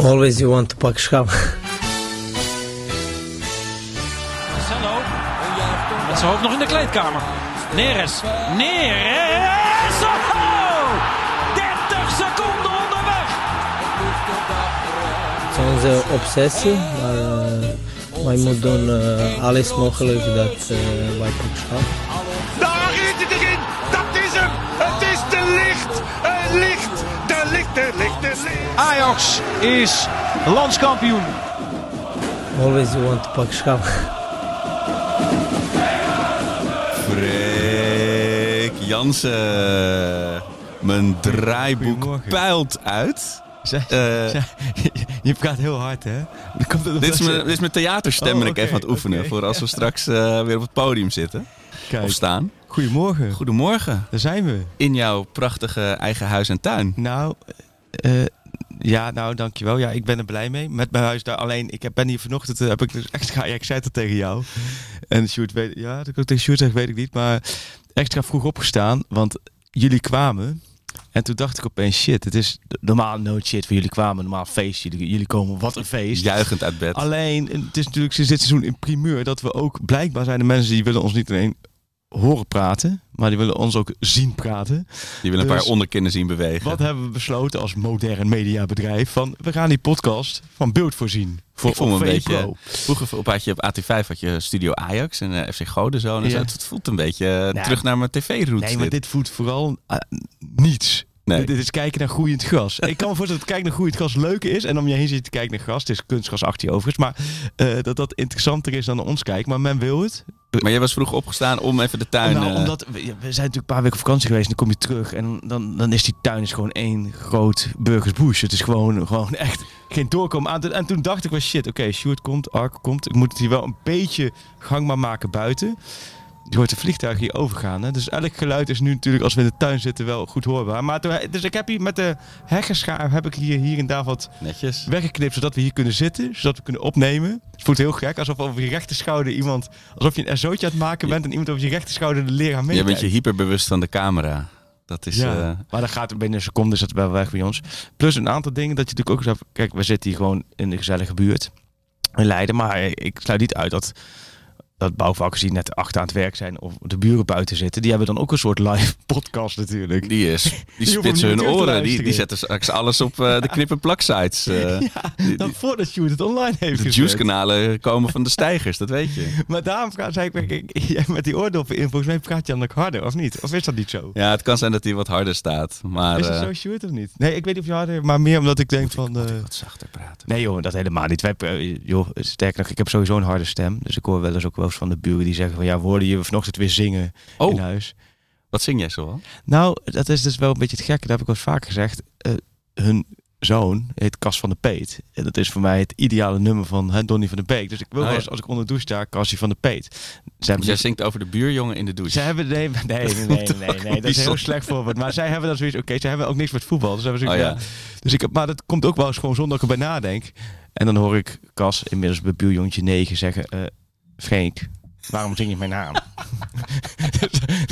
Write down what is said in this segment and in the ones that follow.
Always you want to pak schap. Marcelo. Met zijn hoofd nog in de kleedkamer. Neres. Neres. Oh! 30 seconden onderweg. Het is onze obsessie, maar uh, wij moeten doen uh, alles mogelijk dat uh, wij pak schap. Daar is het erin! Dat is hem! Het is de licht! Het licht! De licht, de licht, de licht! Ajax is landskampioen. Always you want to pak schap. Freek Jansen. Mijn draaiboek puilt uit. Zij, Eh, zij- je praat heel hard, hè? Dan komt het Dit is, mijn, dit is mijn theaterstem Oh, ik even aan het oefenen. Voor als we straks eh, weer op het podium zitten. Kijk, Of staan. Goedemorgen. Goedemorgen. Daar zijn we. In jouw prachtige eigen huis en tuin. Nou, eh, ja, nou, dankjewel. Ja, ik ben er blij mee. Met mijn huis daar. Alleen, ik heb- ben hier vanochtend, eh, heb ik dus extra, ja, ik zei het al tegen jou. En Sjoerd weet, ja, dat ik ook tegen Sjoerd zeg, weet ik niet. Maar extra vroeg opgestaan, want jullie kwamen. En toen dacht ik opeens, shit, het is normaal no shit voor jullie kwamen. Normaal feest, jullie, jullie komen, wat een feest. Juichend uit bed. Alleen, het is natuurlijk sinds dit seizoen in primeur dat we ook blijkbaar zijn de mensen die willen ons niet alleen horen praten, maar die willen ons ook zien praten. Die willen een Dus- paar onderkinnen zien bewegen. Wat hebben we besloten als modern mediabedrijf? Van we gaan die podcast van beeld voorzien. Voor me een beetje... Vroeger op, had je op AT5 had je Studio Ajax en eh, FC Godenzoon. en Ja. zo. Het voelt een beetje eh, Nou, terug naar mijn tv-roots. Nee, maar dit voelt vooral eh, niets. Nee. Dit, is kijken naar groeiend gras. ik kan me voorstellen dat kijken naar groeiend gras leuk is. En om je heen zit te kijken naar gras. Het is kunstgras achter je overigens. Maar eh, dat dat interessanter is dan ons kijken. Maar men wil het. Maar jij was vroeg opgestaan om even de tuin... nou, eh, omdat we, zijn natuurlijk een paar weken op vakantie geweest. En dan kom je terug. En dan, dan is die tuin is gewoon één groot burgersbush. Het is gewoon, gewoon echt geen doorkomen aan. En toen dacht ik wel shit. Oké, Sjoerd komt, Ark komt. Ik moet het hier wel een beetje gangbaar maken buiten. Je hoort de vliegtuigen hier overgaan. Hè? Dus elk geluid is nu natuurlijk als we in de tuin zitten wel goed hoorbaar. Maar toen, dus ik heb hier met de heggenschaar heb ik hier, hier en daar wat Netjes. weggeknipt zodat we hier kunnen zitten, zodat we kunnen opnemen. Het voelt heel gek, alsof over je rechter schouder iemand, alsof je een SO'tje aan het maken bent en iemand over je rechter schouder de leraar mee. Jij bent je hyperbewust van de camera. Dat is... ja, eh, maar dat gaat binnen een seconde is het wel weg bij ons. Plus een aantal dingen dat je natuurlijk ook. Kijk, we zitten hier gewoon in de gezellige buurt in Leiden. Maar ik sluit niet uit dat, dat bouwvakkers die net achter aan het werk zijn... of de buren buiten zitten, die hebben dan ook een soort live podcast natuurlijk. die is... Die spitsen hun oren. Die, die zetten straks alles op eh, de knip- en plaksites. eh Ja, dan voordat Sjoerd het online heeft de juice-kanalen komen van de stijgers, dat weet je. Maar daarom praat, zei ik, ik- met die oordoppen in, volgens mij praat je dan ook harder, of niet? Of is dat niet zo? Ja, het kan zijn dat hij wat harder staat. Maar is het eh, zo Sjoerd of niet? Nee, ik weet niet of je harder, maar meer omdat ik denk van... eh, wat zachter praten. Nee joh, dat helemaal niet. Wij, joh, sterker nog, ik heb sowieso een harde stem. Dus ik hoor wel eens ook wel van de buren die zeggen van... Ja, we hoorden je vanochtend weer zingen Oh. in huis. Wat zing jij zo al? Nou, dat is dus wel een beetje het gekke. Dat heb ik wel eens vaker gezegd. Eh, hun zoon heet Cas van de Peet. En dat is voor mij het ideale nummer van hè, Donny van de Beek. Dus ik wil Oh, wel ja. eens, als ik onder de douche sta, Cassie van de Peet. Jij niet- zingt over de buurjongen in de douche. Ze hebben nee, nee, nee, nee, nee, nee, dat is heel slecht voorbeeld. Maar zij hebben dan zoiets. Oké, ze hebben ook niks met voetbal. Dus, hebben ze Oh, ja. ja. dus ik heb, maar dat komt ook wel eens gewoon zonder dat ik erbij nadenk. En dan hoor ik Cas inmiddels bij buurjongetje 9 zeggen: eh Frank, waarom zing je mijn naam?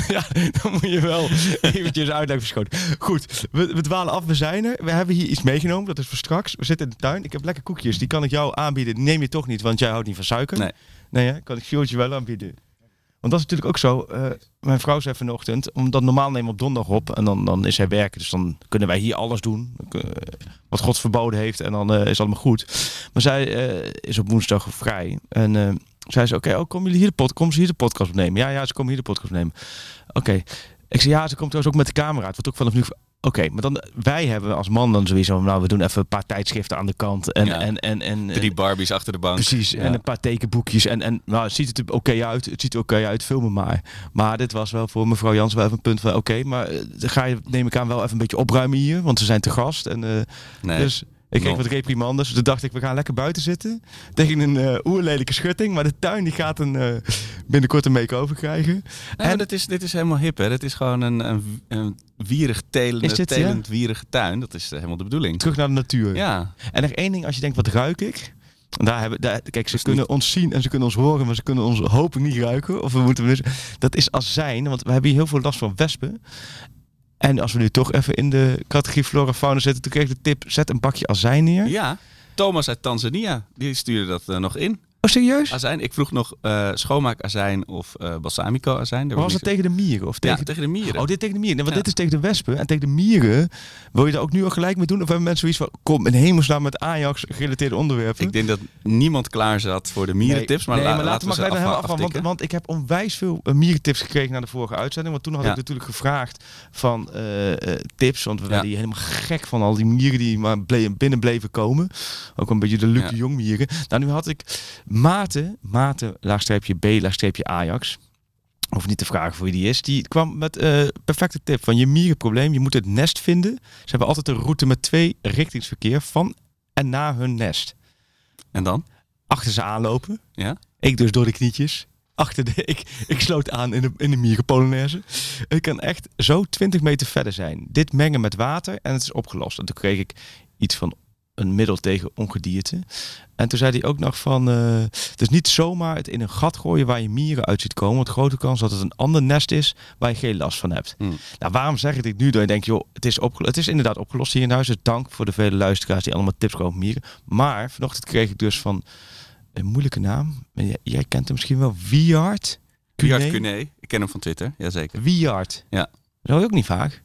Ja, dan moet je wel eventjes uitleggen verschoten. Goed, we, we dwalen af, we zijn er. We hebben hier iets meegenomen, dat is voor straks. We zitten in de tuin. Ik heb lekker koekjes, die kan ik jou aanbieden. Die neem je toch niet, want jij houdt niet van suiker. Nee. Nee, hè? kan ik Sjoerdje wel aanbieden. Want dat is natuurlijk ook zo. eh, mijn vrouw zei vanochtend, omdat normaal nemen we op donderdag op en dan, dan is zij werken. Dus dan kunnen wij hier alles doen eh, wat God verboden heeft en dan eh, is het allemaal goed. Maar zij eh, is op woensdag vrij en eh, zei ze, oké, oh, komen jullie hier de pod komen ze hier de podcast opnemen? Ja, ja, ze komen hier de podcast opnemen. Oké. Ik zei, ja, ze komt trouwens ook met de camera uit, wat ook vanaf nu... Oké, maar dan, wij hebben als man dan sowieso, nou, we doen even een paar tijdschriften aan de kant en, Ja. en, en, en Drie Barbies achter de bank. Precies, Ja. en een paar tekenboekjes. En, en nou, het ziet er oké uit. Het ziet er oké uit, filmen maar. Maar dit was wel voor mevrouw Jans wel even een punt van... Oké, maar eh, ga je, neem ik aan, wel even een beetje opruimen hier. Want ze zijn te gast. En, eh, Nee. Dus ik kreeg Nog. wat reprimandes. Dus toen dacht ik, we gaan lekker buiten zitten. Tegen een eh oerlelijke schutting. Maar de tuin die gaat een, eh, binnenkort een make-over krijgen. Nee, en dit, is, dit is helemaal hip, hè? Dit is gewoon een, een, een wierig telende, dit, ja? telend wierige tuin. Dat is eh, helemaal de bedoeling. terug naar de natuur. Ja, En nog één ding, als je denkt, wat ruik ik? Daar hebben, daar, kijk, ze kunnen ons zien en ze kunnen ons horen, maar ze kunnen ons hopelijk niet ruiken. Of we moeten dat is azijn, want we hebben hier heel veel last van wespen. En als we nu toch even in de categorie flora fauna zitten, toen kreeg ik de tip, zet een bakje azijn neer. ja. Thomas uit Tanzania, die stuurde dat eh, nog in. Oh, serieus? Azijn. Ik vroeg nog eh schoonmaakazijn of eh balsamico azijn. Daar Was het tegen de mieren? Of Ja, tegen... de mieren. Oh, dit tegen de mieren. Nee, want Ja. dit is tegen de wespen. En tegen de mieren wil je daar ook nu al gelijk mee doen? Of hebben mensen zoiets van, kom in hemelsnaam met Ajax gerelateerde onderwerpen? Ik denk dat niemand klaar zat voor de mierentips, maar, nee, la- maar laten we gelijk af, hem afgaan. Want, want ik heb onwijs veel eh, mierentips gekregen na de vorige uitzending. Want toen had Ja. ik natuurlijk gevraagd van eh, eh, tips. Want we werden hier helemaal gek van al die mieren die maar binnen bleven komen. Ook een beetje de Luc Ja. de Jong mieren. Nou, nu had ik Maarten, Maarten, laagstreepje B, laagstreepje Ajax. Of niet te vragen voor wie die is. Die kwam met eh perfecte tip van je mierenprobleem. Je moet het nest vinden. Ze hebben altijd een route met twee richtingsverkeer van en naar hun nest. En dan? Achter ze aanlopen. Ja? Ik dus door de knietjes. Achter de, ik, ik sloot aan in de, in de mierenpolonaise. Ik kan echt zo 20 meter verder zijn. Dit mengen met water en het is opgelost. En toen kreeg ik iets van een middel tegen ongedierte. En toen zei hij ook nog van... eh, het is niet zomaar het in een gat gooien waar je mieren uit ziet komen. Want grote kans dat het een ander nest is waar je geen last van hebt. Hmm. Nou, waarom zeg ik dit nu? Dat je denkt, joh, het is, opgelost. het is inderdaad opgelost hier in huis. Dus dank voor de vele luisteraars die allemaal tips komen over mieren. Maar vanochtend kreeg ik dus van een moeilijke naam. Jij, jij kent hem misschien wel. Wiard. Bjart Cuné. Ik ken hem van Twitter, jazeker. Wiard. Ja. Dat hoor je ook niet vaak.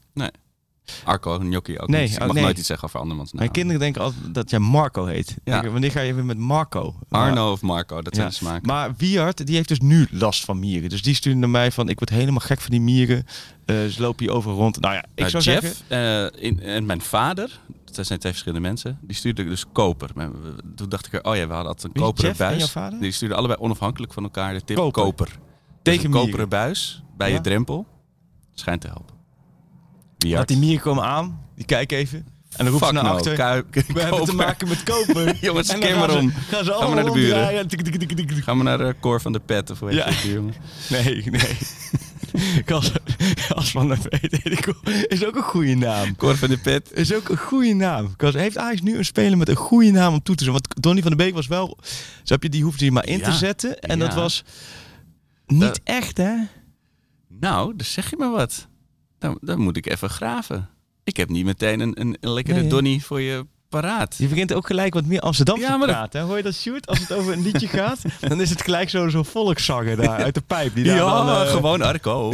Arco Gnocchi ook Nee, niet. Ik oh, mag nee. nooit iets zeggen over andermans naam. Mijn kinderen denken altijd dat jij Marco heet. Ja. Wanneer ga je weer met Marco? Arno of Marco, dat zijn de smaken. Maar Wiard, die heeft dus nu last van mieren. Dus die stuurde naar mij van, ik word helemaal gek van die mieren. Eh, ze lopen hier overal rond. Nou ja, ik Nou, zou Jeff zeggen... eh, in, en mijn vader, dat zijn twee verschillende mensen, die stuurden dus koper. We- Toen dacht ik er, oh ja, we hadden altijd een koperen Jeff en buis. jouw vader? Die stuurden allebei onafhankelijk van elkaar de tip Koper. koper. Tegen mieren. koperen buis bij Ja? je drempel schijnt te helpen. Wiard. die mieren komen aan, die kijken even. En dan roepen ze naar no, achter. We hebben te maken met koper. Jongens, En dan keer gaan ze- allemaal naar de buren. Gaan we naar de Cor van de Pet of hoe heet Ja. die jongen? Nee, nee. Als van de weet wel. is ook een goede naam. Cor van de Pet. Is ook een goede naam. Because heeft Ajax nu een speler met een goede naam om toe te zetten? Want Donny van der Beek was wel... Snap je, die hoefde je maar in te zetten. En Ja. dat was niet Dat- echt, hè? Nou, dus zeg je maar wat. Dan, dan moet ik even graven. Ik heb niet meteen een, een, een lekkere Nee? Donny voor je paraat. Je begint ook gelijk wat meer Amsterdam Ja, te praten. hè? Hoor je dat, Sjoerd? Als het over een liedje gaat, dan is het gelijk zo'n zo volkszanger daar uit de pijp. Die daar Ja, dan, eh, gewoon Arco.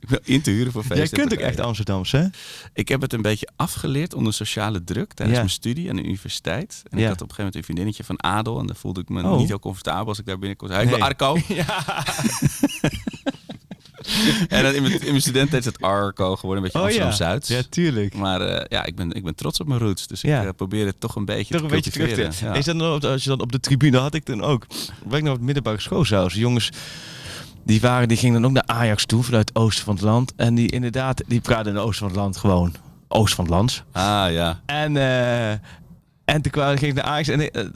ik wil in te huren voor feesten. Jij kunt ook echt Amsterdams, hè? Ik heb het een beetje afgeleerd onder sociale druk tijdens Ja. mijn studie aan de universiteit. En Ja. ik had op een gegeven moment een vriendinnetje van Adel. En daar voelde ik me Oh. niet heel comfortabel als ik daar binnenkom. Hij ik ben. Arco. en dan in mijn, in mijn studententijd is het Arco geworden. Een beetje Oh ja. Amsterdam-Zuids. Ja, tuurlijk. Maar eh, ja, ik ben, ik ben trots op mijn roots. Dus Ja. ik eh, probeer het toch een beetje Toch een te beetje terug te... cultiveren. Ja. Is dat dan, op- als je dan op de tribune had ik dan ook. Ik nog op het middelbare school zelfs. Jongens, die, waren, die gingen dan ook naar Ajax toe vanuit het oosten van het land. En die inderdaad, die praten in het oosten van het land gewoon. Oost van het land. Ah ja. En, eh en toen kwamen, ging ik naar Ajax en eh, eh,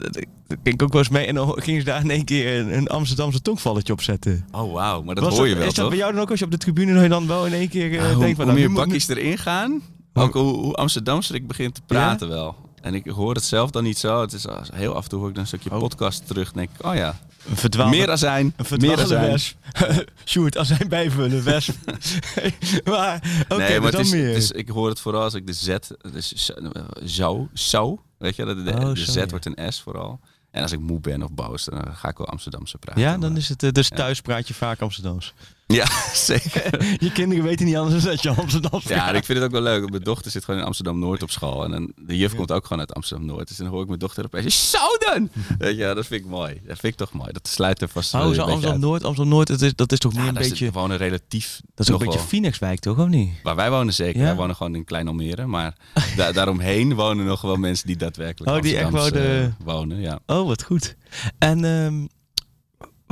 ging ik ook wel eens mee. En dan gingen ze daar in één keer een, een Amsterdamse tongvalletje op zetten. Oh wauw, maar dat Was hoor je wel Is dat toch? bij jou dan ook als je op de tribune je dan wel in één keer eh, Ah, hoe, denkt van... hoe nou, meer moet- bakjes erin gaan, Hoe- ook hoe, hoe Amsterdamser ik begin te praten wel. En ik hoor het zelf dan niet zo. Het is als- heel af en toe hoor ik dan een stukje Oh. podcast terug. Dan denk ik, oh ja, Een verdwaalde, meer azijn, een meer azijn. wesp. Sjoerd, hij bijvullen, wesp. maar, oké, nee, maar dan het is, meer. het is- ik hoor het vooral als ik de Z, dus zo, zo, zo, weet je, de, Oh, de zo, Z ja. wordt een S vooral. En als ik moe ben of boos, dan ga ik wel Amsterdamse praten. ja, dan maar- is het... eh, Dus thuis praat je vaak Amsterdams. Ja, zeker. Je kinderen weten niet anders dan dat je Amsterdams Ja, ik vind het ook wel leuk. Mijn dochter zit gewoon in Amsterdam-Noord op school. En dan, de juf komt ook gewoon uit Amsterdam-Noord. Dus dan hoor ik mijn dochter opeens, zo dan! Weet je, ja, dat vind ik mooi. Dat vind ik toch mooi. Dat sluit er vast Oh, zo. Amsterdam-Noord. Amsterdam-Noord, dat is, dat is toch meer Ja, een daar beetje... gewoon een relatief... Dat is ook een beetje Phoenixwijk, toch? Of niet? Waar wij wonen zeker. Wij wonen gewoon in Klein Almere. Maar da- daaromheen wonen nog wel mensen die daadwerkelijk Oh, die echt wouden- wonen. Ja. Oh, wat goed. En ehm,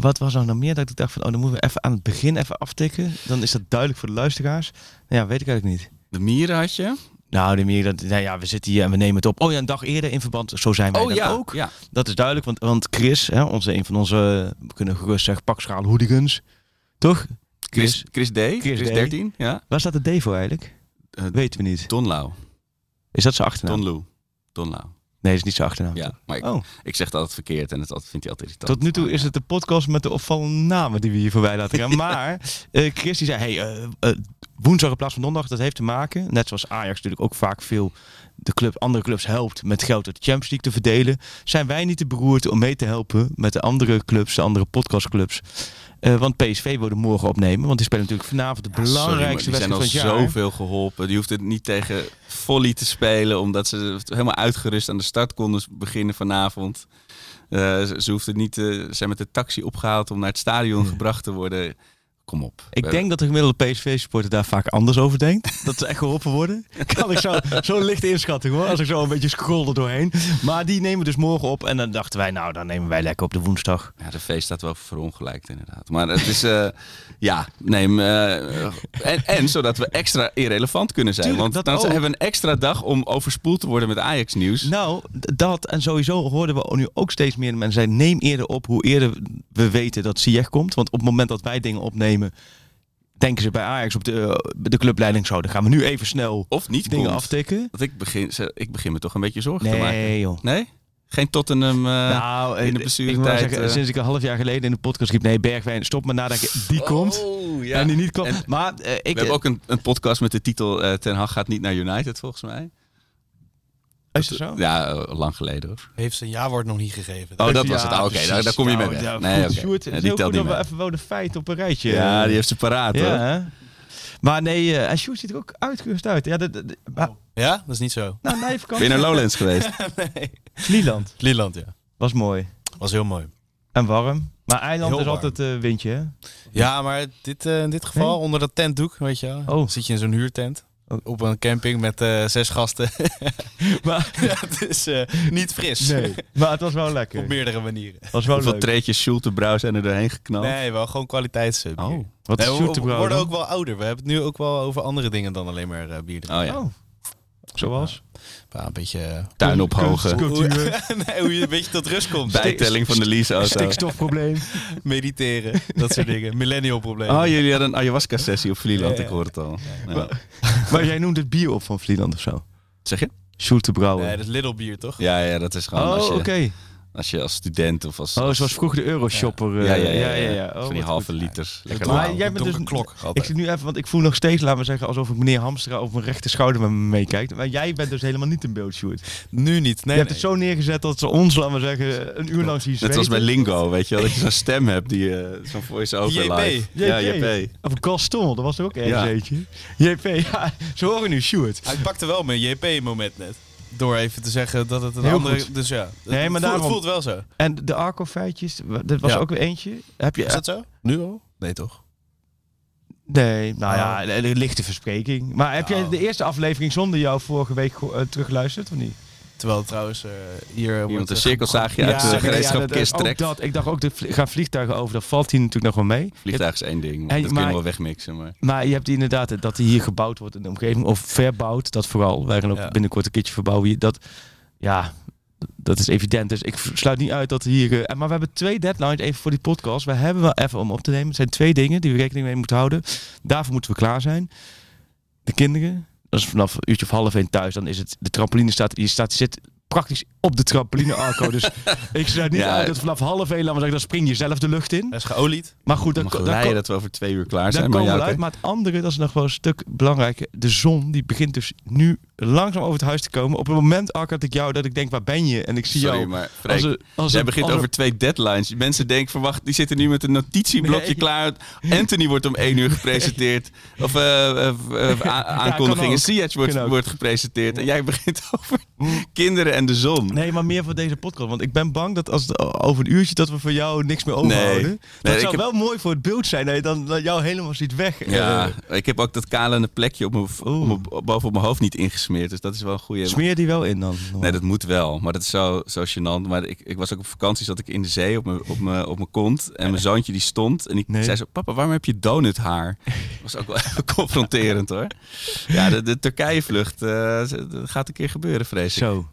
wat was er nog meer dat ik dacht van... Oh, dan moeten we even aan het begin even aftikken. Dan is dat duidelijk voor de luisteraars. Nou ja, weet ik eigenlijk niet. De mieren had je. Nou, de dat, nou ja, we zitten hier en we nemen het op. Oh ja, een dag eerder in verband. Zo zijn wij Oh dan ja, ook. ja. Dat is duidelijk, want, want Chris, hè, onze, een van onze, we kunnen gerust zeggen, pakschaal hooligans. Toch? Chris, Chris D. Chris, D. 13. Ja. Waar staat de D voor eigenlijk? Eh, Weten we niet. Don Lau. Is dat zijn achternaam? Don Lou. Don Lau. Nee, dat is niet zijn achternaam. Ja, maar ik, Oh, ik zeg het altijd verkeerd en het altijd- vindt hij altijd irritant. tot nu toe is het de podcast met de opvallende namen die we hier voorbij laten gaan. Maar eh, Chris die zei, hey, eh, eh, woensdag in plaats van donderdag. Dat heeft te maken, net zoals Ajax natuurlijk ook vaak veel de club, andere clubs helpt met geld uit de Champions League te verdelen. Zijn wij niet te beroerd om mee te helpen met de andere clubs, de andere podcastclubs? Eh, want PSV wilde morgen opnemen, want die spelen natuurlijk vanavond de Ja, belangrijkste die zijn al wedstrijd van het jaar. zoveel geholpen. Die hoeft het niet tegen volley te spelen, omdat ze helemaal uitgerust aan de start konden beginnen vanavond. Eh, ze, ze hoeft het niet, eh, ze zijn met de taxi opgehaald om naar het stadion gebracht te worden. Kom op. Ik denk dat de gemiddelde PSV-supporter daar vaak anders over denkt. Dat ze echt geholpen worden. Kan ik zo, zo'n lichte inschatting hoor. Als ik zo een beetje scroll er doorheen. Maar die nemen we dus morgen op. En dan dachten wij, nou dan nemen wij lekker op de woensdag. Ja, de feest staat wel verongelijkt inderdaad. Maar het is, eh, ja, neem. eh, en, en zodat we extra irrelevant kunnen zijn. Tuurlijk, Want dan ook. hebben we een extra dag om overspoeld te worden met Ajax-nieuws. Nou, dat en sowieso hoorden we nu ook steeds meer mensen zeggen, neem eerder op hoe eerder we weten dat Ziyech komt. Want op het moment dat wij dingen opnemen, denken ze bij Ajax op de, eh, de clubleiding zo. Dan gaan we nu even snel Of niet dingen komt. aftikken. Want ik begin, ik begin me toch een beetje zorgen te maken. Nee joh. Nee? Geen Tottenham eh, nou, in de ik blessuretijd. zeggen, eh. sinds ik een half jaar geleden in de podcast riep, nee Bergwijn, stop maar nadenken, die komt. Oh, ja. En die niet komt. Maar eh, ik, we hebben ook een, een podcast met de titel eh, Ten Hag gaat niet naar United, volgens mij. Is het zo? Ja, eh, lang geleden hoor. Heeft zijn ja-woord nog niet gegeven. Oh, dat Ja, was het. Ah, Oké, daar, daar kom je mee Nou, weg. ja, nee. Sjoerd, die telt niet we even wel de feiten op een rijtje. Ja, die heeft ze paraat Ja, hoor. hè? Maar nee, eh, en Sjoerd ziet er ook uitgerust uit. Ja, de, de, de- maar- Ja, dat is niet zo. nou, nee, Ben je naar Lowlands geweest? nee. Vlieland. Lieland, ja. Was mooi. Was heel mooi. En warm. Maar eiland Heel is warm. altijd eh, windje, hè? Ja, maar dit, eh, in dit geval, Nee? onder dat tentdoek, weet je wel. Oh. Zit je in zo'n huurtent. Op een camping met eh, zes gasten. Maar, ja, het is eh, niet fris. nee, maar het was wel lekker. Op meerdere manieren. Het was wel Hoeveel leuk. treetjes Schultebrouw zijn er doorheen geknald? Nee, wel gewoon kwaliteitsbier. Oh. Wat Nee, is we, worden ook wel ouder. We hebben het nu ook wel over andere dingen dan alleen maar eh, bier drinken. Oh ja. Oh. Zoals? Ja, een beetje... eh, Tuin ophogen. Cultuur. nee, hoe je een beetje tot rust komt. Bijtelling van de leaseauto. Stikstofprobleem. Mediteren, dat soort dingen. Millennial problemen. Oh, jullie hadden een ayahuasca-sessie op Vlieland, Ja, ja. ik hoor het al. Ja. maar jij noemt het bier op van Vlieland of zo? Zeg je? Sjoerd te brouwen. Nee, dat is Little Bier, toch? Ja, ja, dat is gewoon oh, als, oké. je, als je als student of als... Oh, als- zoals vroeger de Euroshopper. eh, ja, ja, ja, ja, ja. Oh, van die wat halve goed. liters. Lekker Maar jij bent dus Donkere klok. Ik zit nu even, want ik voel nog steeds, laten we zeggen, alsof ik meneer Hamstra over mijn rechter schouder met me meekijkt. Maar jij bent dus helemaal niet in beeld, Sjoerd. Nu niet. Nee, je hebt het zo neergezet dat ze ons, laten we zeggen, een uur lang zien Net als bij. Lingo, weet je wel, dat je zo'n stem hebt, die eh, zo'n voice-over JP. live. Ja, JP. JP. Of Gaston, dat was er ook ergens Ja. eentje. JP, ja, ze horen nu Sjoerd. Hij pakte wel mijn JP-moment net. Door even te zeggen dat het een Heel andere... goed. Dus ja, Nee, het maar voelt, daarom- voelt wel zo. En de Arco-feitjes, dat was Ja. ook weer eentje. Heb je, Is dat zo? Nu al? Nee, toch? Nee, nou ja, een, een lichte verspreking. Maar heb jij Nou. de eerste aflevering zonder jou vorige week eh, teruggeluisterd of niet? Terwijl trouwens eh, hier Iemand een eh, cirkelzaagje uit de gereedschapkist trekt. dat. Ik dacht ook, er vlie- gaan vliegtuigen over, dat valt hier natuurlijk nog wel mee. Vliegtuig is één ding, dat maar- kunnen we wel wegmixen. Maar... Maar je hebt inderdaad dat die hier gebouwd wordt in de omgeving. Of verbouwd, dat vooral. Wij gaan ook Ja. binnenkort een keertje verbouwen hier. Dat, ja, dat is evident. Dus ik sluit niet uit dat hier... eh, maar we hebben twee deadlines even voor die podcast. We hebben wel even om op te nemen. Het zijn twee dingen die we rekening mee moeten houden. Daarvoor moeten we klaar zijn. De kinderen. Dat is vanaf een uurtje of half één thuis. Dan is het... De trampoline staat... Je staat, je zit praktisch op de trampoline arco. dus ik sluit niet Ja. uit dat vanaf half één, laten we zeggen, dan spring je zelf de lucht in. Hij is geolied. Maar goed, dan, dan, leiden dat we over twee uur klaar zijn. komen Maar we ja, uit. Maar het andere, dat is nog wel een stuk belangrijker. De zon, die begint dus nu langzaam over het huis te komen. Op het moment, dat ik jou, dat ik denk, waar ben je? En ik zie Sorry, jou. maar als als jij begint als over twee deadlines. Mensen denken, verwacht, die zitten nu met een notitieblokje Nee. klaar. Anthony wordt om één uur gepresenteerd. Of eh, a- aankondigingen. Ziyech wordt, wordt gepresenteerd. En jij begint over kinderen en de zon. Nee, maar meer voor deze podcast. Want ik ben bang dat als het over een uurtje dat we voor jou niks meer overhouden. Nee. Dat Nee, zou heb- wel mooi voor het beeld zijn. Dat je dan dat jou helemaal ziet weg. Ja, ik heb ook dat kalende plekje op mijn, op boven op mijn hoofd niet ingesmeerd. Dus dat is wel een goede. smeer die wel in dan. Nee, dat moet wel. Maar dat is zo, zo gênant. Maar ik, ik was ook op vakantie, zat ik in de zee op mijn, op mijn, op mijn kont. En mijn zoontje die stond. En ik Nee. zei zo, papa, waarom heb je donuthaar? Dat was ook wel even confronterend hoor. Ja, de, de Turkije-vlucht eh, dat gaat een keer gebeuren, vrees ik. Zo.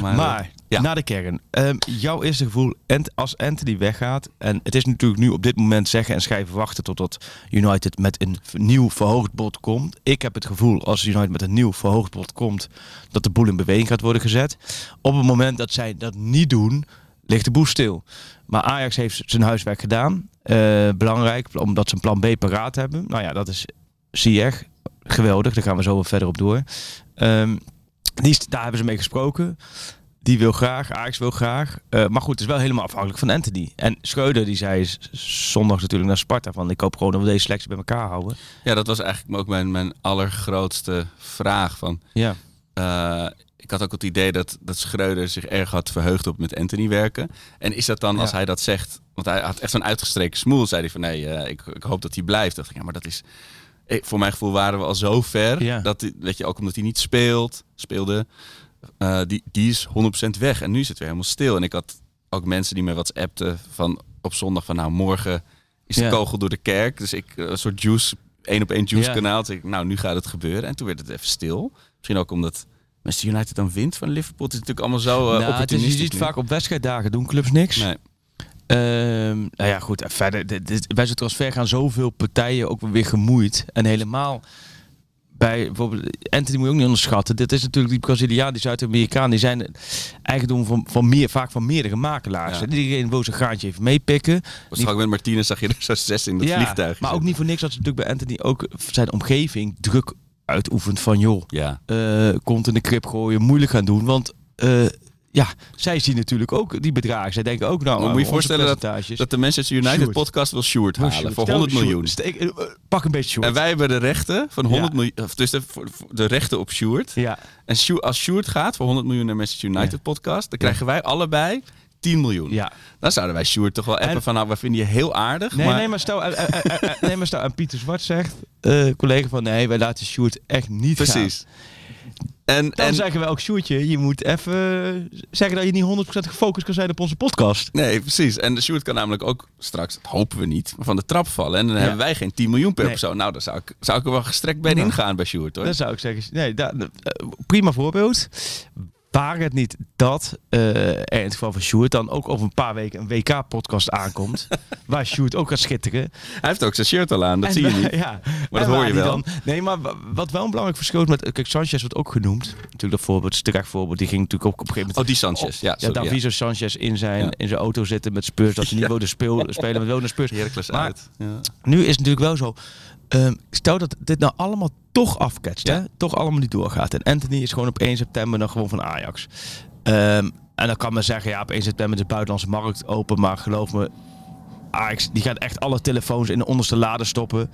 Maar, Maar, eh, ja. naar de kern. Ehm, jouw eerste gevoel, als Anthony weggaat... en het is natuurlijk nu op dit moment zeggen en schrijven wachten... totdat United met een nieuw verhoogd bod komt. Ik heb het gevoel, als United met een nieuw verhoogd bod komt... dat de boel in beweging gaat worden gezet. Op het moment dat zij dat niet doen, ligt de boel stil. Maar Ajax heeft zijn huiswerk gedaan. Eh, belangrijk, omdat ze een plan B paraat hebben. Nou ja, dat is Ziyech. geweldig. Daar gaan we zo wat verder op door. Ehm, die, daar hebben ze mee gesproken. Die wil graag, Ajax wil graag. Eh, maar goed, het is wel helemaal afhankelijk van Anthony. En Schreuder die zei zondag natuurlijk naar Sparta van... ik hoop gewoon dat we deze selectie bij elkaar houden. Ja, dat was eigenlijk ook mijn, mijn allergrootste vraag. Van, Ja, eh, ik had ook het idee dat, dat Schreuder zich erg had verheugd op met Anthony werken. En is dat dan, als Ja. hij dat zegt... Want hij had echt zo'n uitgestreken smoel. Zei hij van, nee, eh, ik, ik hoop dat hij blijft. dacht ik, ja, maar dat is... ik- voor mijn gevoel waren we al zo ver. Ja. Dat, weet je, ook omdat hij niet speelt, speelde... eh, die, die is 100% weg. En nu is het weer helemaal stil. En ik had ook mensen die me WhatsAppten van op zondag van... Nou, morgen is de Ja. kogel door de kerk. Dus ik, eh, een soort juice, één op één juice Ja. kanaal. Dus ik, nou, nu gaat het gebeuren. En toen werd het even stil. Misschien ook omdat Manchester United dan wint van Liverpool. Het is natuurlijk allemaal zo uh, nou, het is, je ziet nu. vaak op wedstrijddagen doen clubs niks. Nee. Ehm, nou ja, goed. Verder, dit, dit- bij zo'n transfer gaan zoveel partijen ook weer gemoeid. En helemaal bij bijvoorbeeld Anthony moet je ook niet onderschatten. Dit is natuurlijk die Braziliaan, die Zuid-Amerikaan. Die zijn eigendom van, van meer, vaak van meerdere makelaars. Ja. En Iedereen wil zijn graantje even meepikken. Ook met Martinez zag je er zo zes in dat Ja, vliegtuig. Maar ook niet voor niks dat ze natuurlijk bij Anthony ook zijn omgeving druk uitoefent van joh. Ja, eh komt in de krip gooien, moeilijk gaan doen. Want eh, ja, zij zien natuurlijk ook die bedragen. Zij denken ook nou, Maar moet je je onze voorstellen dat- dat de Manchester United Sjoerd. podcast wil Sjoerd halen Sjoerd. voor Stel 100 Sjoerd. miljoen. Steek- eh, pak een beetje short. En wij hebben de rechten van 100 Ja. miljoen. Of dus de, de rechten op Sjoerd. Ja, En Sjoerd- als Sjoerd gaat voor 100 miljoen naar Manchester United Ja. podcast, dan krijgen wij allebei 10 miljoen. ja. Dan zouden wij Sjoerd toch wel appen En- van nou, we vinden je heel aardig. Nee, maar nee, maar stel, eh, eh, eh, eh, nee, maar stel aan Pieter Zwart zegt, eh, collega van nee, wij laten Sjoerd echt niet gaan. En, Dan en, zeggen we ook Sjoerdje, je moet even zeggen dat je niet 100% gefocust kan zijn op onze podcast. Nee, precies. En Sjoerd kan namelijk ook straks, dat hopen we niet, van de trap vallen. En dan Ja. hebben wij geen 10 miljoen per Nee. persoon. Nou, dan zou ik, zou ik er wel gestrekt bij Ja. ingaan bij Sjoerd hoor. Dan zou ik zeggen, nee, eh, prima voorbeeld. Waar het niet dat eh, er in het geval van Sjoerd dan ook over een paar weken een WK-podcast aankomt. waar Sjoerd ook gaat schitteren. Hij heeft ook zijn shirt al aan, dat En zie je niet. Ja, Maar dat hoor je wel. Dan, nee, maar wa- wat wel een belangrijk verschil is met... Kijk, Sanchez wordt ook genoemd. Natuurlijk dat voorbeeld, voorbeeld. Die ging natuurlijk ook op een gegeven Oh, moment... die Sanchez. Ja, ja, sorry, ja. Daviso Sanchez in zijn, Ja. in zijn auto zitten met Spurs. Dat ze niet Ja. wilden speel, spelen met wilde Spurs. Heracles Maar- uit. Nu is het natuurlijk wel zo. Ehm, stel dat dit nou allemaal toch afketst. Ja. Hè? Toch allemaal niet doorgaat. En Anthony is gewoon op 1 september dan gewoon van Ajax. Ehm, en dan kan men zeggen, ja, op 1 september is de buitenlandse markt open. Maar geloof me, Ajax die gaat echt alle telefoons in de onderste lade stoppen.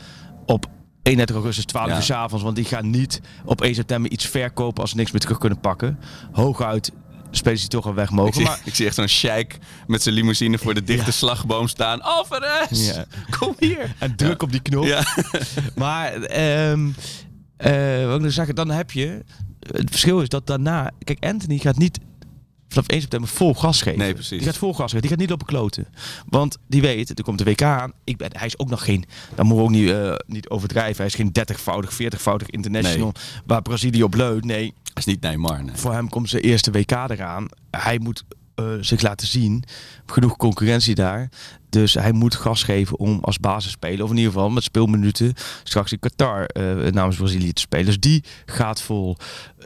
Op 31 augustus 12 Ja. uur 's avonds. Want die gaan niet op 1 september iets verkopen als ze niks meer terug kunnen pakken. Hooguit spelers die toch al weg Ik, mogen. zie, Maar ik zie echt zo'n sheik met zijn limousine voor de dichte Ja. slagboom staan. Alvarez, Ja. kom hier. en druk op die knop. Ja. Maar ehm eh, wat ik nou zeggen, dan heb je. Het verschil is dat daarna. Kijk, Anthony gaat niet vanaf 1 september vol gas geven. Nee, precies. Die gaat vol gas geven. Die gaat niet lopen kloten. Want die weet, er komt de WK aan. Ik ben, hij is ook nog geen. Dan moeten we ook niet, eh, niet overdrijven. Hij is geen 30-voudig, 40-voudig international. Waar Brazilië op leunt. Nee, Dat is niet Neymar, nee. voor hem komt zijn eerste WK eraan. Hij moet eh, zich laten zien. Genoeg concurrentie daar. Dus hij moet gas geven om als basisspeler, of in ieder geval met speelminuten, straks in Qatar eh, namens Brazilië te spelen. Dus die gaat vol.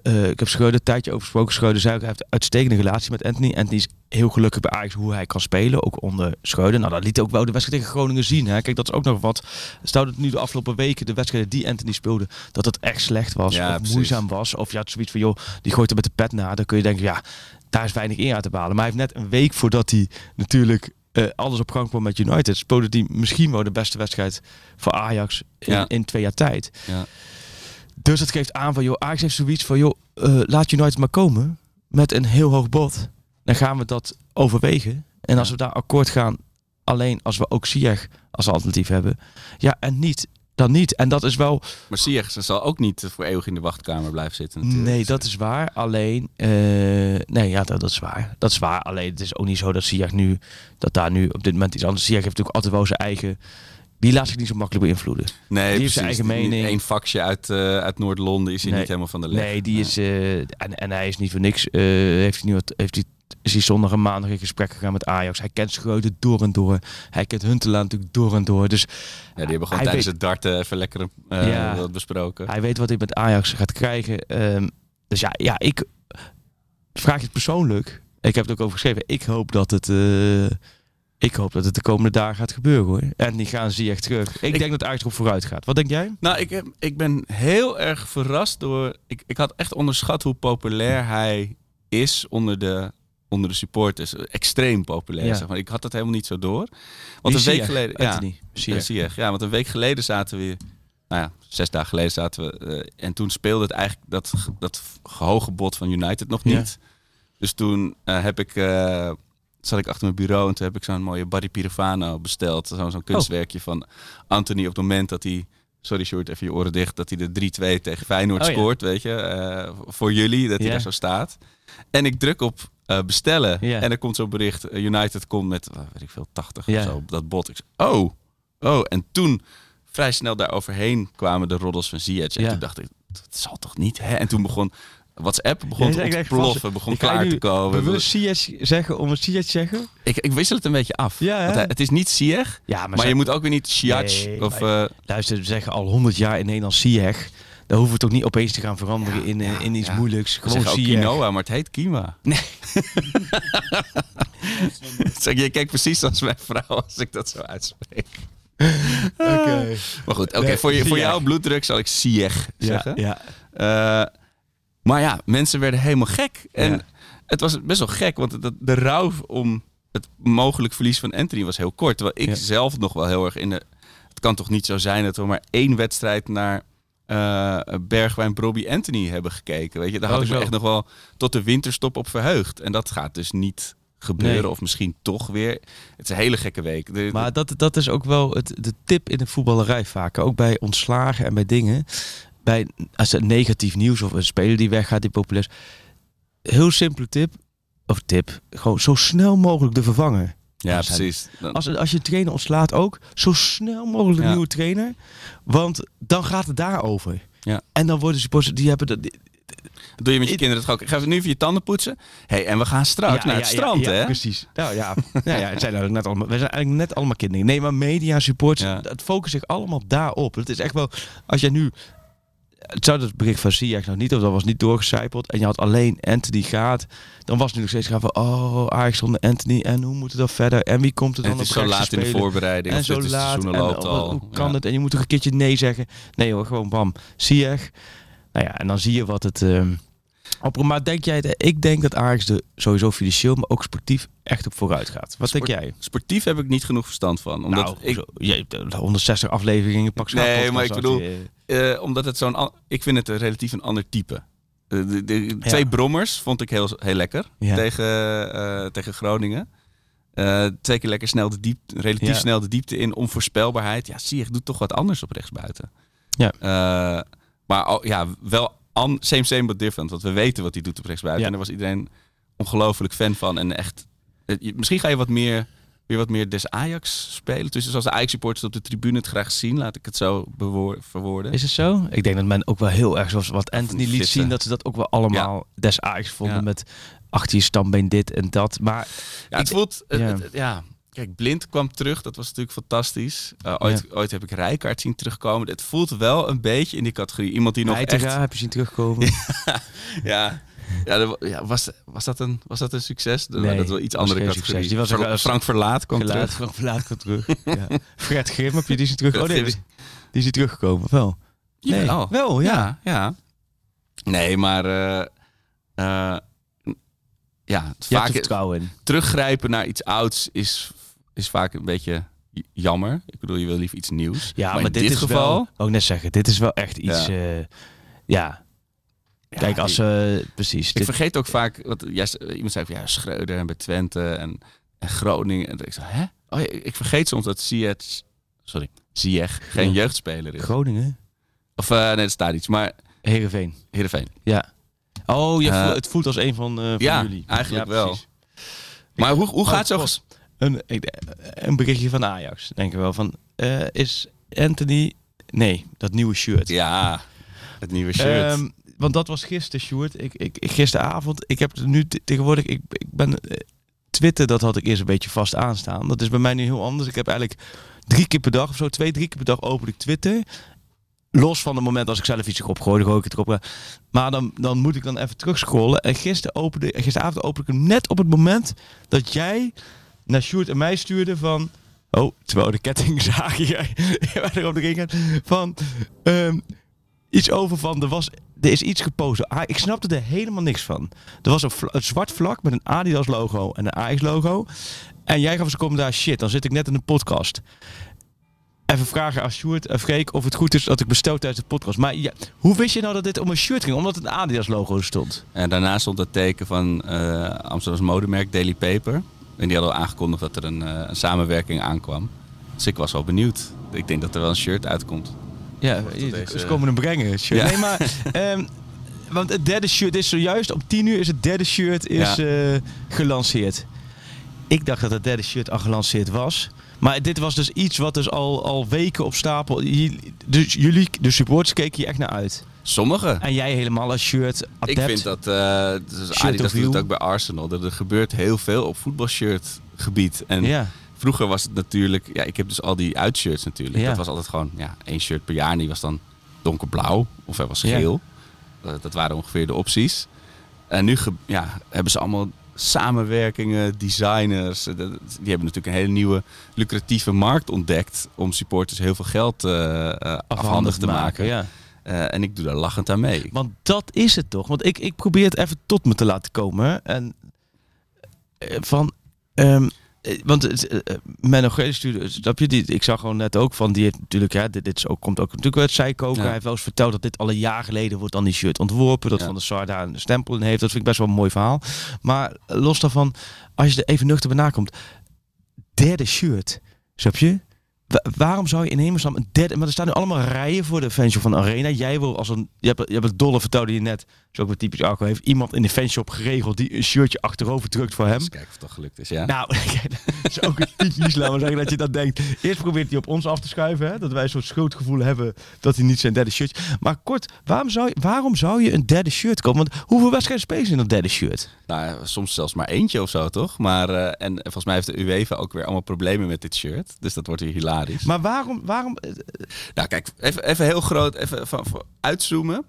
Eh, ik heb Schreuder een tijdje over gesproken. Schreuder zei ook, hij heeft een uitstekende relatie met Anthony. Anthony is heel gelukkig bij Ajax hoe hij kan spelen, ook onder Schreuder. Nou, dat liet ook wel de wedstrijd tegen Groningen zien. Hè. Kijk, dat is ook nog wat. Stel dat nu de afgelopen weken de wedstrijden die Anthony speelde, dat het echt slecht was Ja, of precies. moeizaam was. Of je had zoiets van, joh, die gooit er met de pet na. Dan kun je denken, ja, daar is weinig eer uit te behalen. Maar hij heeft net een week voordat hij natuurlijk eh, alles op gang kwam met United, speelde hij misschien wel de beste wedstrijd voor Ajax in, Ja. in twee jaar tijd. Ja. Dus dat geeft aan van, joh, Ajax heeft zoiets van, joh, eh, laat United maar komen met een heel hoog bod. Dan gaan we dat overwegen. En als we daar akkoord gaan, alleen als we ook Ziyech als alternatief hebben, ja, en niet, dan niet. En dat is wel, Maar Ziyech zal ook niet voor eeuwig in de wachtkamer blijven zitten natuurlijk. Nee, dat is waar. Alleen, eh, nee, ja, dat, dat is waar. Dat is waar. Alleen, het is ook niet zo dat Ziyech nu, dat daar nu op dit moment iets anders. Ziyech heeft natuurlijk altijd wel zijn eigen. Die laat zich niet zo makkelijk beïnvloeden. Nee, heeft precies. zijn eigen mening. Eén vakje uit, eh, uit Noord-Londen is hij Nee. niet helemaal van de leg. Nee, die is eh, en, en hij is niet voor niks. heeft hij nu wat, heeft hij is hij zondag en maandag in gesprek gegaan met Ajax. Hij kent Schreuder door en door. Hij kent Huntelaar natuurlijk door en door. Dus Ja, die hebben gewoon tijdens weet- het darten even lekker eh, Ja. wat besproken. hij weet wat hij met Ajax gaat krijgen. Ehm, dus ja, ja, ik vraag je het persoonlijk. Ik heb het ook over geschreven. Ik hoop dat het, eh, Ik hoop dat het de komende dagen gaat gebeuren hoor. En die gaan zie echt terug. Ik, Ik- denk dat Ajax erop vooruit gaat. Wat denk jij? Nou, ik, heb, ik ben heel erg verrast door... Ik, ik had echt onderschat hoe populair hij is onder de, onder de supporters. Extreem populair, Ja. zeg maar. Ik had dat helemaal niet zo door. Want een week geleden... Ja, je. Ja, want een week geleden zaten we... Nou ja, zes dagen geleden zaten we... eh, en toen speelde het eigenlijk dat, dat hoge bod van United nog Ja. niet. Dus toen eh, heb ik... eh, zat ik achter mijn bureau en toen heb ik zo'n mooie Barry Pirofano besteld. Zo- Zo'n kunstwerkje van Anthony op het moment dat hij... Sorry Sjoerd, even je oren dicht. Dat hij de 3-2 tegen Feyenoord Oh ja. scoort, weet je. voor jullie, dat hij daar zo staat. En ik druk op eh, bestellen. En er komt zo'n bericht. eh, United komt met, eh, weet ik veel, 80 Ja. of zo. Dat bot. Ik zeg, oh, oh. En toen, vrij snel daar overheen kwamen de roddels van Ziyech. En toen dacht ik, dat zal toch niet, hè? En toen begon WhatsApp begon Ja, te ontploffen, begon klaar te komen. bewust Ziyech zeggen om Ziyech te zeggen? Ik, ik wissel het een beetje af. Ja, hè? Want hij- het is niet Ziyech, Ja, maar, je moet ook weer niet Nee, of... Luister, we zeggen al 100 jaar in Nederland Ziyech. Daar hoeven we toch niet opeens te gaan veranderen Ja, in, eh, ja, in iets ja. moeilijks. Gewoon Ziyech. quinoa, maar het heet kima. Nee. zeg, je kijkt precies zoals mijn vrouw als ik dat zo uitspreek. Oké. Maar goed, oké, voor, je, voor jouw bloeddruk zal ik Ja, zeggen. ja. Eh, maar ja, mensen werden helemaal gek. En het was best wel gek, want de, de rouw om het mogelijk verlies van Anthony was heel kort. Terwijl ik zelf nog wel heel erg in de... Het kan toch niet zo zijn dat we maar één wedstrijd naar eh Bergwijn Bobby Anthony hebben gekeken. Weet je, daar had Oh, ik me zo. echt nog wel tot de winterstop op verheugd. En dat gaat dus niet gebeuren. Nee. Of misschien toch weer. Het is een hele gekke week. De- Maar dat, dat is ook wel het, de tip in de voetballerij vaak. Ook bij ontslagen en bij dingen. Bij, als er negatief nieuws of een speler die weggaat, die populair is. Heel simpele tip. Of tip. Gewoon zo snel mogelijk de vervanger. Ja, precies. Dan- Als, als je trainer ontslaat ook, zo snel mogelijk een Ja. nieuwe trainer. Want dan gaat het daarover. Ja. En dan worden supporters, die hebben dat... Doe je met je kinderen het ook? Ga nu even je tanden poetsen? hey, en we gaan straks naar het strand, ja, hè? Precies. Nou ja, nou ja het zijn eigenlijk net allemaal, we zijn eigenlijk net allemaal kinderen. Nee, maar media, supporters, Ja. het focust zich allemaal daarop. Het is echt wel, als jij nu, het zou het bericht van Ziyech nog niet, of dat was niet doorgecijpeld, en je had alleen Anthony gaat, dan was het nu nog steeds gaan van, oh, Ajax zonder Anthony, en hoe moet het dan verder, en wie komt er En dan het is op zo laat in de voorbereiding. En of zo dit laat. En, loopt al. hoe kan Ja. het? En je moet toch een keertje nee zeggen. Nee hoor, gewoon bam. Ziyech. Nou ja, en dan zie je wat het... ehm op, maar denk jij, ik denk dat Ajax er sowieso financieel, maar ook sportief echt op vooruit gaat. Wat denk jij? Sportief heb ik niet genoeg verstand van. Omdat nou, ik, zo, je hebt eh, 160 afleveringen, pak Nee, maar ik bedoel, je. Eh, omdat het zo'n... Ik vind het een relatief een ander type. De, de, de- Ja. Twee brommers vond ik heel, heel lekker Ja. tegen, eh, tegen Groningen. Eh, twee keer lekker snel de diepte, relatief Ja. snel de diepte in. Onvoorspelbaarheid. Ja, Ziyech doet toch wat anders op rechtsbuiten. Ja. Eh, maar ja, wel an, same same but different. Want we weten wat hij doet op rechtsbuiten. En daar was iedereen ongelooflijk fan van. En echt, eh, je- misschien ga je wat meer, weer wat meer des Ajax spelen. Dus zoals de Ajax-supporters op de tribune het graag zien. Laat ik het zo verwoorden. Is het zo? Ik denk dat men ook wel heel erg, zoals wat Anthony liet zien, dat ze dat ook wel allemaal des Ajax vonden Ja. met achter je stambeen dit en dat. Maar Ja, het Ik- voelt... ja. het- het- ja. Kijk, Blind kwam terug. Dat was natuurlijk fantastisch. Uh, ooit, ooit heb ik Rijkaard zien terugkomen. Het voelt wel een beetje in die categorie. Iemand die nog Heitinga echt... heb je zien terugkomen. Ja, ja, wa- ja was, was, dat een, was dat een succes? Dat, Nee, dat wel iets was andere categorie. succes. Die was ook- Frank Verlaat kwam Gelaat, terug. Frank Verlaat komt terug. ja. Fred Grim, heb je die zien terug? Oh nee, die die is hij teruggekomen. of Wel. Nee. Jawel. Wel, ja. Ja, ja. Nee, maar... eh, eh, ja, vaak, teruggrijpen naar iets ouds is, is vaak een beetje jammer. Ik bedoel, je wil liever iets nieuws. Ja, maar, in dit, dit is geval... wel... Ik net zeggen, dit is wel echt iets... Ja. Ja. ja. Ja, Kijk, als ze... precies. Ik dit- vergeet ook vaak, wat jij, iemand zei van ja, Schreuder en bij Twente en, en Groningen. En ik zei, hè? Oh, ja, ik vergeet soms dat Ziyech, sorry, Ziyech geen Ja. jeugdspeler is. Groningen? Of eh, nee, dat staat iets, maar Heerenveen. Heerenveen. Ja. Oh, je Eh, voelt- het voelt als een van, eh, van ja, jullie. eigenlijk wel. Maar hoe, hoe gaat zo'n Een, een berichtje van Ajax, denk ik wel. Van, eh, is Anthony... Nee, dat nieuwe shirt. Ja, het nieuwe shirt. Ehm, want dat was gisteren, Sjoerd. Ik, ik, gisteravond. Ik heb nu te- tegenwoordig. Ik, ik ben. eh, Twitter, dat had ik eerst een beetje vast aanstaan. Dat is bij mij nu heel anders. Ik heb eigenlijk drie keer per dag of zo, twee, drie keer per dag open ik Twitter. Los van het moment als ik zelf iets erop gooi, dan gooi ik het erop. Maar dan, dan moet ik dan even terugscrollen. En gisteren opende, gisteravond opende ik hem net op het moment dat jij naar Sjoerd en mij stuurde van... Oh, terwijl de ketting zagen jij erop de ring gaat, van ehm, iets over van er was er is iets gepozen. Ah, ik snapte er helemaal niks van. Er was een, zwart vlak met een Adidas logo en een Ajax logo. En jij gaf als commentaar shit, dan zit ik net in een podcast. Even vragen aan Sjoerd en Freek of het goed is dat ik bestel tijdens de podcast. Maar ja, hoe wist je nou dat dit om een shirt ging? Omdat het een Adidas logo stond. En daarna stond het teken van eh Amsterdams modemerk Daily Paper. En die hadden al aangekondigd dat er een, eh, een samenwerking aankwam. Dus ik was wel benieuwd. Ik denk dat er wel een shirt uitkomt. Ja, deze- ze komen hem brengen. Shirt. Ja. Nee, maar, ehm, want het derde shirt is zojuist om 10 uur is het derde shirt is, Ja. eh, gelanceerd. Ik dacht dat het derde shirt al gelanceerd was. Maar dit was dus iets wat dus al, al weken op stapel. Dus jullie, de supporters, keken hier echt naar uit. Sommige. En jij helemaal als shirt adept. Ik vind dat, eh dus Shirt Adidas doet het ook bij Arsenal. Dat er gebeurt heel veel op voetbalshirt gebied. En Ja, vroeger was het natuurlijk, ja, ik heb dus al die uitshirts natuurlijk. Ja. Dat was altijd gewoon ja, één shirt per jaar. En die was dan donkerblauw of hij was geel. Dat waren ongeveer de opties. En nu ja, hebben ze allemaal samenwerkingen, designers. Die hebben natuurlijk een hele nieuwe lucratieve markt ontdekt om supporters heel veel geld eh, afhandig te maken. Ja. Eh, en ik doe daar lachend aan mee. Want dat is het toch? Want ik, ik probeer het even tot me te laten komen. En van. ehm, eh, want het, eh, eh, Menno Gele stuurde, snap je? Die, ik zag gewoon net ook van, die heeft natuurlijk, ja, dit, dit is ook, komt ook natuurlijk uit Zijkoken. Ja. Hij heeft wel eens verteld dat dit al een jaar geleden wordt dan die shirt ontworpen. Dat Ja. Van de Sar daar een stempel in heeft. Dat vind ik best wel een mooi verhaal. Maar los daarvan, als je er even nuchter bij nakomt. Derde shirt, snap je? Wa- waarom zou je in hemelsnaam een derde... Maar er staan nu allemaal rijen voor de fanshop van Arena. Jij wil als een... Je hebt, je hebt het dolle vertelde je net. is ook wat typisch Arco heeft. Iemand in de fanshop geregeld die een shirtje achterover drukt voor hem. Dus kijken of het toch gelukt is, ja. Nou, dat is ook een typisch, laten we zeggen, dat je dat denkt. Eerst probeert hij op ons af te schuiven, hè? dat wij een soort schuldgevoel hebben dat hij niet zijn derde shirt... Maar kort, waarom zou je, waarom zou je een derde shirt kopen? Want hoeveel wedstrijden spelen ze in dat derde shirt? Nou, soms zelfs maar eentje of zo, toch? Maar, eh, en volgens mij heeft de UEFA ook weer allemaal problemen met dit shirt. Dus dat wordt weer hilarisch. Maar waarom... waarom eh, nou, kijk, even, even heel groot, even van, van uitzoomen.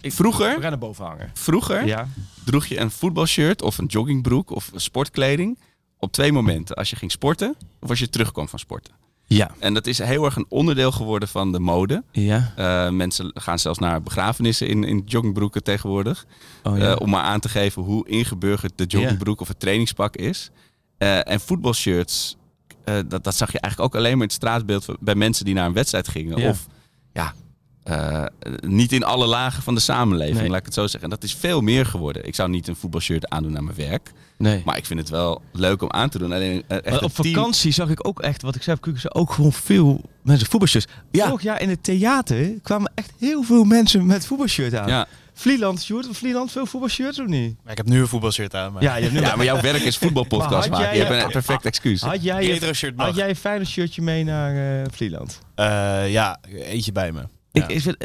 we Vroeger, gaan er boven hangen. vroeger Ja. droeg je een voetbalshirt of een joggingbroek of sportkleding op twee momenten. Als je ging sporten of als je terugkwam van sporten. Ja. En dat is heel erg een onderdeel geworden van de mode. Ja. Eh, mensen gaan zelfs naar begrafenissen in, in joggingbroeken tegenwoordig. Oh, ja. Eh, om maar aan te geven hoe ingeburgerd de joggingbroek of het trainingspak is. Eh, en voetbalshirts, eh, dat, dat zag je eigenlijk ook alleen maar in het straatbeeld bij mensen die naar een wedstrijd gingen. Ja. Of ja, eh, niet in alle lagen van de samenleving, Nee. laat ik het zo zeggen. En dat is veel meer geworden. Ik zou niet een voetbalshirt aandoen naar mijn werk. nee. Maar ik vind het wel leuk om aan te doen. Alleen, eh, echt op team- vakantie zag ik ook echt, wat ik zei op Kukense, ook gewoon veel mensen voetbalshirts. Ja. Vorig jaar in het theater kwamen echt heel veel mensen met voetbalshirt aan. Ja. Vlieland, Sjoerd, Vlieland veel voetbalshirts of niet? Maar ik heb nu een voetbalshirt aan. Maar... Ja, je hebt nu ja, maar jouw werk is Maar voetbalpodcast had maken. jij- Je hebt een perfect excuus. Had jij, Retro shirt mag. had jij een fijne shirtje mee naar eh Vlieland? Eh, ja, eentje bij me. Ja. Ik, ik vind,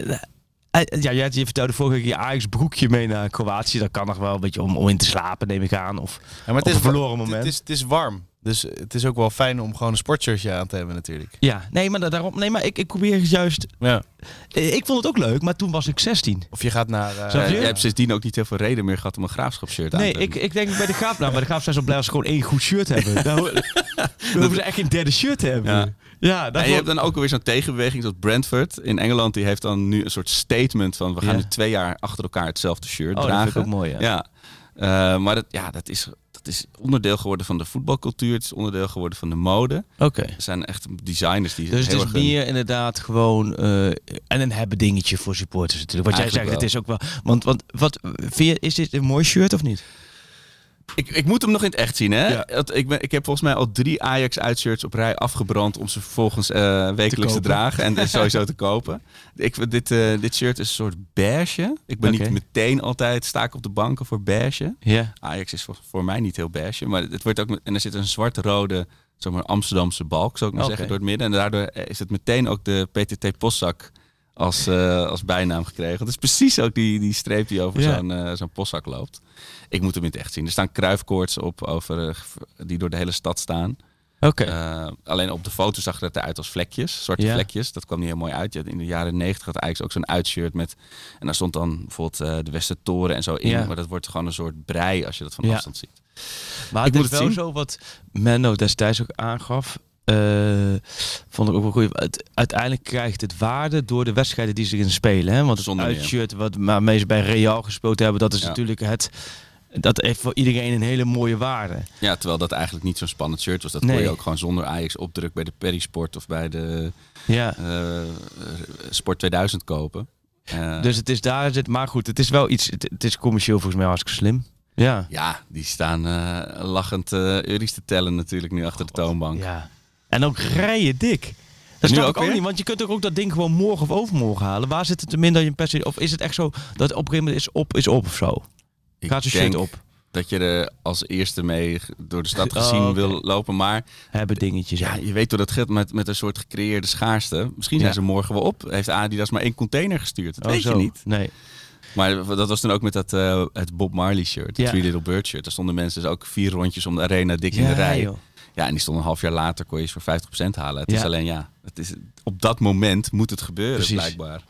eh, ja, jij je vertelde vorige keer je Ajax broekje mee naar Kroatië. Dat kan nog wel een beetje om, om in te slapen, neem ik aan. Of, Ja, maar Op een verloren moment. Het is, het is warm. Dus het is ook wel fijn om gewoon een sportshirtje aan te hebben natuurlijk. ja, nee, maar da- daarom, nee, maar ik, ik probeer juist. Ja. eh, Ik vond het ook leuk, maar toen was ik 16. Of je gaat naar... eh, Eh, je? hebt sindsdien ook niet heel veel reden meer gehad om een graafschapshirt aan Nee, te doen. ik, ik denk bij de Graaf, nou, bij de Graaf zijn ze blij als ze gewoon één goed shirt hebben. Dan, dan hoeven ze echt geen derde shirt te hebben. Ja. Ja, dat En je wordt- hebt dan ook weer zo'n tegenbeweging zoals Brentford in Engeland. Die heeft dan nu een soort statement van we gaan Ja. nu twee jaar achter elkaar hetzelfde shirt oh, dat dragen. vind ik ook mooi. Ja. Ja, Eh, maar dat, ja, dat, is, dat is onderdeel geworden van de voetbalcultuur. Het is onderdeel geworden van de mode. Oké. Er zijn echt designers die Dus het is hun- meer inderdaad gewoon eh, en een hebben dingetje voor supporters natuurlijk. Wat jij zegt, het is ook wel. Want, want wat vind je, is dit een mooi shirt of niet? Ik, ik moet hem nog in het echt zien, hè? Ja. Ik, ben, ik heb volgens mij al drie Ajax-uitshirts op rij afgebrand om ze vervolgens eh, wekelijks te, dragen en dus sowieso te kopen. Ik, dit, eh, dit shirt is een soort beige. Ik ben niet meteen altijd sta ik op de banken voor beige. Ja. Ajax is voor, voor mij niet heel beige, maar het wordt ook en er zit een zwart-rode, zeg maar Amsterdamse balk, zou ik maar zeggen, door het midden. En daardoor is het meteen ook de PTT postzak als, eh, als bijnaam gekregen. Het is precies ook die, die streep die over Ja. zo'n eh, zo'n postzak loopt. Ik moet hem in het echt zien. Er staan kruifkoorts op over, eh, die door de hele stad staan. Oké. Alleen op de foto zag het eruit als vlekjes, zwarte Ja. vlekjes. Dat kwam niet heel mooi uit. Je had in de jaren negentig had Ajax ook zo'n uitshirt met... En daar stond dan bijvoorbeeld de Westertoren en zo in. Ja. Maar dat wordt gewoon een soort brei als je dat van afstand ziet. Maar Ik het moet is het wel zien. zo wat Menno destijds ook aangaf. Eh, vond ik ook wel goed. Uiteindelijk krijgt het waarde door de wedstrijden die ze erin spelen. Hè? Want het uitshirt wat waarmee ze bij Real gespeeld hebben, dat is Ja. natuurlijk het. Dat heeft voor iedereen een hele mooie waarde. Ja, terwijl dat eigenlijk niet zo'n spannend shirt was. Dat Nee. kon je ook gewoon zonder Ajax opdruk bij de Perisport of bij de Ja. eh, Sport 2000 kopen. Eh, Dus het is daar zit, maar goed, het is wel iets. Het, het is commercieel volgens mij hartstikke slim. Ja. ja, die staan lachend eh euro's te tellen natuurlijk nu achter de toonbank. Ja. En ook rijen dik. Dat snap ook ik ook weer? niet, want je kunt toch ook dat ding gewoon morgen of overmorgen halen. Waar zit het er minder in per se? Of is het echt zo dat op een gegeven moment is op, is op of zo? Ik Gaat denk shirt op? dat je er als eerste mee door de stad Oh, gezien oké. wil lopen. Maar Hebben dingetjes. ja, je weet hoe dat gaat met, met een soort gecreëerde schaarste. Misschien zijn ze morgen wel op. Heeft Adidas maar één container gestuurd. Dat Oh, weet zo. je niet. Nee. Maar dat was toen ook met dat eh, het Bob Marley shirt. Het Ja. Three Little Bird shirt. Daar stonden mensen dus ook vier rondjes om de arena dik in Ja, de rij. joh. Ja, en die stonden een half jaar later, kon je ze voor 50% halen. Het Ja. is alleen ja, het is, op dat moment moet het gebeuren Precies. blijkbaar.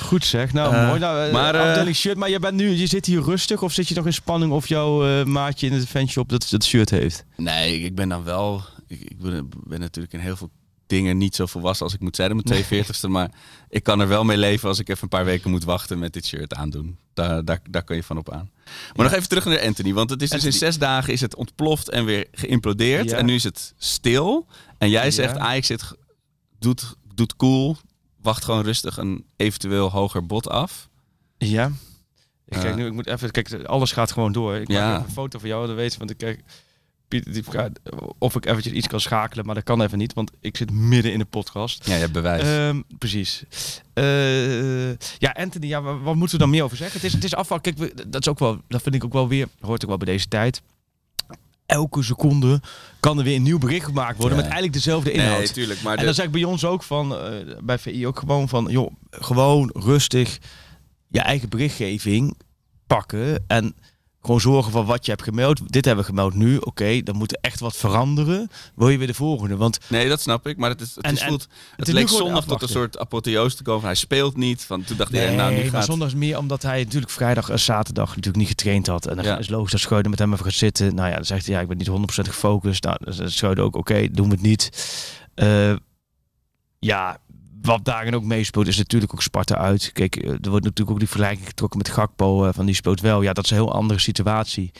Goed zeg. Nou, Eh, mooi. Nou, maar, maar, eh, shirt. Maar je, bent nu, je zit hier rustig of zit je nog in spanning of jouw eh, maatje in het fanshop dat, dat shirt heeft? Nee, ik ben dan wel... Ik, ik ben, ben natuurlijk in heel veel dingen niet zo volwassen als ik moet zijn op mijn 42ste. Maar ik kan er wel mee leven als ik even een paar weken moet wachten met dit shirt aandoen. Daar, daar, daar kan je van op aan. Maar nog even terug naar Anthony. Want het is dus in zes dagen is het ontploft en weer geïmplodeerd. Ja. En nu is het stil. En jij Ja. zegt Ajax zit, doet, doet cool. Wacht gewoon rustig een eventueel hoger bod af. Ja. Ik, Ja. kijk nu, ik moet even, kijk, alles gaat gewoon door. Ik Ja. maak even een foto van jou, dat weet je, want ik kijk, Pieter die vraagt of ik eventjes iets kan schakelen, maar dat kan even niet, want ik zit midden in de podcast. Ja, je hebt bewijs. Ehm, precies. Eh, ja, Anthony, ja, wa- wat moeten we dan meer over zeggen? Het is, het is afval. Kijk, we- dat is ook wel, dat vind ik ook wel weer, hoort ook wel bij deze tijd. Elke seconde kan er weer een nieuw bericht gemaakt worden Ja. met eigenlijk dezelfde inhoud. nee, tuurlijk. Maar En dan zeg ik bij ons ook van, eh, bij VI ook gewoon van, joh, gewoon rustig je eigen berichtgeving pakken en gewoon zorgen van wat je hebt gemeld. Dit hebben we gemeld nu, oké, dan moet er echt wat veranderen. Wil je weer de volgende? Want Nee, dat snap ik. Maar het, is, het, En- is en voelt, het, is nu leek zondag tot een soort apotheose te komen. Hij speelt niet. Van, toen dacht nee, iedereen, nou nu maar gaat... zondag is meer omdat hij natuurlijk vrijdag en zaterdag natuurlijk niet getraind had. En dan Ja. is logisch dat Scheuden met hem even gaat zitten. Nou ja, dan zegt hij, ja, ik ben niet 100% gefocust. Nou, dan ook, oké, doen we het niet. Eh, ja, wat daarin ook meespeelt is natuurlijk ook Sparta uit. Kijk, eh, er wordt natuurlijk ook die vergelijking getrokken met Gakpo. eh, van die speelt wel. Ja, dat is een heel andere situatie.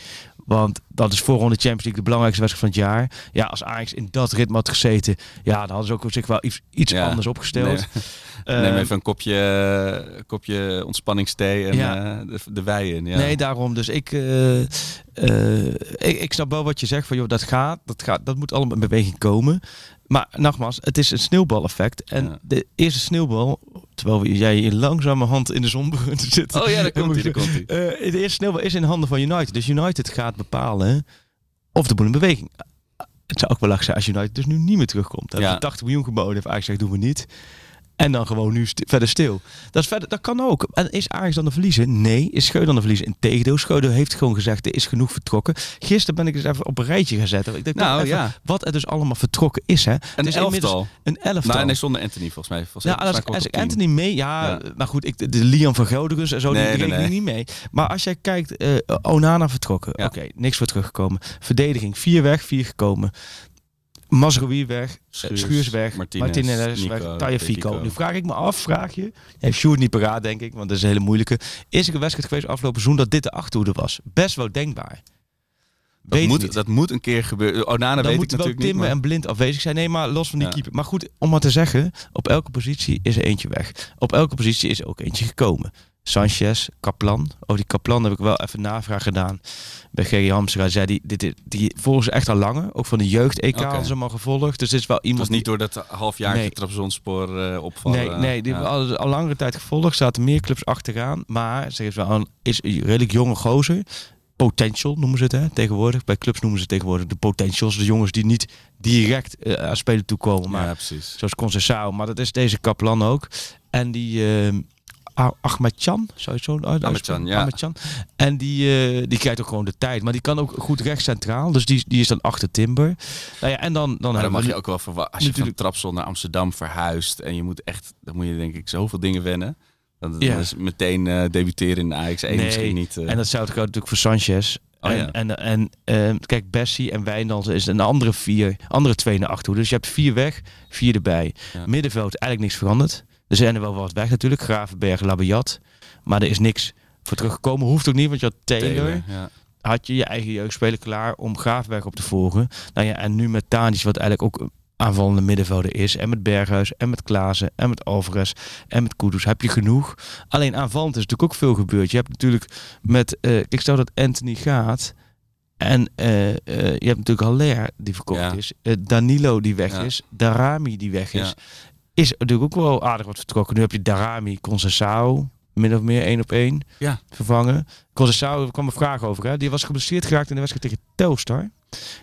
Want dat is voorronde Champions League de belangrijkste wedstrijd van het jaar. Ja, als Ajax in dat ritme had gezeten, ja, dan hadden ze ook zich wel iets, iets Ja. anders opgesteld. Nee. Neem Eh, even een kopje, kopje ontspanningsthee en Ja. eh, de, de wei in. Ja. Nee, daarom. Dus ik, eh, ik, ik snap wel wat je zegt van joh, dat gaat, dat gaat, dat moet allemaal in beweging komen. Maar nogmaals, het is een sneeuwbaleffect. En Ja. de eerste sneeuwbal, terwijl jij hier langzamerhand in de zon begint te zitten. Oh ja, daar komt hij, daar komt hij. De eerste sneeuwbal is in handen van United. Dus United gaat bepalen of de boel in beweging. Het zou ook wel lachen zijn als United dus nu niet meer terugkomt. Dan Ja. hebben ze 80 miljoen geboden. Heeft Ajax gezegd, doen we niet. En dan gewoon nu st- verder stil. Dat, is verder, dat kan ook. En is Ajax dan de verliezer? Nee. Is Scheuder dan de verliezer? Integendeel. Scheuder heeft gewoon gezegd, er is genoeg vertrokken. Gisteren ben ik eens even op een rijtje gezet. Ik denk Nou, even ja. wat er dus allemaal vertrokken is. Hè. Een Het is elftal. Een elftal. Nou, nee, zonder Anthony volgens mij. Volgens Ja, als, ik. Anthony mee, ja, Ja. maar goed, ik, de, Lian van Groningen en zo, Nee, die nee, nee. niet mee. Maar als jij kijkt, eh, Onana vertrokken, Ja. oké, niks voor teruggekomen. Verdediging, vier weg, vier gekomen. Mazraoui weg, Schuurs, Schuurs, weg, Martinez, Martinez, Nico, weg, Tagliafico. Fico. Nu vraag ik me af, vraag je, heeft Sjoerd niet paraat denk ik, want dat is een hele moeilijke. Is er een wedstrijd geweest afgelopen seizoen dat dit de achterhoede was? Best wel denkbaar. Dat Weet moet, dat moet een keer gebeuren. Onana dan weet ik wel natuurlijk niet. Maar- en Blind afwezig zijn. Nee, maar los van die Ja. keeper. Maar goed, om maar te zeggen, op elke positie is er eentje weg. Op elke positie is er ook eentje gekomen. Sanchez, Kaplan. Over die Kaplan heb ik wel even navraag gedaan. Bij Gerry Hamstra zei die, dit, dit- die volgen ze echt al langer. Ook van de jeugd-EK hadden ze hem al gevolgd. Dus dit is wel Het iemand was niet door dat halfjaartje Nee. Trabzonspoor die... opvallen. Nee, nee, die Ja. hebben al, al langere tijd gevolgd. Zaten meer clubs achteraan. Maar ze heeft wel een is een redelijk jonge gozer. Potential noemen ze het hè, tegenwoordig. Bij clubs noemen ze tegenwoordig de potentials. De jongens die niet direct eh, aan spelen toekomen. Maar Ja, precies. Zoals Concessao, maar dat is deze Kaplan ook. En die eh Ah- Ahmed-Chan, zou je het zo uit- Ahmed-Chan, uitspreken? ja. Ahmed-Chan. En die, eh, die krijgt ook gewoon de tijd. Maar die kan ook goed recht centraal. Dus die, die is dan achter Timber. Nou ja, en dan, dan, Maar dan mag je ook wel verwachten. Als je natuurlijk- van Trapsel naar Amsterdam verhuist en je moet echt, dan moet je denk ik zoveel dingen wennen. Dan, Ja. dan is meteen eh, debuteren in de Ajax 1 Nee, misschien niet. eh, En datzelfde geldt natuurlijk voor Sanchez. Oh, en ja. en, en kijk, Bessie en Wijndal is een andere vier, andere twee naar achter. Dus je hebt vier weg, vier erbij. Ja. Middenveld eigenlijk niks veranderd. Er zijn er wel wat weg natuurlijk. Gravenberg, Labiat. Maar er is niks voor teruggekomen. Hoeft ook niet, want je had Taylor. Taylor, ja. Had je je eigen jeugdspeler klaar om Gravenberg op te volgen. Nou ja, en nu met Tadic, wat eigenlijk ook een aanvallende middenvelder is. En met Berghuis, en met Klaassen, en met Alvarez, en met Kudus. Heb je genoeg. Alleen aanvallend is natuurlijk ook veel gebeurd. Je hebt natuurlijk met, eh, ik stel dat Anthony gaat. En eh, eh, je hebt natuurlijk Haller die verkocht Ja. is. Danilo die weg Ja. is. Darami die weg is. Ja. Is natuurlijk ook wel aardig wat vertrokken. Nu heb je Darami, Concessao, min of meer één op één Ja. vervangen. Concessao, er kwam een vraag over. Hè? Die was geblesseerd geraakt in de wedstrijd tegen Telstar.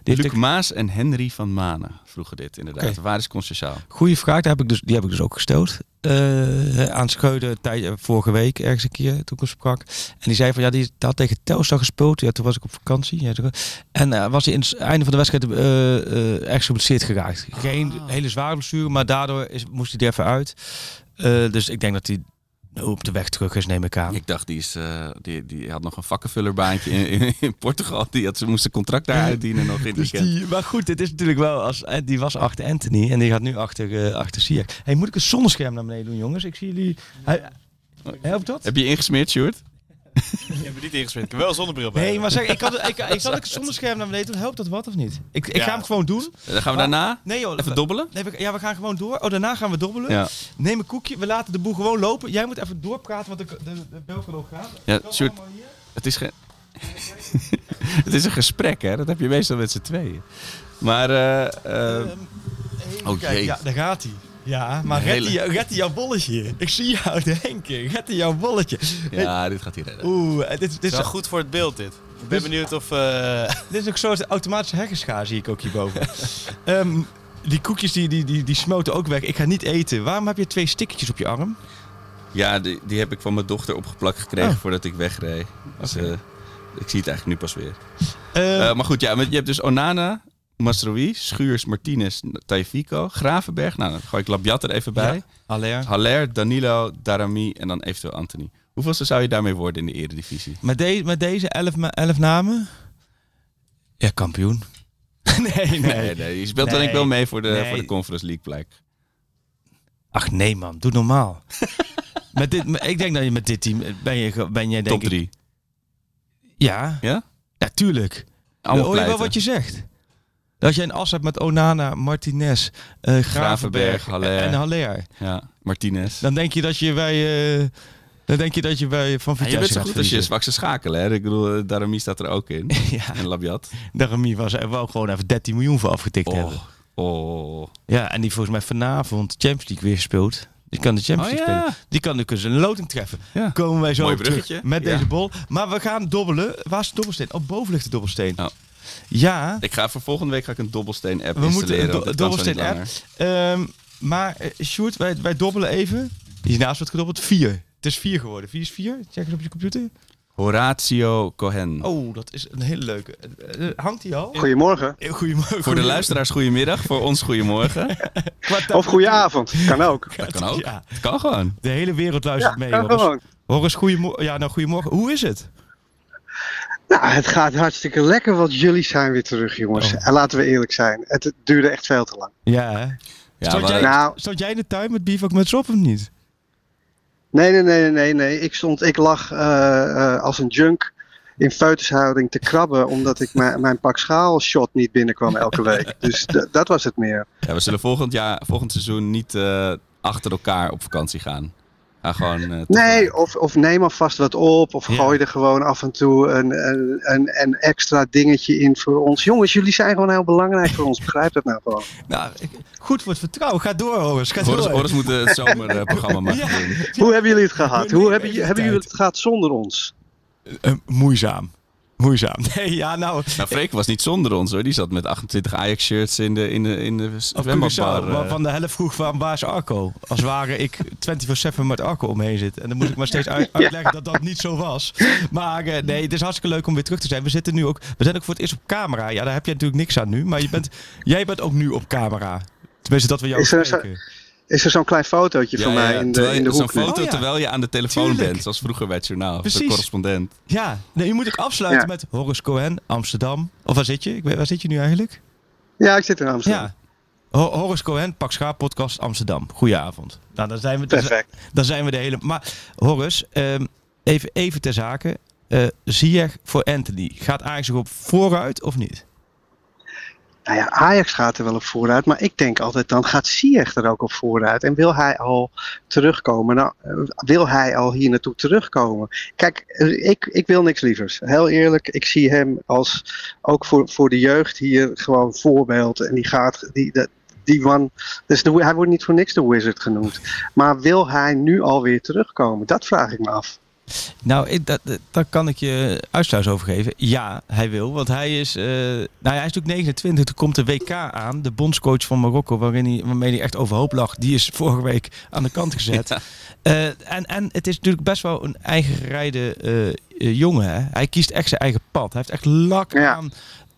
Luc Maas en Henry van Manen vroegen dit inderdaad. Waar is Concessaal? Goeie vraag, daar heb ik dus, die heb ik dus ook gesteld. Eh, aan Scheuden vorige week ergens een keer toen ik hem sprak. En die zei van ja, die had tegen Telstar gespeeld. Ja, toen was ik op vakantie. Ja, toen- en eh, was hij in het einde van de wedstrijd eh eh, ergens geblesseerd geraakt. Geen hele zware blessure, maar daardoor is, moest hij er even uit. Eh, dus ik denk dat hij op de weg terug is, neem ik aan. Ik dacht, die, is, eh, die, die had nog een vakkenvullerbaantje in, in, in Portugal. Die had, ze moesten contract daar uitdienen nog in Dus die, maar goed, dit is natuurlijk wel als eh, die was achter Anthony en die gaat nu achter uh, achter Siak. Hey, moet ik een zonnescherm naar beneden doen, jongens? Ik zie jullie. Hij, helpt dat? Heb je ingesmeerd, Sjoerd? Je hebt me niet ingesmeerd. Ik heb wel een zonnebril bij. Nee, maar zeg, ik, had, ik, ik, zal ik een zonnescherm naar beneden. Helpt dat wat of niet? Ik, ik Ja. ga hem gewoon doen. Dan gaan we daarna Nee joh. even dobbelen. Nee, we, ja, we gaan gewoon door. Oh, daarna gaan we dobbelen. Ja, Neem een koekje. We laten de boel gewoon lopen. Jij moet even doorpraten, want de, de, de bel kan ook gaan. ja Sjoerd, het is, ge- het is een gesprek, hè? Dat heb je meestal met z'n tweeën. Maar, eh, eh, Ehm, even oh jee. Ja, daar gaat hij. Ja, maar red, hele- hij, red hij jouw bolletje. Ik zie jou denken. Red hij jouw bolletje. ja, dit gaat hier redden. Oeh, eh, dit, is wel goed voor het beeld dit. Ik ben Dus- benieuwd of... eh, dit is ook zo'n automatische hekkenschaar, zie ik ook hierboven. Ehm die koekjes die, die, die, die smoten ook weg. Ik ga niet eten. Waarom heb je twee stickertjes op je arm? Ja, die, die heb ik van mijn dochter opgeplakt gekregen Oh. voordat ik wegreed. Dus, eh, ik zie het eigenlijk nu pas weer. Eh, Eh, maar goed, ja, maar je hebt dus Onana, Mastroui, Schuurs, Martinez, Taifiko, Gravenberg. Nou, dan gooi ik Labiat er even bij. Ja. Haller. Haller, Danilo, Darami en dan eventueel Anthony. Hoeveelste zou je daarmee worden in de eredivisie? Met, de, met deze elf, elf namen? Ja, kampioen. nee, nee, Nee, nee, je speelt dan ik wel mee voor de, Nee. voor de Conference League plek. Ach nee man, doe normaal. met dit, ik denk dat je met dit team ben je, ben je denk Top ik- 3. Ja, Ja? natuurlijk. Allemaal Hoor je wel wat je zegt? Dat je een as hebt met Onana, Martinez, eh Gravenberg Haller. en Haller. Ja, Martinez. Dan denk je dat je bij, eh, dan denk je dat je bij Van Ja, Vitesse je bent zo goed als je zwakste schakelen. Hè? Ik bedoel, eh, Darami staat er ook in. Ja, En Labiat. Darami was er wel gewoon even 13 miljoen voor afgetikt hebben. Oh, oh. Ja, en die volgens mij vanavond Champions League weer gespeeld. Die kan de Champions Oh, League ja. spelen. Die kan dus een loting treffen. Ja. Komen wij zo Mooi op terug met Ja. deze bol. Maar we gaan dobbelen. Waar is de dobbelsteen? Oh, boven ligt de dobbelsteen. Oh. Ja, Ik ga voor volgende week ga ik een dobbelsteen app we moeten installeren. een do- kan zo niet dobbelsteen app. Ehm, maar uh, Sjoerd, wij, wij dobbelen even. Hiernaast wordt gedobbeld. Vier. Het is vier geworden. Vier is vier. Check eens op je computer. Horatio Cohen. Oh, dat is een hele leuke. Eh, eh, hangt die al? Goedemorgen. Eh, Goedemorgen. Voor de luisteraars goedemiddag, voor ons goedemorgen. Of goedenavond. Kan ook. Dat kan ook. Ja, Het kan gewoon. de hele wereld Ja, luistert mee. kan Horus. gewoon. Horus, goedemorgen. Ja, nou, goedemorgen. Hoe is het? Nou, het gaat hartstikke lekker, want jullie zijn weer terug, jongens. Oh. En laten we eerlijk zijn, het, duurde echt veel te lang. Ja, hè? Ja, stond, maar- jij, Nou- stond jij in de tuin met bivak met op of niet? Nee, nee, nee, nee, nee. Ik, stond, ik lag eh, eh, als een junk in feutushouding te krabben, omdat ik mijn mijn pak schaal shot niet binnenkwam elke week. Dus dat was het meer. Ja, we zullen volgend, jaar, volgend seizoen niet eh, achter elkaar op vakantie gaan. Gewoon... eh, Nee, of, of neem alvast wat op, of Ja. gooi er gewoon af en toe een, een, een, een extra dingetje in voor ons. Jongens, jullie zijn gewoon heel belangrijk voor ons. Begrijp dat nou gewoon. Nou, ik- goed voor het vertrouwen. Ga door, Horus. Ga Horus, door. Horus moet het zomerprogramma maken Ja. Hoe hebben jullie het gehad? Hoe hebben, hebben jullie het gehad zonder ons? Eh, moeizaam. Moeizaam. Nee, ja, nou... Nou, Freek was niet zonder ons hoor. Die zat met 28 Ajax-shirts in de, in de, in de Of zwembadbar. Eh. waarvan de helft vroeg van waar is Arco? Als ware ik 24-7 met Arco omheen zit. En dan moet ik maar steeds uit- uitleggen dat dat niet zo was. Maar eh, nee, het is hartstikke leuk om weer terug te zijn. We zitten nu ook, we zijn ook voor het eerst op camera. Ja, daar heb je natuurlijk niks aan nu. Maar je bent, jij bent ook nu op camera. Tenminste, dat we jou spreken. Is er zo'n klein fotootje van mij in de, in de je- Zo'n hoek. nu. foto Oh, ja. terwijl je aan de telefoon Tuurlijk. bent, zoals vroeger bij het journaal. De correspondent. Ja, nee, je moet ook afsluiten Ja. met Horace Cohen, Amsterdam. Of waar zit je? Ik weet, waar zit je nu eigenlijk? Ja, ik zit in Amsterdam. Ja. Ho- Horace Cohen, Pak Schaap Podcast Amsterdam. Goedenavond. Nou, dan zijn we, dan, zijn- Perfect. dan zijn we de hele... Maar Horace, ehm, even, even ter zake. Eh Ziyech voor Anthony. Gaat Ajax erop vooruit of niet? Nou ja, Ajax gaat er wel op vooruit, maar ik denk altijd dan gaat Ziyech er ook op vooruit. En wil hij al terugkomen? Nou, eh, wil hij al hier naartoe terugkomen? Kijk, eh, ik, ik wil niks lievers. Heel eerlijk, ik zie hem als ook voor, voor de jeugd hier gewoon voorbeeld. En die gaat, die, dat- die man, dus de, hij wordt niet voor niks de wizard genoemd. Maar wil hij nu alweer terugkomen? Dat vraag ik me af. Nou, ik, dat, daar kan ik je uitsluis over geven. Ja, hij wil. Want hij is, eh, nou ja, hij is natuurlijk 29. Er komt de WK aan. De bondscoach van Marokko, waarin hij, waarmee hij echt overhoop lag. Die is vorige week aan de kant gezet. Ja. Eh, en, en het is natuurlijk best wel een eigen gerijde eh, jongen. Hè? Hij kiest echt zijn eigen pad. Hij heeft echt lak Ja. aan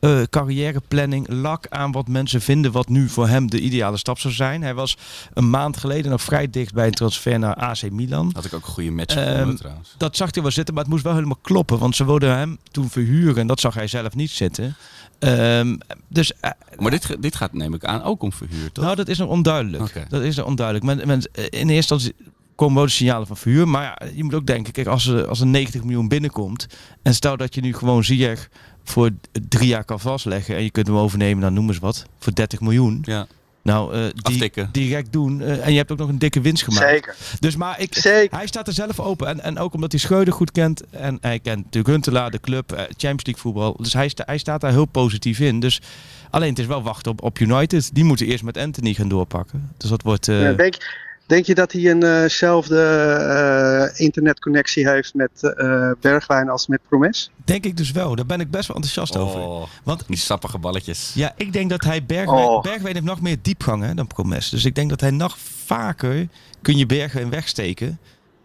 eh, carrièreplanning. Lak aan wat mensen vinden wat nu voor hem de ideale stap zou zijn. Hij was een maand geleden nog vrij dicht bij een transfer naar AC Milan. Had ik ook een goede match Ehm, gevonden trouwens. Dat zag hij wel zitten, maar het moest wel helemaal kloppen. Want ze wilden hem toen verhuren en dat zag hij zelf niet zitten. Ehm, dus eh, Maar dit, dit gaat neem ik aan ook om verhuur, toch? nou, dat is nog onduidelijk. Dat is nog onduidelijk. Men, men, eh, in eerste instantie komen wel de signalen van verhuur. Maar ja, je moet ook denken, kijk, als er, als er 90 miljoen binnenkomt. En stel dat je nu gewoon Ziyech voor drie jaar kan vastleggen. En je kunt hem overnemen, dan noem eens wat. Voor 30 miljoen. ja, Nou, eh, die aftikken. direct doen. eh, en je hebt ook nog een dikke winst gemaakt. Zeker. Dus maar ik, Zeker. hij staat er zelf open. En, en ook omdat hij Schreuder goed kent. En hij kent natuurlijk Huntelaar, de club, eh, Champions League voetbal. Dus hij, sta, hij staat daar heel positief in. Dus alleen het is wel wachten op, op United. Die moeten eerst met Anthony gaan doorpakken. Dus dat wordt... eh, Ja, denk, denk je dat hij eenzelfde internetconnectie heeft met eh, Bergwijn als met Promes? denk ik dus wel. Daar ben ik best wel enthousiast over. Oh, Want die sappige balletjes. ja, ik denk dat hij Bergwijn... Oh. Bergwijn heeft nog meer diepgang hè, dan Promes. Dus ik denk dat hij nog vaker kun je Bergwijn wegsteken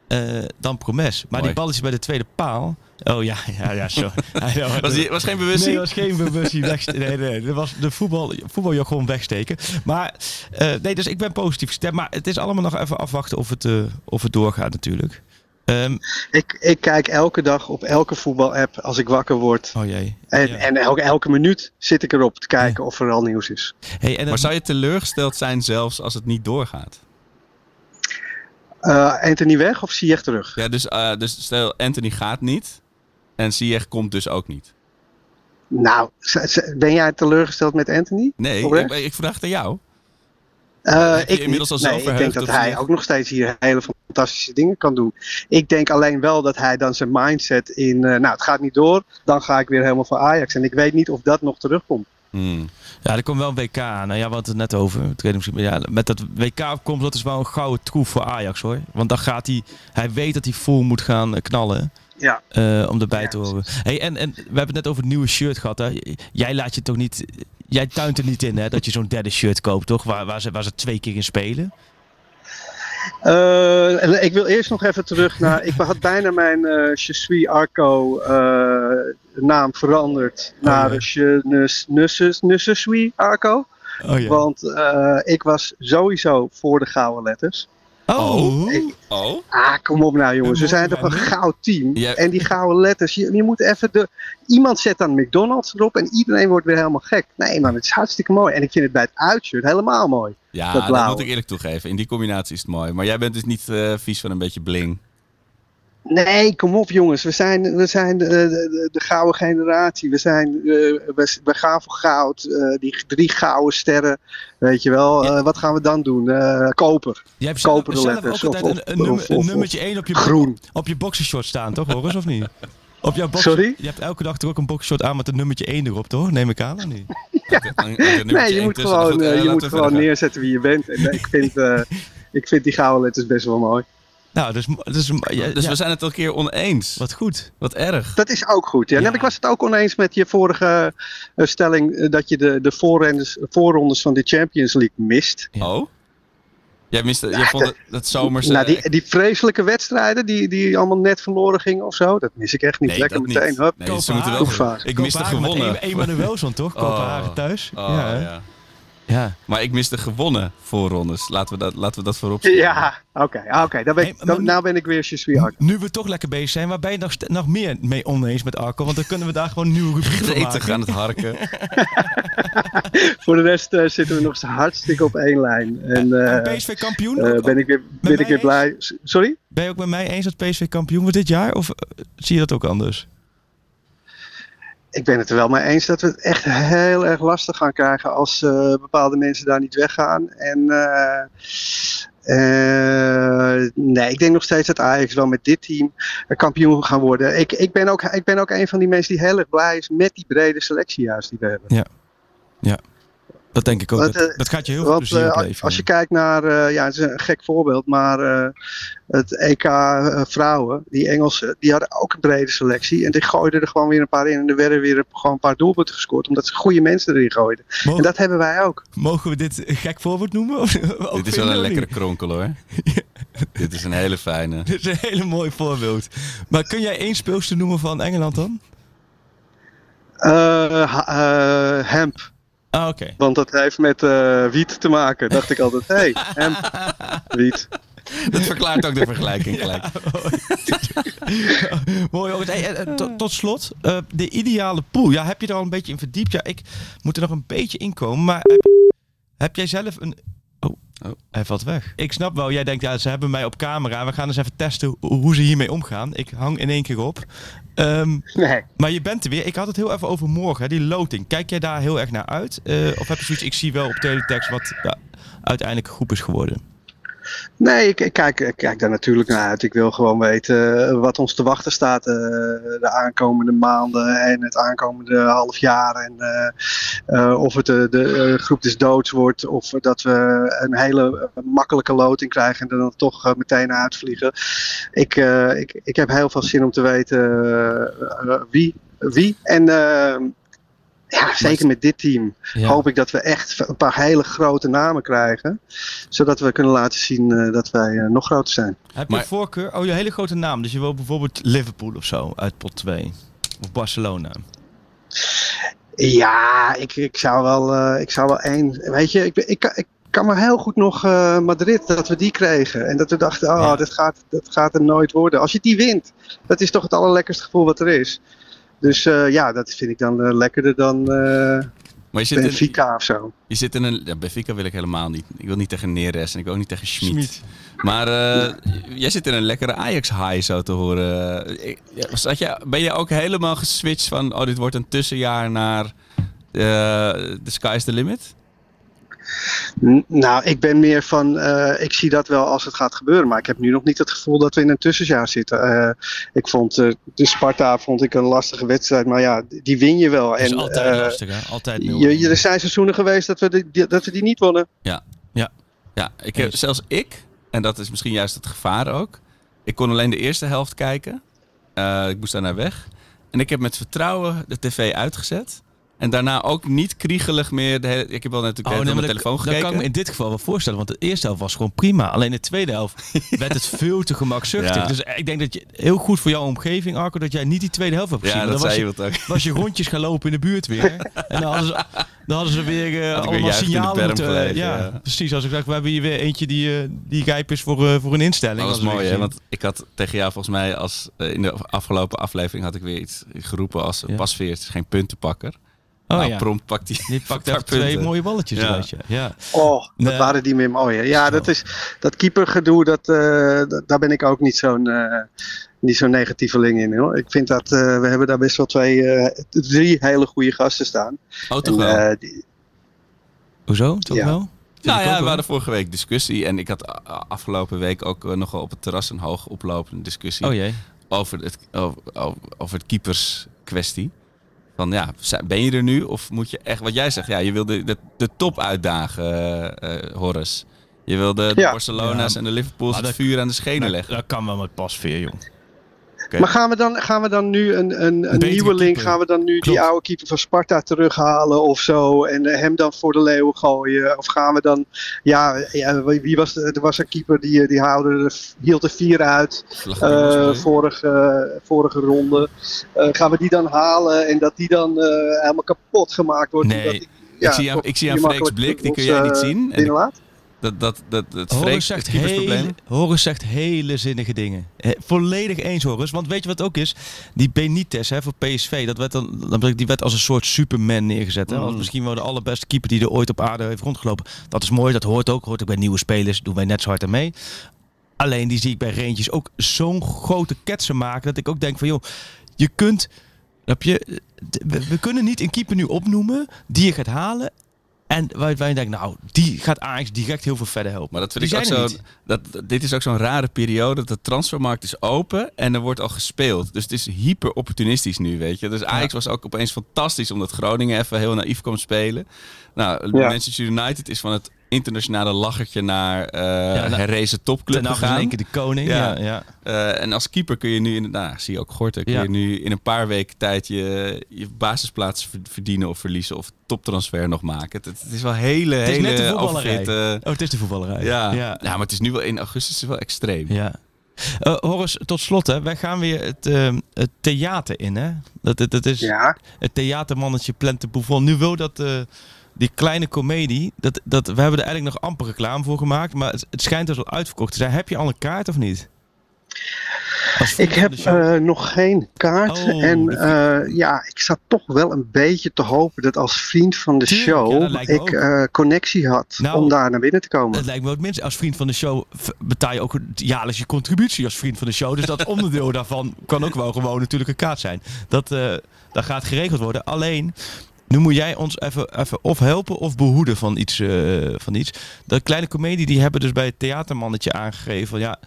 eh, dan Promes. Maar Mooi. die balletjes bij de tweede paal... Oh ja, ja, ja, zo. Was, die, was geen Nee, bewustzijn? dat was geen bewustzijn wegsteken. Nee, nee, dat was de voetbal, voetbaljargon wegsteken. Maar eh, nee, dus ik ben positief gestemd. Maar het is allemaal nog even afwachten of het, eh, of het doorgaat natuurlijk. Ehm, Ik, ik kijk elke dag op elke voetbalapp als ik wakker word. oh jee. En, Ja. en elke, elke minuut zit ik erop te kijken of er al nieuws is. Hey, en Maar het- zou je teleurgesteld zijn zelfs als het niet doorgaat? Eh, Anthony weg of Ziyech terug? Ja, dus, eh, dus stel Anthony gaat niet en Ziyech komt dus ook niet. Nou, ben jij teleurgesteld met Anthony? Nee, ik, ik vraag het aan jou. Eh, ik inmiddels al nee, ik denk dat hij ook nog steeds hier hele fantastische dingen kan doen. Ik denk alleen wel dat hij dan zijn mindset in, nou het gaat niet door, dan ga ik weer helemaal voor Ajax. En ik weet niet of dat nog terugkomt. Hmm. ja, er komt wel een WK aan. Nou ja, we hadden het net over. Ja, met dat WK komt, dat is wel een gouden troef voor Ajax hoor. Want dan gaat hij, hij weet dat hij vol moet gaan eh, knallen. Ja. eh, om erbij Ja, te horen. Hey, en, en we hebben het net over het nieuwe shirt gehad. Hè? Jij laat je toch niet. Jij tuint er niet in hè, dat je zo'n derde shirt koopt, toch? Waar, waar, ze, waar ze twee keer in spelen. Eh, ik wil eerst nog even terug naar. Ik had bijna mijn Je suis Arco eh, naam veranderd naar ja. Je ne, ne, suis- ne suis Arco. Oh ja. Want ik was sowieso voor de gouden letters. Oh. Ik- Oh? Ah, kom op nou jongens. We zijn toch een goud team. Ja. En die gouden letters. Je, je moet even de. Iemand zet dan McDonald's erop en iedereen wordt weer helemaal gek. Nee man, het is hartstikke mooi. En ik vind het bij het uitshirt helemaal mooi. Ja, Dat moet ik eerlijk toegeven. In die combinatie is het mooi. Maar jij bent dus niet eh, vies van een beetje bling. Nee, kom op jongens. We zijn, we zijn de, de, de gouden generatie. We, zijn, eh, we, we gaan voor goud. Eh, die drie gouden sterren. Weet je wel. Ja. Eh, wat gaan we dan doen? Eh, koper. Jij hebt zelf, Koperen zelf letters ook altijd een, of- een, nummer, of- een of- nummertje 1 op je, Groen. op je boxershort staan, toch, Horace, of niet? Op jouw box, Sorry? Je hebt elke dag toch ook een boxershort aan met een nummertje 1 erop, toch? Neem ik aan, of niet? Nee, je moet gewoon, je moet gewoon neerzetten wie je bent. En ik vind, eh, ik vind die gouden letters best wel mooi. Nou, dus, dus, ja, Dus ja, we zijn het elke keer oneens. Wat, wat goed. erg. Dat is ook goed. Ja. Ja. En ik was het ook oneens met je vorige eh, stelling eh, dat je de, de voorrondes, voorrondes van de Champions League mist. Ja. Oh? Jij miste, jij vond het, dat zomerse... Nou, die, die vreselijke wedstrijden die, die allemaal net verloren gingen of zo, dat mis ik echt niet. nee, Lekker dat meteen. niet. Hup. Nee, ze moeten wel... Ik miste gewonnen. Em- Emanuelson, toch? Oh. Kopenhagen thuis. Oh, ja, ja. Maar ik mis de gewonnen voorrondes. Laten we dat, laten we dat voorop stellen. Ja, oké. ah, oké. Dan ben ik, Hey, dan, nu- nou ben ik weer je. Nu we toch lekker bezig zijn, waar ben je nog, nog meer mee oneens met Arco? Want dan kunnen we daar gewoon nieuwe rubriek van Gretig maken. aan het harken. Voor de rest eh, zitten we nog eens hartstikke op één lijn. En eh, PSV kampioen? eh, ben ik weer, ben ik weer blij. Sorry? Ben je ook met mij eens dat PSV kampioen wordt dit jaar? Of zie je dat ook anders? Ik ben het er wel mee eens dat we het echt heel erg lastig gaan krijgen als eh, bepaalde mensen daar niet weggaan. En eh, eh, nee, ik denk nog steeds dat Ajax wel met dit team kampioen gaan worden. Ik, ik, ben ook, ik ben ook een van die mensen die heel erg blij is met die brede selectie die we hebben. Dat denk ik ook. Want, dat, eh, dat gaat je heel veel plezier eh, opleveren. als je kijkt naar, eh, ja, het is een gek voorbeeld, maar eh, het EK vrouwen, die Engelsen, die hadden ook een brede selectie. En die gooiden er gewoon weer een paar in en er werden weer gewoon een paar doelpunten gescoord, omdat ze goede mensen erin gooiden. En dat hebben wij ook. mogen we dit een gek voorbeeld noemen? Of, Dit is wel een lekkere kronkel hoor. Dit is een hele fijne. Dit is een hele mooi voorbeeld. Maar kun jij één speelster noemen van Engeland dan? Eh, eh, hemp, Ah, oké. want dat heeft met eh, wiet te maken. Dacht ik altijd, hé, hey, hemp, wiet. Dat verklaart ook de vergelijking gelijk. Mooi. Hey, eh, tot, tot slot, eh, de ideale pool. Ja, heb je er al een beetje in verdiept? Ja, ik moet er nog een beetje in komen. Maar heb, heb jij zelf een... Oh, hij valt weg. Ik snap wel, jij denkt, ja, ze hebben mij op camera. We gaan eens even testen hoe, hoe ze hiermee omgaan. Ik hang in één keer op. Ehm, Nee. maar je bent er weer. Ik had het heel even over morgen, hè, die loting. Kijk jij daar heel erg naar uit? Eh, of heb je zoiets, ik zie wel op teletext wat ja, uiteindelijk groep is geworden. Nee, ik, kijk, kijk daar natuurlijk naar uit. Ik wil gewoon weten eh, wat ons te wachten staat eh, de aankomende maanden en het aankomende half jaar. En eh, of het de, de groep des doods wordt, of dat we een hele makkelijke loting krijgen en er dan toch meteen uitvliegen. Ik, ik, ik heb heel veel zin om te weten wie. wie. En ja, zeker met dit team hoop ik dat we echt een paar hele grote namen krijgen. Zodat we kunnen laten zien eh, dat wij eh, nog groter zijn. Heb je Maar- voorkeur? Oh, je hele grote naam. Dus je wil bijvoorbeeld Liverpool of zo uit pot 2. Of Barcelona. Ja, ik, ik, zou, wel, eh, ik zou wel één. Weet je, ik, ik, kan- ik kan me heel goed nog eh, Madrid, dat we die kregen. En dat we dachten, oh, Ja. dat, gaat, dat gaat er nooit worden. Als je die wint, dat is toch het allerlekkerste gevoel wat er is. Dus eh, ja, dat vind ik dan eh, lekkerder dan eh Maar je zit, in, Benfica of zo. je zit in een... Ja, Benfica wil ik helemaal niet. Ik wil niet tegen Neres en ik wil ook niet tegen Schmid. Schmid. Maar eh, jij zit in een lekkere Ajax-high zo te horen. Zat je, ben je ook helemaal geswitcht van... Oh, dit wordt een tussenjaar naar... eh the sky's the limit? N- Nou, ik ben meer van, eh, ik zie dat wel als het gaat gebeuren, maar ik heb nu nog niet het gevoel dat we in een tussenjaar zitten. Eh, ik vond eh, de Sparta vond ik een lastige wedstrijd, maar ja, die win je wel. En altijd lastig, hè? Altijd je, je- er zijn seizoenen geweest dat we, die, dat we die niet wonnen. Ja, ik heb, zelfs ik, en dat is misschien juist het gevaar ook. Ik kon alleen de eerste helft kijken. Ik moest daarna weg. En ik heb met vertrouwen de tv uitgezet. En daarna ook niet kriegelig meer. De hele, ik heb wel natuurlijk Oh, nee, mijn dat, telefoon dat gekeken. kan ik me in dit geval wel voorstellen. Want de eerste helft was gewoon prima. Alleen de tweede helft werd het veel te gemakzuchtig. Ja. Dus ik denk dat je heel goed voor jouw omgeving, Arco, dat jij niet die tweede helft hebt gezien. ja, dat dan was zei je, ook. was je rondjes gaan lopen in de buurt weer. en dan hadden ze, dan hadden ze weer eh, allemaal signalen moeten... gelegen, ja, ja. precies. Als ik dacht, we hebben hier weer eentje die, eh, die rijp is voor, eh, voor een instelling. Dat was mooi, hè? Want ik had tegen jou volgens mij als in de afgelopen aflevering had ik weer iets geroepen als Ja. pasveert is geen puntenpakker. Oh nou, ja. prompt pakt hij. Die pakt paar twee mooie balletjes Ja. eruit. Ja. ja. Oh, dat waren die meer mooie. Ja, dat is dat keepergedoe, dat, eh, dat- daar ben ik ook niet zo'n eh, niet zo'n negatieveling in. Hoor. Ik vind dat eh, we hebben daar best wel twee, eh, drie hele goede gasten staan. Oh, toch En, wel? eh, die- Hoezo? Toch Ja. wel? Vind Nou ja, we wel. hadden vorige week discussie. En ik had afgelopen week ook nogal op het terras een hoog oplopende discussie. Oh jee. over het, over, over- over het keepers kwestie. Van ja, ben je er nu? Of moet je echt, wat jij zegt, ja, je wil de, de, de top uitdagen, Horace. Je wil de, de Ja. Barcelona's Ja. en de Liverpools Maar het dat- vuur aan de schenen Dat, leggen. dat kan wel met pasveer, jong. Maar gaan we dan, gaan we dan nu een, een, een nieuwe link, gaan we dan nu Klopt. die oude keeper van Sparta terughalen of zo en eh, hem dan voor de leeuw gooien? Of gaan we dan, ja, ja wie was, de- er was een keeper die, die haalde, hield er vier uit eh, vorige, vorige ronde. Eh, gaan we die dan halen en dat die dan eh, helemaal kapot gemaakt wordt? Nee. omdat die ja, ik zie aan, toch ik zie aan je Freek's blik, die kun jij niet eh, zien. En. Dat, dat, dat, dat Horus zegt, het hele, Horus zegt hele zinnige dingen. He- volledig eens, Horus. Want weet je wat het ook is? Die Benitez hè, voor PSV, dat werd dan, die werd als een soort superman neergezet. Hè? Als Mm. misschien wel de allerbeste keeper die er ooit op aarde heeft rondgelopen. Dat is mooi, dat hoort ook. Hoort ook bij nieuwe spelers. Doen wij net zo hard aan mee. Alleen die zie ik bij Reentjes ook zo'n grote ketsen maken. Dat ik ook denk van joh, je kunt... Heb je, we, we kunnen niet een keeper nu opnoemen die je gaat halen. En je denkt, nou, die gaat Ajax direct heel veel verder helpen. Maar dat vind Die ik ook zo. Dat, dit is ook zo'n rare periode. De transfermarkt is open en er wordt al gespeeld. Dus het is hyper opportunistisch nu, weet je. Dus Ajax was ook opeens fantastisch omdat Groningen even heel naïef kwam spelen. Nou, Ja. Manchester United is van het internationale lachertje naar eh nou, herrezen topclub Ten gegaan. één keer de koning. Ja. Ja, ja. Eh, en als keeper kun je nu, in, nou, zie je ook Gorten, kun Ja. je nu in een paar weken tijd je, je basisplaats ver- verdienen of verliezen of toptransfer nog maken. Het, het is wel hele, Het is net de hele voetballerij. eh, Oh, het is de voetballerij. ja. ja. Ja. maar het is nu wel in augustus is wel extreem. Ja. Eh, Horus, tot slot, hè. wij gaan weer het, eh, het theater in. Hè? Dat, dat, dat is Ja, het theatermannetje Plente Bouffon. Nu wil dat eh, die kleine komedie, dat, dat, we hebben er eigenlijk nog amper reclame voor gemaakt, maar het, het schijnt dus al uitverkocht te zijn. Heb je al een kaart of niet? Ik heb eh, nog geen kaart. Oh, en eh, ja, ik zat toch wel een beetje te hopen dat als vriend van de Tuurlijk, show ik ook. eh, connectie had Nou, om daar naar binnen te komen. Het lijkt me het minst. Als vriend van de show betaal je ook jaarlijks je contributie als vriend van de show. Dus dat onderdeel daarvan kan ook wel gewoon natuurlijk een kaart zijn. Dat, dat gaat geregeld worden. Alleen, nu moet jij ons even, even of helpen of behoeden van iets, eh, van iets. Dat kleine comedie die hebben dus bij het theatermannetje aangegeven. Ja,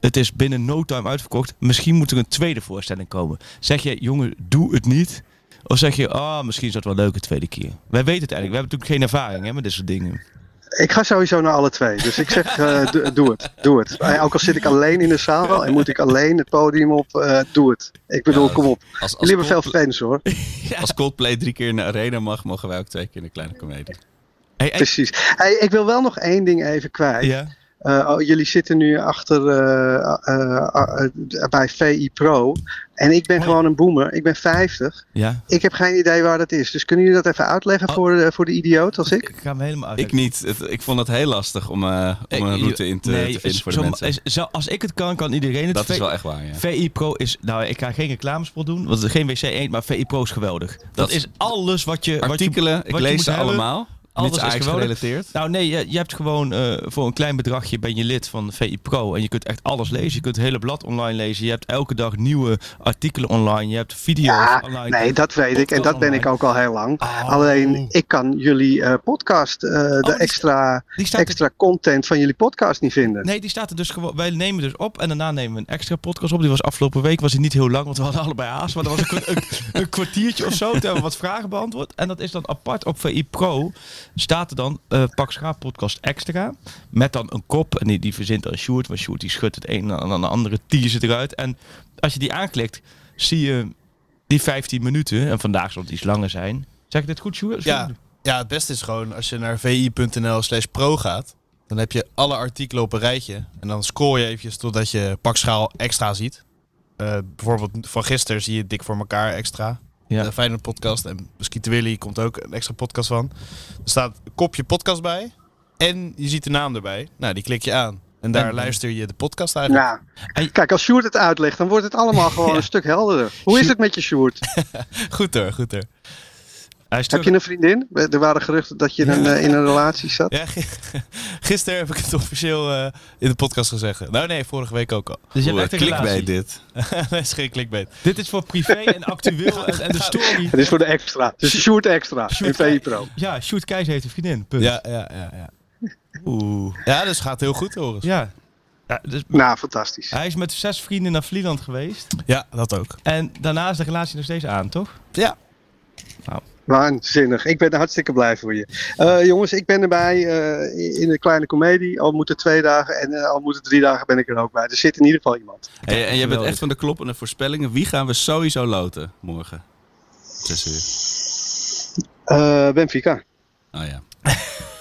het is binnen no time uitverkocht. Misschien moet er een tweede voorstelling komen. Zeg je, jongen, doe het niet. Of zeg je, ah, misschien is dat wel leuk een tweede keer. Wij weten het eigenlijk. We hebben natuurlijk geen ervaring hè, met dit soort dingen. Ik ga sowieso naar alle twee. Dus ik zeg, eh, do- doe het. Doe het. Ook al zit ik alleen in de zaal en moet ik alleen het podium op, eh, doe het. Ik bedoel, Ja, kom op. Als, als, Jullie hebben veel fans hoor. als Coldplay drie keer in de arena mag, mogen wij ook twee keer in de kleine comedie. Hey, hey, Precies. Hey, ik wil wel nog één ding even kwijt. ja. Eh, oh, jullie zitten nu achter eh, eh, bij VI Pro. En ik ben Oh, gewoon een boomer. Ik ben 50. ja. Ik heb geen idee waar dat is. Dus kunnen jullie dat even uitleggen Oh. voor, de, voor de idioot als ik? Ik ga hem helemaal uit. Ik niet. Het- ik vond het heel lastig om, eh, om een route in te, te vinden voor de zo- mensen. is- zo- als ik het kan, kan iedereen het. dat V- is wel echt waar, ja. VI Pro is, nou ik ga geen reclamespot doen, want het is geen WC 1, maar VI Pro is geweldig. Dat, Dat- is alles wat je... wat je- Artikelen, ik wat je lees moet ze hebben. allemaal. Alles is geweldig. gerelateerd. Nou nee, je, je hebt gewoon eh, voor een klein bedragje ben je lid van VI Pro en je kunt echt alles lezen. Je kunt het hele blad online lezen. Je hebt elke dag nieuwe artikelen online. Je hebt video's Ja, online. nee, dat weet ik. En dat ben ik ook al heel lang. Oh. Alleen, ik kan jullie eh, podcast, eh, de die- extra, Die staat er- extra content van jullie podcast niet vinden. Nee, die staat er dus gewoon. Wij nemen dus op en daarna nemen we een extra podcast op. Die was afgelopen week was hij niet heel lang, want we hadden allebei haast. Maar dat was een, een, een kwartiertje of zo. Toen hebben we wat vragen beantwoord. En dat is dan apart op VI Pro. Staat er dan eh Pak podcast extra. Met dan een kop. En die, verzint dan Sjoerd. Maar Sjoerd die schudt het een en dan de andere teaser eruit. En als je die aanklikt, zie je die 15 minuten. En vandaag zal het iets langer zijn. Zeg ik dit goed? Ja, ja, het beste is gewoon als je naar vi.nl slash pro gaat. Dan heb je alle artikelen op een rijtje. En dan scroll je eventjes totdat je pakschaal extra ziet. Eh, bijvoorbeeld van gisteren zie je Dik voor elkaar extra. Ja. De Feyenoord podcast. En Skieten Willy komt ook een extra podcast van. Er staat een kopje podcast bij. En je ziet de naam erbij. Nou, die klik je aan. En daar En- luister je de podcast eigenlijk. Nou, En- kijk, als Sjoerd het uitlegt, dan wordt het allemaal gewoon een stuk helderder. Hoe is het met je Sjoerd? Goed hoor, goed hoor. Hij Heb je een vriendin? Er waren geruchten dat je een, eh, in een relatie zat. Ja, gi- gisteren heb ik het officieel eh, in de podcast gezegd. Nou nee, vorige week ook al. Dus je hebt echt een clickbait relatie. dit. dat is geen clickbait. Dit is voor privé en actueel en, en de story. Het is voor de extra. Dus Sjoerd extra in VI Pro. Ja, Sjoerd Keizer heeft een vriendin. Punt. Ja, ja, ja, ja. Oeh. Ja, dus gaat heel goed, Horus. Ja. ja dus Nou, fantastisch. hij is met zes vrienden naar Vlieland geweest. Ja, dat ook. En daarna is de relatie nog steeds aan, toch? Ja. Waanzinnig. Ik ben hartstikke blij voor je. Eh, jongens, ik ben erbij eh, in de kleine komedie. Al moeten twee dagen en eh, al moeten drie dagen ben ik er ook bij. Er zit in ieder geval iemand. Hey, en jij bent echt van de kloppende voorspellingen. Wie gaan we sowieso loten morgen? Zes uur. Eh, Benfica. Oh ja.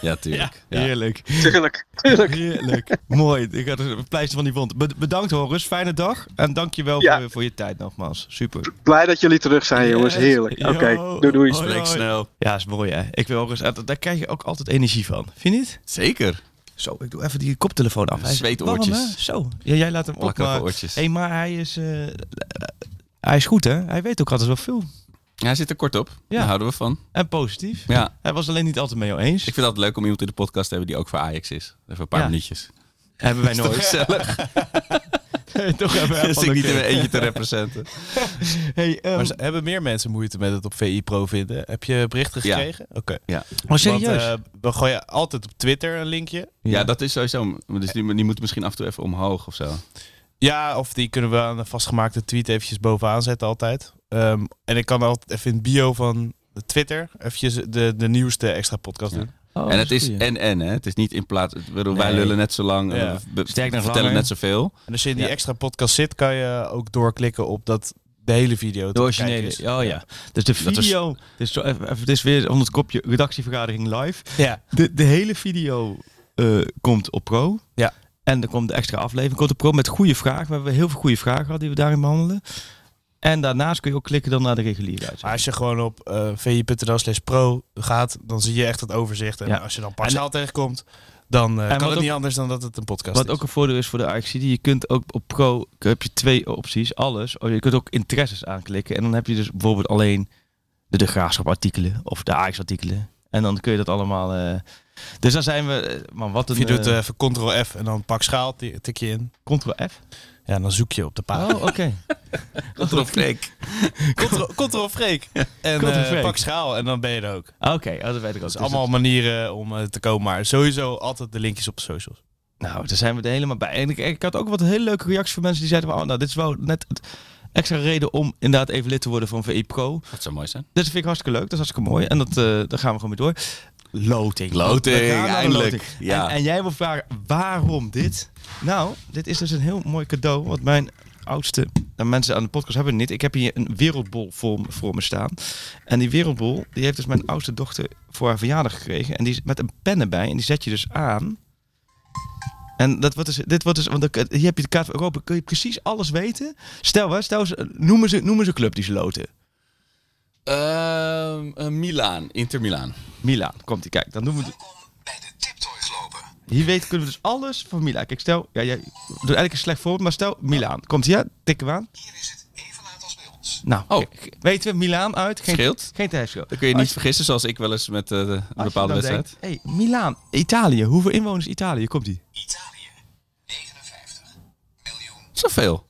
Ja, tuurlijk. Ja. Heerlijk. Tuurlijk, tuurlijk. Heerlijk. Mooi. Ik had een pleister van die wond. Be- bedankt Horus. Fijne dag. En dankjewel Ja. voor, voor je tijd nogmaals. Super. Blij dat jullie terug zijn, jongens. Heerlijk. Oké, doei doei. Hoi, Spreek hoi. snel. Ja, is mooi hè. Ik wil Horus. Daar daar krijg je ook altijd energie van. Vind je niet? Zeker. Zo, ik doe even die koptelefoon af. Hij Zweetoortjes. warm? Zo. Ja, jij laat hem op. Maar, oortjes. hey, maar hij is... eh, hij is goed hè. Hij weet ook altijd wel veel. Ja, hij zit er kort op. Ja. Daar houden we van. En positief. Ja. Hij was alleen niet altijd jou eens. Ik vind het altijd leuk om iemand in de podcast te hebben die ook voor Ajax is. Even een paar Ja. minuutjes. Hebben wij nooit. gezellig? Toch hebben wij Dus van, ik niet in mijn eentje te representen. Hey, ehm, Maar ze- hebben meer mensen moeite met het op VI Pro vinden? Heb je berichten Ja. gekregen? Oké. Ja. oh, serieus? Want, eh, we gooien altijd op Twitter een linkje. Ja, dat is sowieso. Maar Dus die, die moeten misschien af en toe even omhoog of zo. Ja, of die kunnen we aan een vastgemaakte tweet eventjes bovenaan zetten altijd. Ehm, en ik kan altijd even in het bio van de Twitter eventjes de, de nieuwste extra podcast Ja. doen. Oh, en het is goeie. en-en, hè. Het is niet in plaats... Wij Nee. lullen net zo lang. en Ja. we- vertellen langer. net zoveel. En als je in die Ja. extra podcast zit, kan je ook doorklikken op dat de hele video. De originele. is. Oh ja. Dus de Dat is- video. Dit is, zo, even, even, dit is weer onder het kopje redactievergadering live. Ja. De, de hele video eh, komt op Pro. Ja. En er komt de extra aflevering komt op Pro met goede vragen. We hebben heel veel goede vragen gehad die we daarin behandelen. En daarnaast kun je ook klikken dan naar de reguliere uitzending. als je gewoon op eh vi.nl slash pro gaat, dan zie je echt het overzicht. En Ja. als je dan partiaal tegenkomt, dan eh, wat kan het ook- niet anders dan dat het een podcast Wat is. ook een voordeel is voor de AXC, je kunt ook op Pro heb je twee opties, alles. Oh, Je kunt ook interesses aanklikken en dan heb je dus bijvoorbeeld alleen de, de graafschap artikelen of de AX artikelen. En dan kun je dat allemaal. eh, dus dan zijn we. Man, wat een. Of je doet even ctrl F en dan pak schaal, ti- tik je in. Ctrl F. Ja, en dan zoek je op de pagina. Oh, oké. Ctrl, ctrl freak. En eh, pak schaal en dan ben je er ook. Oké, oh, dat weet ik is Dus allemaal manieren om eh, te komen. Maar sowieso altijd de linkjes op de socials. Nou, daar zijn we er helemaal bij. En ik, ik had ook wat hele leuke reacties van mensen die zeiden: oh, nou, dit is wel net het extra reden om inderdaad even lid te worden van VI Pro. Dat zou mooi zijn. Dus dat vind ik hartstikke leuk. Dat is hartstikke mooi. En dat, eh, daar gaan we gewoon mee door. Loting. Loting, eindelijk. loting. Ja. En, en jij wil vragen, waarom dit? Nou, dit is dus een heel mooi cadeau. Want mijn oudste en mensen aan de podcast hebben het niet. Ik heb hier een wereldbol voor, me- voor me staan. En die wereldbol, die heeft dus mijn oudste dochter voor haar verjaardag gekregen. En die is met een pen erbij. En die zet je dus aan. En dat wordt dus, dit wordt dus, want hier heb je de kaart van Europa, kun je precies alles weten. Stel, hè, stel noemen ze, noemen ze club die ze loten. Ehm, eh, Milaan. Inter Milaan. Milaan, komt ie. Kijk, dan doen we. bij de lopen. Hier weten kunnen we dus alles van Milaan. Kijk, stel, ja, jij doet eigenlijk een slecht voorbeeld, maar stel Milaan. Komt ie, ja? Tikken we aan. Hier is het even laat als bij ons. Nou, Oh. weten we Milaan uit? Geen, Scheelt. Geen tijdverschil. Dan kun je Als niet vergissen, zoals ik wel eens met eh, de- een bepaalde wedstrijd. hey, Milaan, Italië. Hoeveel inwoners Italië? Komt die? Italië. 59 miljoen Zoveel.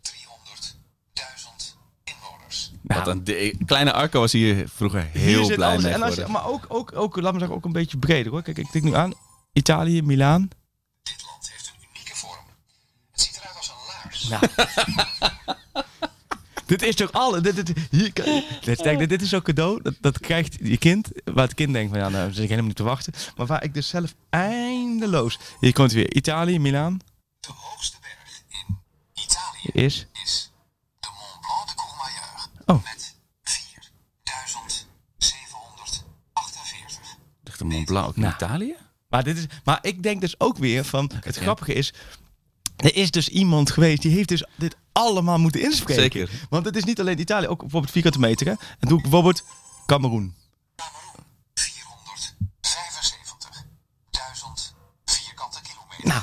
300.000 inwoners. Wat een de- kleine Arco was hier vroeger Hier heel zit blij alles- mee en als. Maar ook, ook, ook, laat me zeggen, ook een beetje breder hoor. Kijk, ik tik nu aan. Italië, Milaan. Dit land heeft een unieke vorm. Het ziet eruit als een laars. Nou. dit is toch alle. Dit, dit, hier, dit, kijk, dit, dit is zo'n cadeau. Dat, dat krijgt je kind. Waar het kind denkt van ja, nou zit ik helemaal niet te wachten. Maar waar ik dus zelf eindeloos. Hier komt weer Italië, Milaan. De hoogste berg in Italië Is. is de Mont Blanc de Courmayeur. Oh. Met 4748. Ligt de Mont Blanc ook in Nou. Italië? Maar, dit is, maar ik denk dus ook weer van. Het grappige is. Er is dus iemand geweest die heeft dus dit allemaal moeten inspreken. Zeker. Want het is niet alleen Italië, ook bijvoorbeeld vierkante meter. Hè? En doe ik bijvoorbeeld Cameroen. 475.000 vierkante kilometer. Nou,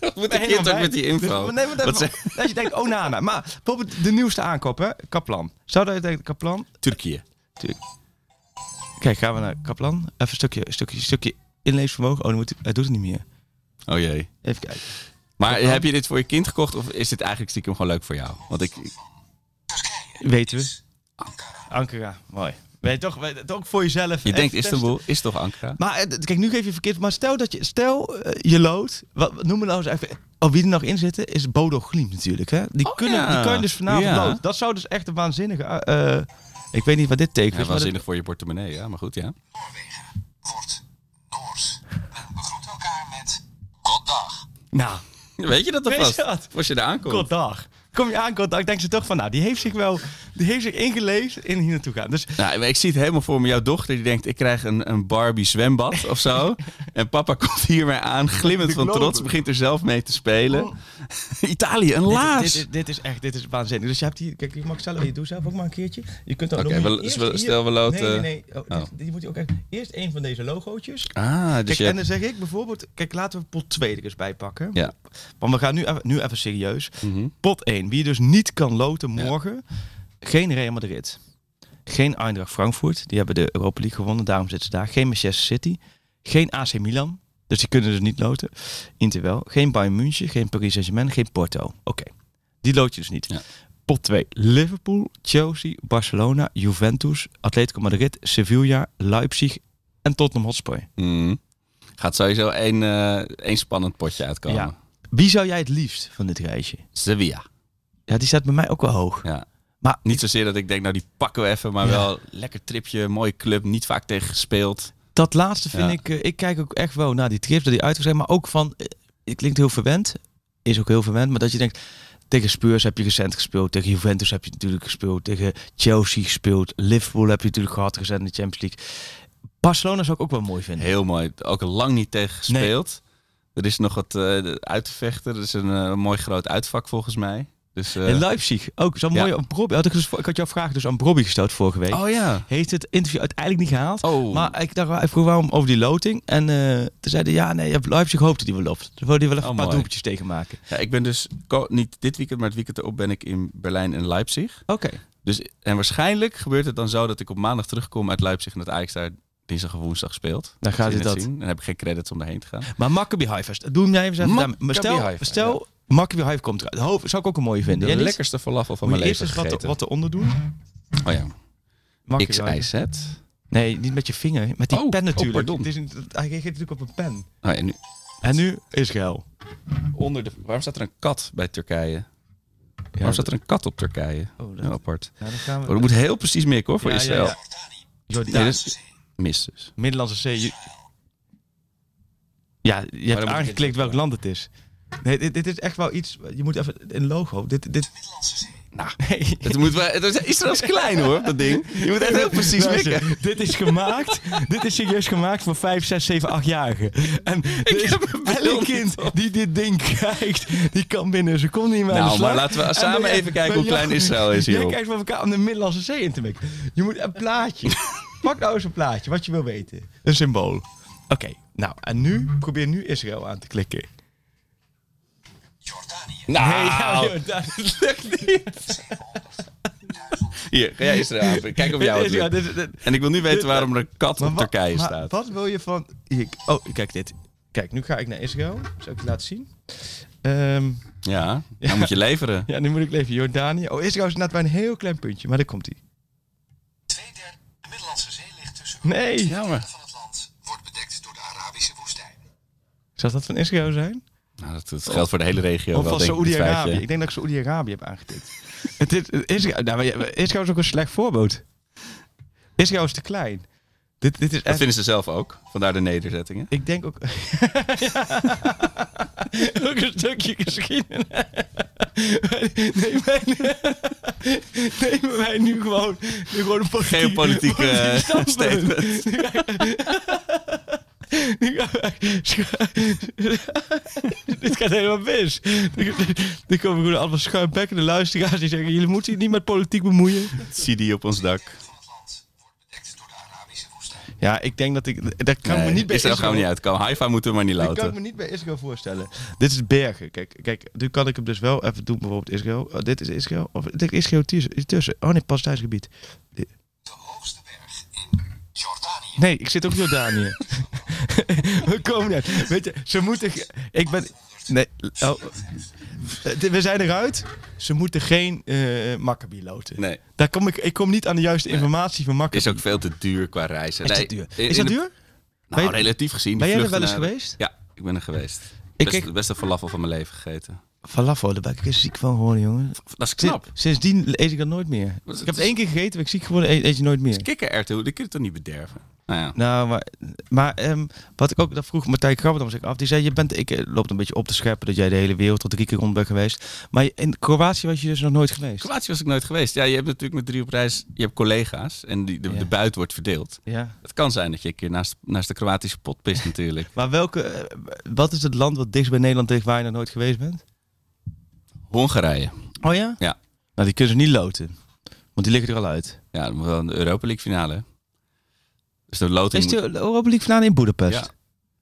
Wat moet ik hier toch met die info? Nee, maar dat, je denkt, oh Nana. Maar bijvoorbeeld de nieuwste aankoop, hè? Kaplan. Zou dat je denkt, Kaplan? Turkije. Tuurlijk. Kijk, gaan we naar Kaplan. Even een stukje, een stukje, een stukje inleesvermogen. Oh, dan moet, hij- hij doet het niet meer. Oh jee. Even kijken. Maar heb je dit voor je kind gekocht of is dit eigenlijk stiekem gewoon leuk voor jou? Want ik, Weten we. Ankara. Mooi. Weet je toch, weet, het ook voor jezelf. je denkt testen. Istanbul, is toch Ankara? Maar eh, kijk, nu geef je verkeerd. Maar stel dat je, stel eh, je lood. Wat, we nou eens even. Oh, wie er nog in zitten is Bodo Glimt natuurlijk. Hè? Die, Oh, kunnen, ja. die kan je dus vanavond Ja. lood. Dat zou dus echt een waanzinnige. eh, ik weet niet wat dit tekent Ja, is. maar waanzinnig voor je portemonnee, ja. Maar goed, ja. Noorwegen wordt Noors. Men begroet elkaar met Goddag. nou, Weet je dat alvast? dat? Als je daar aankomt. Goddag. Kom je aan, Goddag, denken ze toch van, nou, die heeft zich wel, die heeft zich ingelezen in hier naartoe gaan. Dus Nou, ik zie het helemaal voor me. Jouw dochter die denkt, ik krijg een, een Barbie zwembad of zo. En papa komt hiermee aan, glimmend van trots, begint er zelf mee te spelen. Italië, een laars. Dit, dit, dit is echt, dit is waanzinnig. Dus je hebt hier, kijk, ik mag zelf, je doet zelf ook maar een keertje. Je kunt dan eerst hier- stel we loten- Nee, nee, nee. Oh, Oh. die moet je ook echt, eerst een van deze logootjes. Ah, dus Kijk, je... en dan zeg ik bijvoorbeeld, kijk, laten we pot 2 er eens bij pakken. Ja. Want we gaan nu even, nu even serieus. Mhm. Pot 1, wie je dus niet kan loten morgen. Geen Real Madrid. Geen Eindracht Frankfurt. Die hebben de Europa League gewonnen, daarom zitten ze daar. Geen Manchester City. Geen AC Milan. Dus die kunnen dus niet loten. Inter wel. Geen Bayern München. Geen Paris Saint-Germain. Geen Porto. Oké. Die loot je dus niet. Ja. Pot 2. Liverpool, Chelsea, Barcelona, Juventus, Atletico Madrid, Sevilla, Leipzig en Tottenham Hotspur. Mhm. Gaat sowieso één, eh, één spannend potje uitkomen. Ja. Wie zou jij het liefst van dit reisje? Sevilla. Ja, die staat bij mij ook wel hoog. Ja. Maar Niet zozeer dat ik denk, nou die pakken we even, maar Ja. wel lekker tripje, mooie club, niet vaak tegen gespeeld. dat laatste vind Ja. ik... eh, ik kijk ook echt wel naar die trips, dat die uit zijn. Maar ook van... eh, het klinkt heel verwend. Is ook heel verwend. Maar dat je denkt... Tegen Spurs heb je recent gespeeld. Tegen Juventus heb je natuurlijk gespeeld. Tegen Chelsea gespeeld. Liverpool heb je natuurlijk gehad recent in de Champions League. Barcelona zou ik ook wel mooi vinden. Heel mooi. Ook al lang niet tegen gespeeld. Er is nog wat eh, uit te vechten. Er is een mooi groot uitvak volgens mij. Dus, eh, En Leipzig, ook zo'n Ja. mooie... Brobby, had ik, dus, ik had jouw vraag dus aan Brobby gesteld vorige week. oh ja. Heeft het interview uiteindelijk niet gehaald. Oh. Maar ik dacht, ik vroeg waarom over die loting. En eh toen zeiden ja, nee, Leipzig hoopte die wel loft. Toen wilde hij wel even Oh, een paar doelpuntjes tegen maken. ja, ik ben dus niet dit weekend, maar het weekend erop ben ik in Berlijn en Leipzig. Oké. Dus, en waarschijnlijk gebeurt het dan zo dat ik op maandag terugkom uit Leipzig en dat Ajax daar dinsdag of woensdag speelt. Dan gaat hij dat. zien. Dan heb ik geen credits om daarheen te gaan. Maar Maccabi Haifa, doe jij even. stel, stel Maccabi Haifa komt eruit. Hoofd zou ik ook een mooie vinden. De Jij niet? lekkerste falafel van Moet mijn je eerst leven eens wat, wat eronder doen? Oh ja. Maccabi Haifa. XIZ. Nee, niet met je vinger. Met die Oh, pen oh, natuurlijk. pardon. het is een, hij geeft natuurlijk op een pen. Oh, ja, nu, En nu Israël. onder de, waarom staat er een kat bij Turkije? Ja, waarom staat er een kat op Turkije? Oh, dat- Heel apart. Nou, dan gaan we... Oh, dat moet heel precies mikken hoor, voor Ja, ja, Israël. ja. Jordaan. Nee, mis dus. Middellandse Zee. Ja, je hebt aangeklikt welk land het is. Nee, dit, dit is echt wel iets... Je moet even een logo. Dit, dit... Nou, Nee. het, moet wel, het is Israël is klein hoor, dat ding. Je moet echt heel precies mikken. Dit is gemaakt. dit is serieus gemaakt voor 5, 6, 7, 8-jarigen. En dus heb een beeld elk kind die dit ding krijgt, die kan binnen een seconde niet meer aan de Nou, slag. maar laten we En samen even kijken hoe klein Israël is, Jij joh. kijkt met elkaar om de Middellandse Zee in te mikken. Je moet een plaatje. Pak nou eens een plaatje, wat je wil weten. Een symbool. Oké, nou, en nu, probeer nu Israël aan te klikken. Nou, Nee, ja, joh, dat lukt niet. hier, ga jij Israël aan. Kijk of jou het is- ja, lukt. dit- dit- En ik wil nu weten waarom er een kat op Turkije maar staat. Wat wil je van... Hier, oh, kijk dit. Kijk, nu ga ik naar Israël. Zal ik je laten zien? Ehm, Ja, dan moet je leveren. ja, nu moet ik leven. Jordanië. Oh, Israël is net bij een heel klein puntje. Maar daar komt hij. Tweederde de Middellandse Zee ligt tussen Nee. Jammer. van het land. Wordt bedekt door de Arabische woestijn. Zou dat van Israël zijn? Nou, dat, dat geldt voor de hele regio of wel, van Saoedi-Arabië? Ik denk dat ik Saoedi-Arabië heb aangetikt. het is, Israël, nou, Israël is ook een slecht voorbeeld. Israël is te klein. Dit, dit is Dat echt... vinden ze zelf ook. Vandaar de nederzettingen. Ik denk ook... ook een stukje geschiedenis. Nemen wij, nemen wij nu gewoon, nu gewoon een politiek, Geopolitieke politiek eh, standpunt. statement. Dit gaat helemaal mis. Er komen gewoon allemaal schuimbekkende luisteraars die zeggen... jullie moeten je niet met politiek bemoeien. CD op ons dak. Van het land wordt bedekt door de Arabische woestijn. Ja, ik denk dat ik... Dat kan me Nee, niet bij Israël gaan we niet uitkomen. Haifa moeten we maar niet Dat kan ik me niet bij Israël voorstellen. Dit is bergen. Kijk, kijk, nu kan ik hem dus wel even doen, bijvoorbeeld Israël. Oh, dit is Israël. Of dit is Israël tussen-. Oh nee, Palestijns gebied hoogste berg in Jordanië. Nee, ik zit ook in Jordanië. We komen uit. Weet je, ze moeten... Ik ben... Nee, oh. Eh, We zijn eruit. Ze moeten geen eh Maccabi loten. Nee, Daar kom ik, ik kom niet aan de juiste informatie van Maccabi. is ook veel te duur qua reizen. Is nee, dat duur? in- Is dat de- duur? Nou, je- relatief gezien. Ben jij er wel eens naar- geweest? Ja, ik ben er geweest. Ik Best, kijk- best een falafel van mijn leven gegeten. Falafel, daar ben ik ziek van geworden, jongen. Dat is knap. Sinds- Sindsdien eet ik dat nooit meer. Ik heb het één keer gegeten, ben ik ziek geworden, eet, eet je nooit meer. Kikkererwten, die kun je toch niet bederven? Nou ja. Nou, maar, maar ehm, wat ik ook, dat vroeg Martijn Krabbe dan zich af. Die zei, je bent, ik eh, loop een beetje op te scheppen dat jij de hele wereld tot drie keer rond bent geweest. Maar in Kroatië was je dus nog nooit geweest. Kroatië was ik nooit geweest. Ja, je hebt natuurlijk met drie op reis, je hebt collega's en die, de, Ja. de buit wordt verdeeld. Ja. Het kan zijn dat je een keer naast, naast de Kroatische pot pist natuurlijk. Maar welke, eh, wat is het land wat dichtst bij Nederland ligt waar je nog nooit geweest bent? Hongarije. Oh ja? Ja. Nou, die kunnen ze niet loten. Want die liggen er al uit. Ja, dan wel een Europa League finale. Dus de loting Is de Europa League finale in Boedapest?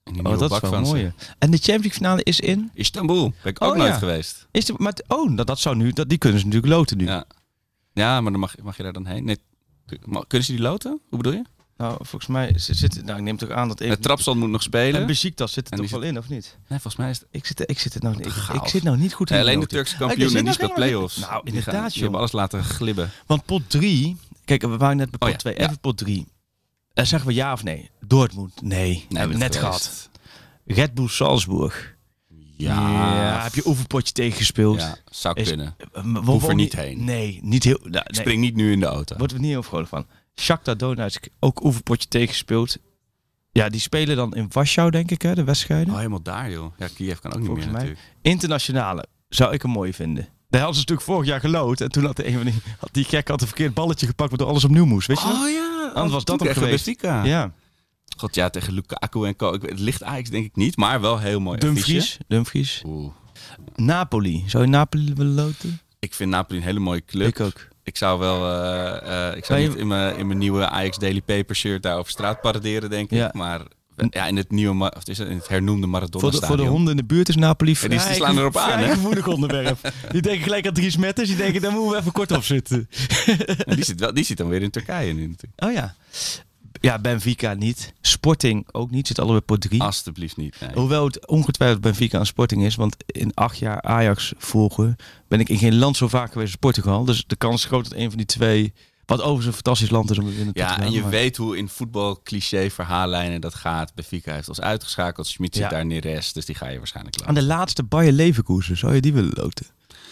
Ja. in Oh, dat is wel mooi. En de Champions League finale is in? Istanbul. Ben ik ook Oh, nooit ja. geweest. Is de, maar, oh, dat, dat zou nu, dat, die kunnen ze natuurlijk loten nu. Ja. ja, maar dan mag, mag je daar dan heen. Nee, kunnen ze die loten? Hoe bedoel je? Nou, volgens mij zit, zit nou, ik neem toch aan dat Het trapstand moet nog spelen. En Besiktas zit er toch wel in, of niet? Nee, volgens mij is het... Ik zit, ik zit, het nou, ik, ik zit nou niet goed in Nee, de alleen de. Turkse kampioen en die speelt play-offs. Nou, gaan- inderdaad, Die hebben joh. alles laten glibben. Want pot 3, kijk, we waren net bij pot Oh ja, 2, ja. even pot 3. En zeggen we ja of nee? Dortmund, nee. hebben we net net geweest. gehad. Red Bull Salzburg. Ja. heb je oefenpotje tegen gespeeld? Ja, zou Is- kunnen. Eh, we- we Hoef er niet heen. Nee, niet heel... nou, Ik nee. spring niet nu in de auto. Worden we niet heel vrolijk van. Shakhtar Donetsk, ook oefenpotje tegengespeeld. Ja, die spelen dan in Warschau, denk ik, hè, de wedstrijden. Oh, helemaal daar, joh. Ja, Kiev kan ook niet meer mij. natuurlijk. Internationale zou ik een mooie vinden. Daar hadden ze natuurlijk vorig jaar gelood. En toen had, de een van die, had die gek had een verkeerd balletje gepakt, waardoor alles opnieuw moest. Weet je nog? Oh ja. Anders was dat hem geweest. Ja, God, ja, tegen Lukaku en Co. Het ligt Ajax denk ik niet, maar wel heel mooi. Dumfries. Dumfries. Oeh. Napoli. Zou je Napoli willen loten? Ik vind Napoli een hele mooie club. Ik ook. Ik zou wel, eh, eh, ik zou niet in mijn, in mijn nieuwe Ajax Daily Paper shirt daar over straat paraderen, denk ik. Maar ja, in het nieuwe, of is het, in het hernoemde Maradona Voor de, voor de honden in de buurt is Napoli Ja, vrij, die- die slaan erop aan, vrij onderwerp. die denken gelijk aan Dries Metters. Die denken, daar moeten we even kort op zitten. En die, zit wel, die zit dan weer in Turkije nu natuurlijk. Oh ja. Ja, Benfica niet. Sporting ook niet. Zit allebei pot 3. Alsjeblieft niet. Nee. Hoewel het ongetwijfeld Benfica een Sporting is. Want in acht jaar Ajax volgen ben ik in geen land zo vaak geweest als Portugal. Dus de kans is groot dat een van die twee... Wat overigens een fantastisch land is om in te Ja, gaan, en je maar- weet hoe in voetbal cliché verhaallijnen dat gaat. Benfica heeft ons uitgeschakeld. Schmid zit Ja. daar Neres, dus die ga je waarschijnlijk Aan laten. de laatste Bayer Leverkusen, zou je die willen loten?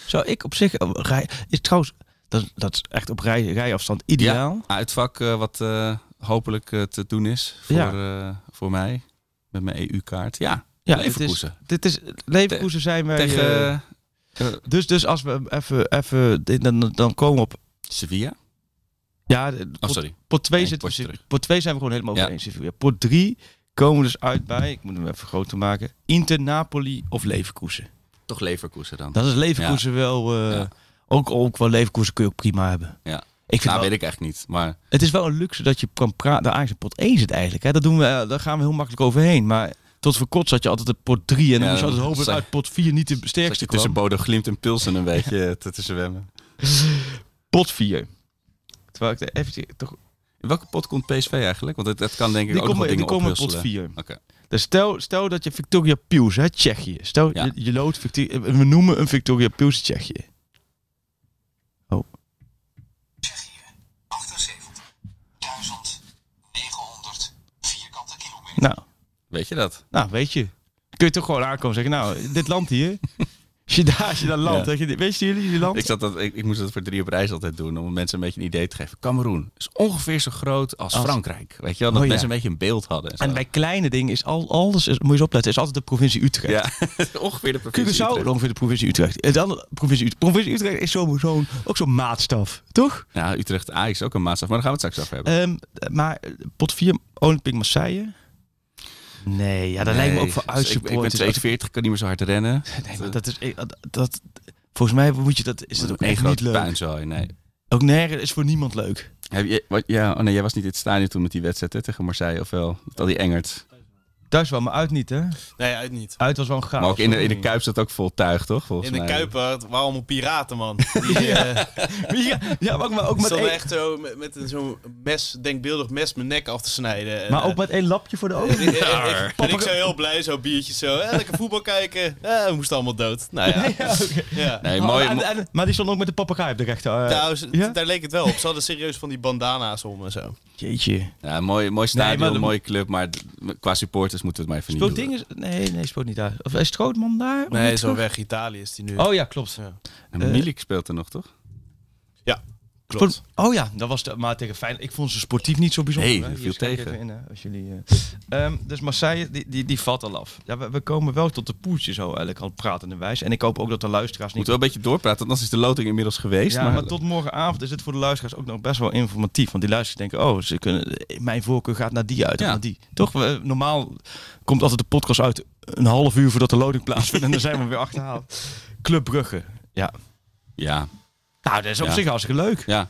Zou ik op zich... oh, Rij, is trouwens, dat, dat is echt op rij, rijafstand ideaal. Ja, uitvak eh, wat eh, hopelijk eh, te doen is voor, Ja. eh, voor mij. Met mijn EU-kaart. Ja, Ja, Leverkusen. Dit is, Leverkusen zijn wij... Tegen eh, dus, dus als we even... even dan, dan komen we op... Sevilla. Ja, Oh, sorry. pot 2 Nee, zit, potje terug. pot 2 zijn we gewoon helemaal over Ja. eens. Sevilla. Pot 3 komen we dus uit bij... Ik moet hem even groter maken. Inter, Napoli of Leverkusen. Toch Leverkusen dan. Dat is Leverkusen wel... eh, Ja. ook, ook wel Leverkusen kun je ook prima hebben. Ja. Ik vind Nou, wel- weet ik echt niet. Maar Het is wel een luxe dat je kan praten. De Ajax pot 1 zit eigenlijk. Hè? Dat doen we, eh, daar gaan we heel makkelijk overheen. Maar tot voor kort zat je altijd op pot 3. En dan Ja, moest je altijd hopen dat uit pot 4 niet de sterkste je tussen kwam. Bodo Glimt en Pilsen een beetje te, te zwemmen. Pot 4. Terwijl ik even toch... In welke pot komt PSV eigenlijk? Want het, het kan denk ik Die ook nog komen, die dingen komen in pot ophusselen. 4. Oké. Dus stel, stel dat je Victoria Pius, hè, Tsjechië. Stel, Ja. je, je loodt Victoria... We noemen een Victoria Pius. Tsjechië. Nou, Weet je dat? nou, weet je. Kun je toch gewoon aankomen en zeggen, nou, dit land hier... Als je daar, als je daar landt, Ja. weet je, weet je jullie die land? Ik, zat dat, ik, ik moest dat voor drie op reis altijd doen. Om mensen een beetje een idee te geven. Cameroen is ongeveer zo groot als, Als- Frankrijk. Weet je wel? Dat Oh, ja. mensen een beetje een beeld hadden. En, zo. En bij kleine dingen is al, alles, is, moet je eens opletten, is altijd de provincie Utrecht. Ja, ongeveer de provincie Curaçao Utrecht. ongeveer de provincie Utrecht. En dan provincie Utrecht. Provincie Utrecht is zo, zo, ook zo'n maatstaf, toch? Ja, Utrecht Ajax is ook een maatstaf. Maar daar gaan we het straks over hebben. Ehm, maar pot 4, Olympique Marseille. Nee, ja, dat lijkt me ook voor dus ik, ik ben uitsupporters. 42, kan niet meer zo hard rennen. Nee, maar dat is, dat, dat, volgens mij moet je dat, is dat ook echt niet leuk. puinzooi. Nee. Ook nergens is voor niemand leuk. Heb je, wat, ja, oh nee, jij was niet in het stadion toen met die wedstrijd hè, tegen Marseille, of wel? Met al die Engert. Thuis wel, maar uit niet, hè? Nee, uit niet. Uit was wel een chaos. maar ook in de, in de Kuip zat ook vol tuig, toch? Volgens In de mij. Kuip eh, waren allemaal piraten, man. Die eh, ja, ja, maar ook, maar ook met stonden één, echt zo met, met een zo'n mes, denkbeeldig mes, mijn nek af te snijden. En, maar eh, ook met één lapje voor de ogen. en, en- en ik zo heel blij, zo biertje zo. Eh, lekker voetbal kijken. Eh, we moesten allemaal dood. Nou ja. Ja. Nee, Oh, mooi. en- mo- en- maar die stond ook met de papegaai op de rechter. eh, ze- ja? daar leek het wel op. Ze hadden serieus van die bandana's om en zo. Jeetje. Ja, mooi, mooi stadion, Nee, maar de- mooie club, maar qua supporters moeten we het maar even Speelt niet doen. dingen... Nee, nee, speelt niet daar. Of is Strootman daar? Nee, zo terug? weg Italië is die nu. Oh ja, klopt. Ja. En Eh, Milik speelt er nog, toch? Ja, klopt. Oh ja, dat was de, maar tegen Feyenoord. Ik vond ze sportief niet zo bijzonder. Nee, viel tegen. even in, hè, als jullie, eh. Ehm, dus Marseille, die, die, die valt al af. Ja, we, we komen wel tot de poeltje zo eigenlijk al pratende wijs. En ik hoop ook dat de luisteraars niet... Moeten we wel een beetje doorpraten, want anders is de loting inmiddels geweest. Ja, maar, maar tot morgenavond is het voor de luisteraars ook nog best wel informatief. Want die luisteraars denken, oh, ze kunnen, mijn voorkeur gaat naar die uit Ja. naar die. Toch? We, normaal komt altijd de podcast uit een half uur voordat de loting plaatsvindt. en dan zijn we weer achterhaald. Club Brugge. Ja. ja, Nou, dat is op Ja. zich hartstikke leuk. ja.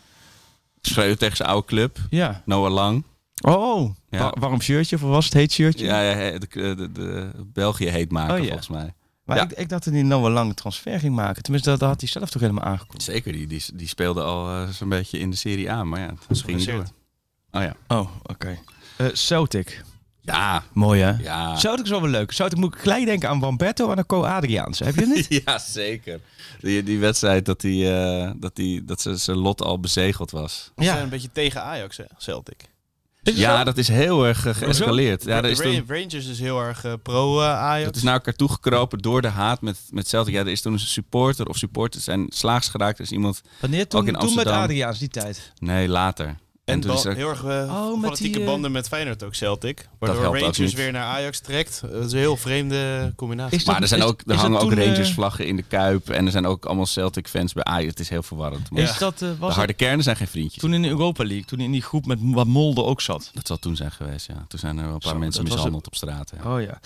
Schreeuwen tegen zijn oude club. Ja. Noah Lang. Oh, Ja. wa- warm shirtje of was het heet shirtje? Ja, ja de, de, de, België heet maken, Oh, ja. volgens mij. Maar ik, ik dacht dat hij nou een lange transfer ging maken. Tenminste, dat, dat had hij zelf toch helemaal aangekondigd. Zeker, die, die, die speelde al eh, zo'n beetje in de Serie A. Maar ja, dat ging niet door. Oh ja. Oh, oké. Eh, Celtic. Ja, Mooi hè? ja. Celtic is wel weer leuk. Celtic moet ik gelijk denken aan Wamberto en aan Co Adriaans. Heb je het niet? Ja, zeker. Die, die wedstrijd dat, die, eh, dat, die, dat ze- zijn lot al bezegeld was. Ze zijn een beetje tegen Ajax, hè, Celtic. Ja, zo? dat is heel erg eh, geëscaleerd. Ja, is toen, Rangers is heel erg eh, pro eh, Ajax. het is naar elkaar toegekropen door de haat met, met Celtic. Ja, er is toen een supporter of supporters zijn slaags geraakt. Er is iemand... Wanneer? Toen, Ook in toen met. Adriaans, die tijd. Nee, later. En er- heel erg uh, Oh, fanatieke die, eh, banden met Feyenoord ook Celtic. Waardoor Rangers weer naar Ajax trekt. Dat is een heel vreemde combinatie. Dat- Maar er, zijn is- ook, er hangen ook eh, Rangers-vlaggen in de Kuip. En er zijn ook allemaal Celtic-fans bij Ajax. Het is heel verwarrend. Maar Is dat, eh, de was het harde kernen zijn geen vriendjes. toen in de Europa League, toen in die groep met wat Molde ook zat? Dat zal toen zijn geweest, ja. Toen zijn er wel een paar Zo, mensen was mishandeld op straat. Ja. Oh ja.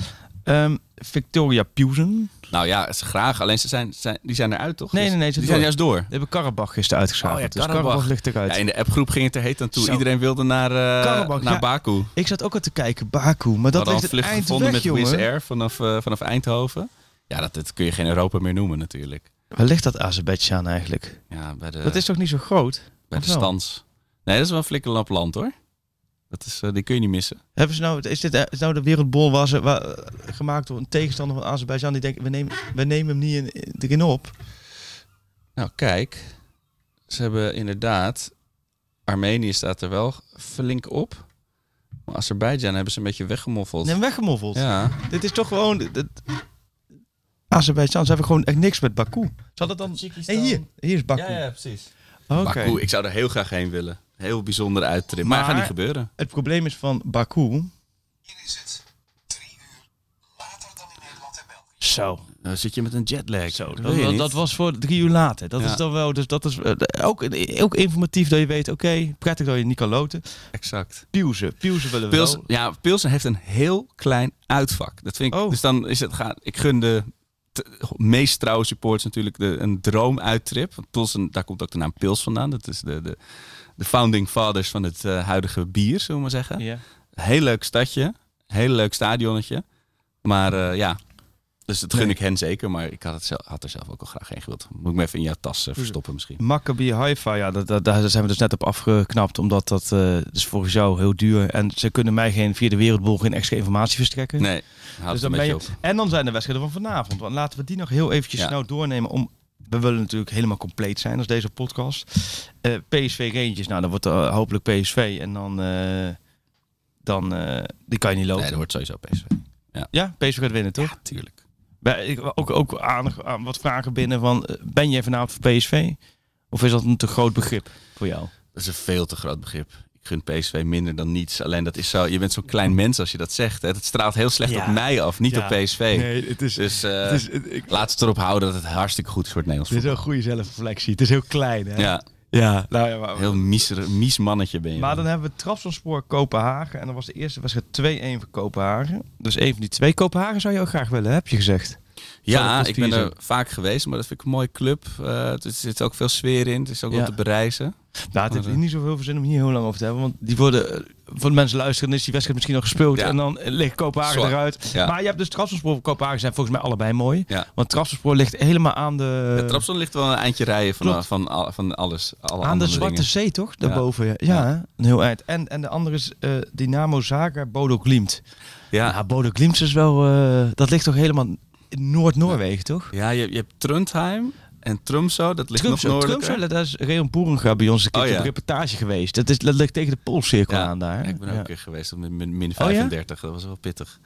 Ehm, Victoria Puzen. Nou ja, ze graag. Alleen ze zijn, zijn, die zijn eruit, toch? Nee, nee, nee, ze Die door. zijn juist door. Die hebben Karabach gisteren uitgeschakeld. Oh ja, dus Karabach. Ligt eruit. Ja, in de appgroep ging het er heet aan toe. Zo. Iedereen wilde naar, eh, Karabach, naar ja. Baku. Ik zat ook al te kijken, Baku. Maar dat ligt vlucht eind gevonden weg, met Wizz. Air vanaf, eh, vanaf Eindhoven. Ja, dat, dat kun je geen Europa meer noemen natuurlijk. Waar ligt dat Azerbeidzjan eigenlijk? Ja, bij de, dat is toch niet zo groot? bij de stans. Nee, dat is wel een flikkerlap land hoor. Dat is, eh, die kun je niet missen. Hebben ze nou, is dit eh, is nou de wereldbol waar, eh, gemaakt door een tegenstander van Azerbeidzjan die denkt, we nemen, we nemen hem niet in, erin op? Nou, kijk. Ze hebben inderdaad... Armenië staat er wel flink op. Maar Azerbeidzjan hebben ze een beetje weggemoffeld. Nee, weggemoffeld. Ja, Dit is toch gewoon... dit- Azerbeidzjan, ze hebben gewoon echt niks met Baku. Zal het dan... Hey, hier, hier is Baku. precies. Oké. Baku, ik zou er heel graag heen willen. Heel bijzonder uittrip. Maar, Maar- gaat niet gebeuren. Het probleem is van Baku... Hier is het drie uur later dan in Nederland en België. Zo. Dan zit je met een jetlag. Zo, dat, was voor drie uur later. Dat Ja. is dan wel, dus dat is eh, ook, ook informatief dat je weet, oké, prettig dat je niet kan loten. Exact. Pieuze, Pieuze willen we Pilsen, wel. ja, Pilsen heeft een heel klein uitvak. Dat vind ik. Oh. Dus dan is het gaan. Ik gun de meest trouwe supporters natuurlijk de, een droomuittrip. Want Pilsen, daar komt ook de naam Pils vandaan. Dat is de, de, de founding fathers van het eh, huidige bier, zullen we maar zeggen. Ja. Heel leuk stadje, heel leuk stadionnetje. Maar eh, ja, dus dat gun Nee. ik hen zeker. Maar ik had, het zelf, had er zelf ook al graag heen gewild. Moet ik me even in jouw tas eh, verstoppen misschien. Maccabi Haifa, ja, dat, dat, daar zijn we dus net op afgeknapt, omdat dat eh is volgens jou heel duur. En ze kunnen mij geen via de wereldbol geen extra informatie verstrekken. Nee, dus dan ben beetje je, op. en dan zijn de wedstrijden van vanavond. Want laten we die nog heel eventjes Ja. snel doornemen om... We willen natuurlijk helemaal compleet zijn als deze podcast. Eh, PSV Rangers, nou dan wordt er eh, hopelijk PSV en dan... eh, dan die kan je niet lopen. Nee, dat wordt sowieso PSV. Ja, PSV gaat winnen, toch? Ja, tuurlijk. Bij- ik- Ook, ook aan, aan wat vragen binnen van... Ben jij vanavond voor PSV? Of is dat een te groot begrip voor jou? Dat is een veel te groot begrip. Ik gun PSV minder dan niets. Alleen dat is zo. Je bent zo'n klein mens als je dat zegt. hè. Het straalt heel slecht Ja. op mij af, niet Ja. op PSV. Nee, het is... Dus eh, het is ik, laat het erop houden dat het hartstikke goed is voor het Nederlands dit is een goede zelfreflectie. Het is heel klein, hè? Ja, ja. Nou, ja maar, heel mies, mies mannetje ben je. maar dan hebben we Trabzonspor Kopenhagen. En dan was de eerste wedstrijd 2-1 voor Kopenhagen. Dus een van die twee. Kopenhagen zou je ook graag willen, heb je gezegd. Ja, ik ben er vaak geweest, maar dat vind ik een mooie club. Eh, er zit ook veel sfeer in. Het is ook Ja. wel te bereizen. Nou, het heeft Maar, eh, niet zoveel zin om hier heel lang over te hebben. Want die worden, eh, voor de mensen luisteren, is die wedstrijd misschien nog gespeeld. Ja. En dan ligt Kopenhagen eruit. Ja. Maar je hebt dus Trabzonspor en Kopenhagen zijn volgens mij allebei mooi. Ja. Want Trabzonspor ligt helemaal aan de... Trabzon ligt wel een eindje rijden van, van, al- van alles. Alle Aan de Zwarte dingen. Zee, toch? Daarboven. Ja, ja. Ja. een heel eind. En, en de andere is eh, Dynamo Zagreb, Bodo Glimt. Ja, Ja, Bodo Glimt is wel... eh, dat ligt toch helemaal Noord-Noorwegen, toch? ja je, je hebt Trondheim En Tromsø, dat ligt Tromsø, nog noordelijker. Dat is Reon Boerenga bij ons een keer Oh, ja. op reportage geweest. Dat, is, dat ligt tegen de Poolcirkel Ja, aan daar. Ik ben ook een keer geweest op min, min, min Oh, ja? 35. Dat was wel pittig.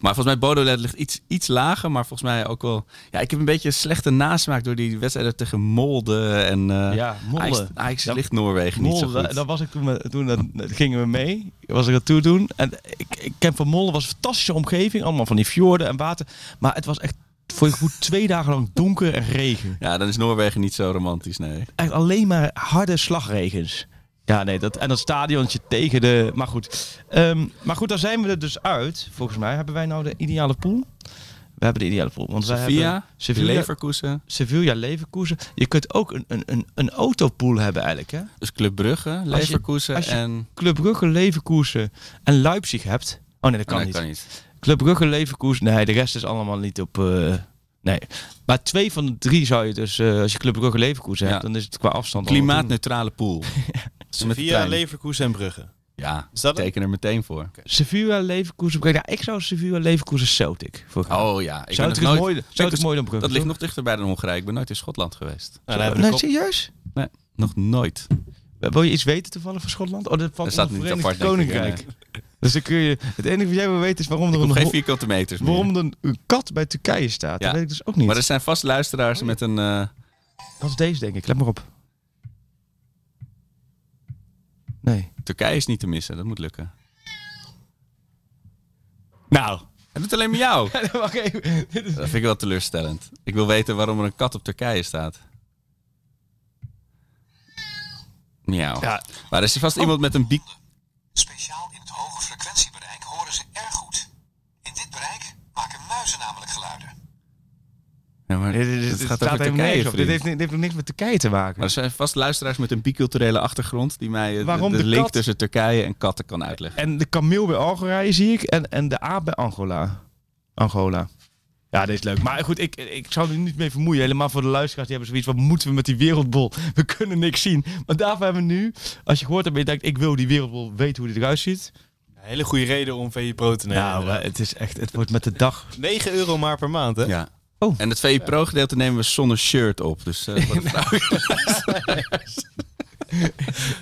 Maar volgens mij Bodolet ligt iets, iets lager. Maar volgens mij ook wel... Ja, ik heb een beetje een slechte nasmaak door die wedstrijden tegen Molde. En eh Ja, Molde. Ajax, ligt Noorwegen niet zo goed. daar was ik toen, toen dat, dat gingen we mee. Was ik dat toe doen. En ik, ik ken van Molde was een fantastische omgeving. Allemaal van die fjorden en water. Maar het was echt voor je goed twee dagen lang donker en regen. Ja, dan is Noorwegen niet zo romantisch, nee. Echt alleen maar harde slagregens. Ja, nee, dat, en dat stadiontje tegen de... Maar goed. Ehm, maar goed, daar zijn we er dus uit. Volgens mij hebben wij nou de ideale pool. We hebben de ideale pool. Want wij Sevilla, hebben Sevilla, Leverkusen. Sevilla, Leverkusen. Je kunt ook een, een, een, een autopool hebben eigenlijk, hè? Dus Club Brugge, Leverkusen als je- en... Club Brugge, Leverkusen en Leipzig hebt. Oh nee, dat kan nee, niet. kan niet. Club Brugge, Leverkusen. Nee, de rest is allemaal niet op... eh, nee. Maar twee van de drie zou je dus... eh, als je Club Brugge, Leverkusen hebt, Ja. dan is het qua afstand... Klimaatneutrale pool. Via trein. Leverkusen en Brugge. Ja, Is dat teken er meteen voor. doen. Sevilla, Leverkusen... Ja, ik zou Sevilla, Leverkusen, Celtic voor gaan. Oh ja, ik zou ben het nog is nooit... mooi, zou het dat- mooi dan Brugge? Dat ligt nog dichter bij dan Hongarije. Ik ben nooit in Schotland geweest. Nou, Nee, serieus? Nee, nog nooit. Wil je iets weten toevallig van Schotland? Oh, dat valt Dat staat onder niet apart, ik, Koninkrijk. Dus dan kun je... Het enige wat jij wil weten is waarom er een, vierkante meters waarom er een, kat bij Turkije staat. Ja. Dat weet ik dus ook niet. Maar er zijn vast luisteraars met een... eh, Dat is deze, denk ik. Let maar op. Nee. Turkije is niet te missen, dat moet lukken. Nou. Het doet alleen met jou. Dat vind ik wel teleurstellend. Ik wil weten waarom er een kat op Turkije staat. Miauw. Ja. Maar er is vast iemand met een biek... Speciaal in het hoge frequentiebereik horen ze erg goed. In dit bereik maken muizen namelijk geluiden. Ja, maar Dit, dit, het gaat over helemaal Turkije. Dit heeft, dit heeft nog niks met Turkije te maken. Maar er zijn vast luisteraars met een biculturele achtergrond... die mij eh, de, Waarom de de link kat? tussen Turkije en katten kan uitleggen. En de kameel bij Algerije zie ik. En, en de aap bij Angola. Angola. Ja, dit is leuk. Maar goed, ik, ik zou er niet mee vermoeien. Helemaal voor de luisteraars. Die hebben zoiets wat moeten we met die wereldbol? We kunnen niks zien. Maar daarvoor hebben we nu, als je gehoord hebt en je denkt, ik wil die wereldbol weten hoe die eruit ziet. Een hele goede reden om VI Pro te nemen. Nou, inderdaad. het is echt, het wordt met de dag. 9 euro maar per maand, hè? Ja. Oh. En het VI Pro gedeelte nemen we zonder shirt op. Dus eh, vrouwen-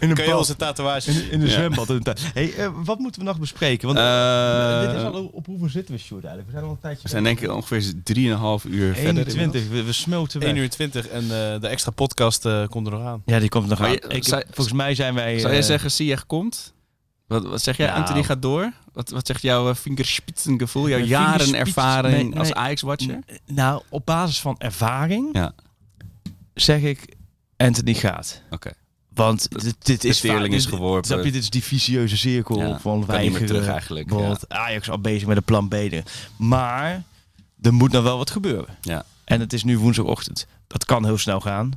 In een Kun je onze tatoeage... In, in de Ja. zwembad. in de tuin. Hey, eh, wat moeten we nog bespreken? Want Eh, dit is al op hoeveel zitten we, Sjoerd, eigenlijk? We zijn al een tijdje we zijn denk ik ongeveer 3,5 uur verder. 21. We, we smelten weg. 1 uur 20 en eh, de extra podcast eh, komt er nog aan. Ja, die komt nog Maar aan. je- Ik, zou- volgens mij zijn wij... Zou jij zeggen, Ziyech komt? Wat, wat zeg jij, Nou. Anthony gaat door? Wat, wat zegt jouw uh, vingerspitsengevoel, jouw jaren ervaring nee, nee. als Ajax-watcher? Nou, op basis van ervaring Ja. zeg ik Anthony gaat. Oké. Want dit, dit De is vaak- is geworpen. Snap je, dit is die vicieuze cirkel Ja, van weigeren. terug eigenlijk, Bijvoorbeeld Ajax al bezig met een plan B. Maar er moet nog wel wat gebeuren. Ja. En het is nu woensdagochtend. Dat kan heel snel gaan.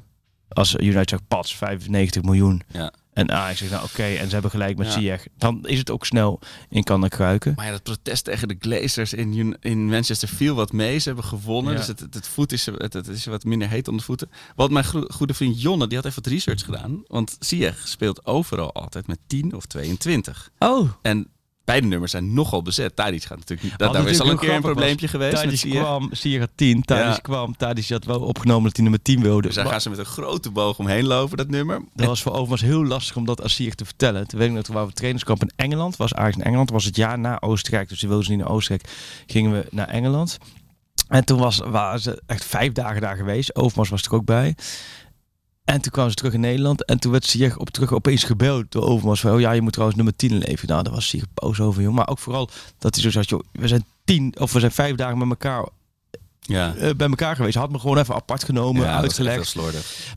Als United zegt, pats, 95 miljoen. Ja. En Ajax zegt, nou oké, en ze hebben gelijk met Ja. Ziyech. Dan is het ook snel in kan en kruiken. Maar ja, dat protest tegen de Glazers in, in Manchester viel wat mee. Ze hebben gewonnen, Ja. dus het, het, het voet is, het, het is wat minder heet onder de voeten. Wat mijn goede vriend Jonne, die had even wat research gedaan. Want Ziyech speelt overal altijd met 10 of 22. Oh, En beide nummers zijn nogal bezet. Tadic gaat natuurlijk niet. Dat, daar is al een keer een probleempje geweest Tadic kwam, had 10, Tadic Ja. kwam, Tadic had wel opgenomen dat hij nummer 10 wilde. Dus daar gaan ze met een grote boog omheen lopen, dat nummer. Dat was voor overigens heel lastig om dat aan te vertellen. Toen weet ik nog, toen waren we trainingskamp in Engeland. Was Ajax in Engeland. Was het jaar na Oostenrijk. Dus die wilden ze niet naar Oostenrijk. Gingen we naar Engeland. En toen was, waren ze echt vijf dagen daar geweest. Overmars was er ook bij. En toen kwamen ze terug in Nederland. En toen werd Ziyech op terug opeens gebeld door Overmars. Van, oh ja, je moet trouwens nummer 10 leven. Nou, daar was Ziyech boos over, joh. Maar ook vooral dat hij zo zegt, joh, we zijn tien of we zijn vijf dagen met elkaar Ja, eh, bij elkaar geweest. Had me gewoon even apart genomen, ja uitgelegd.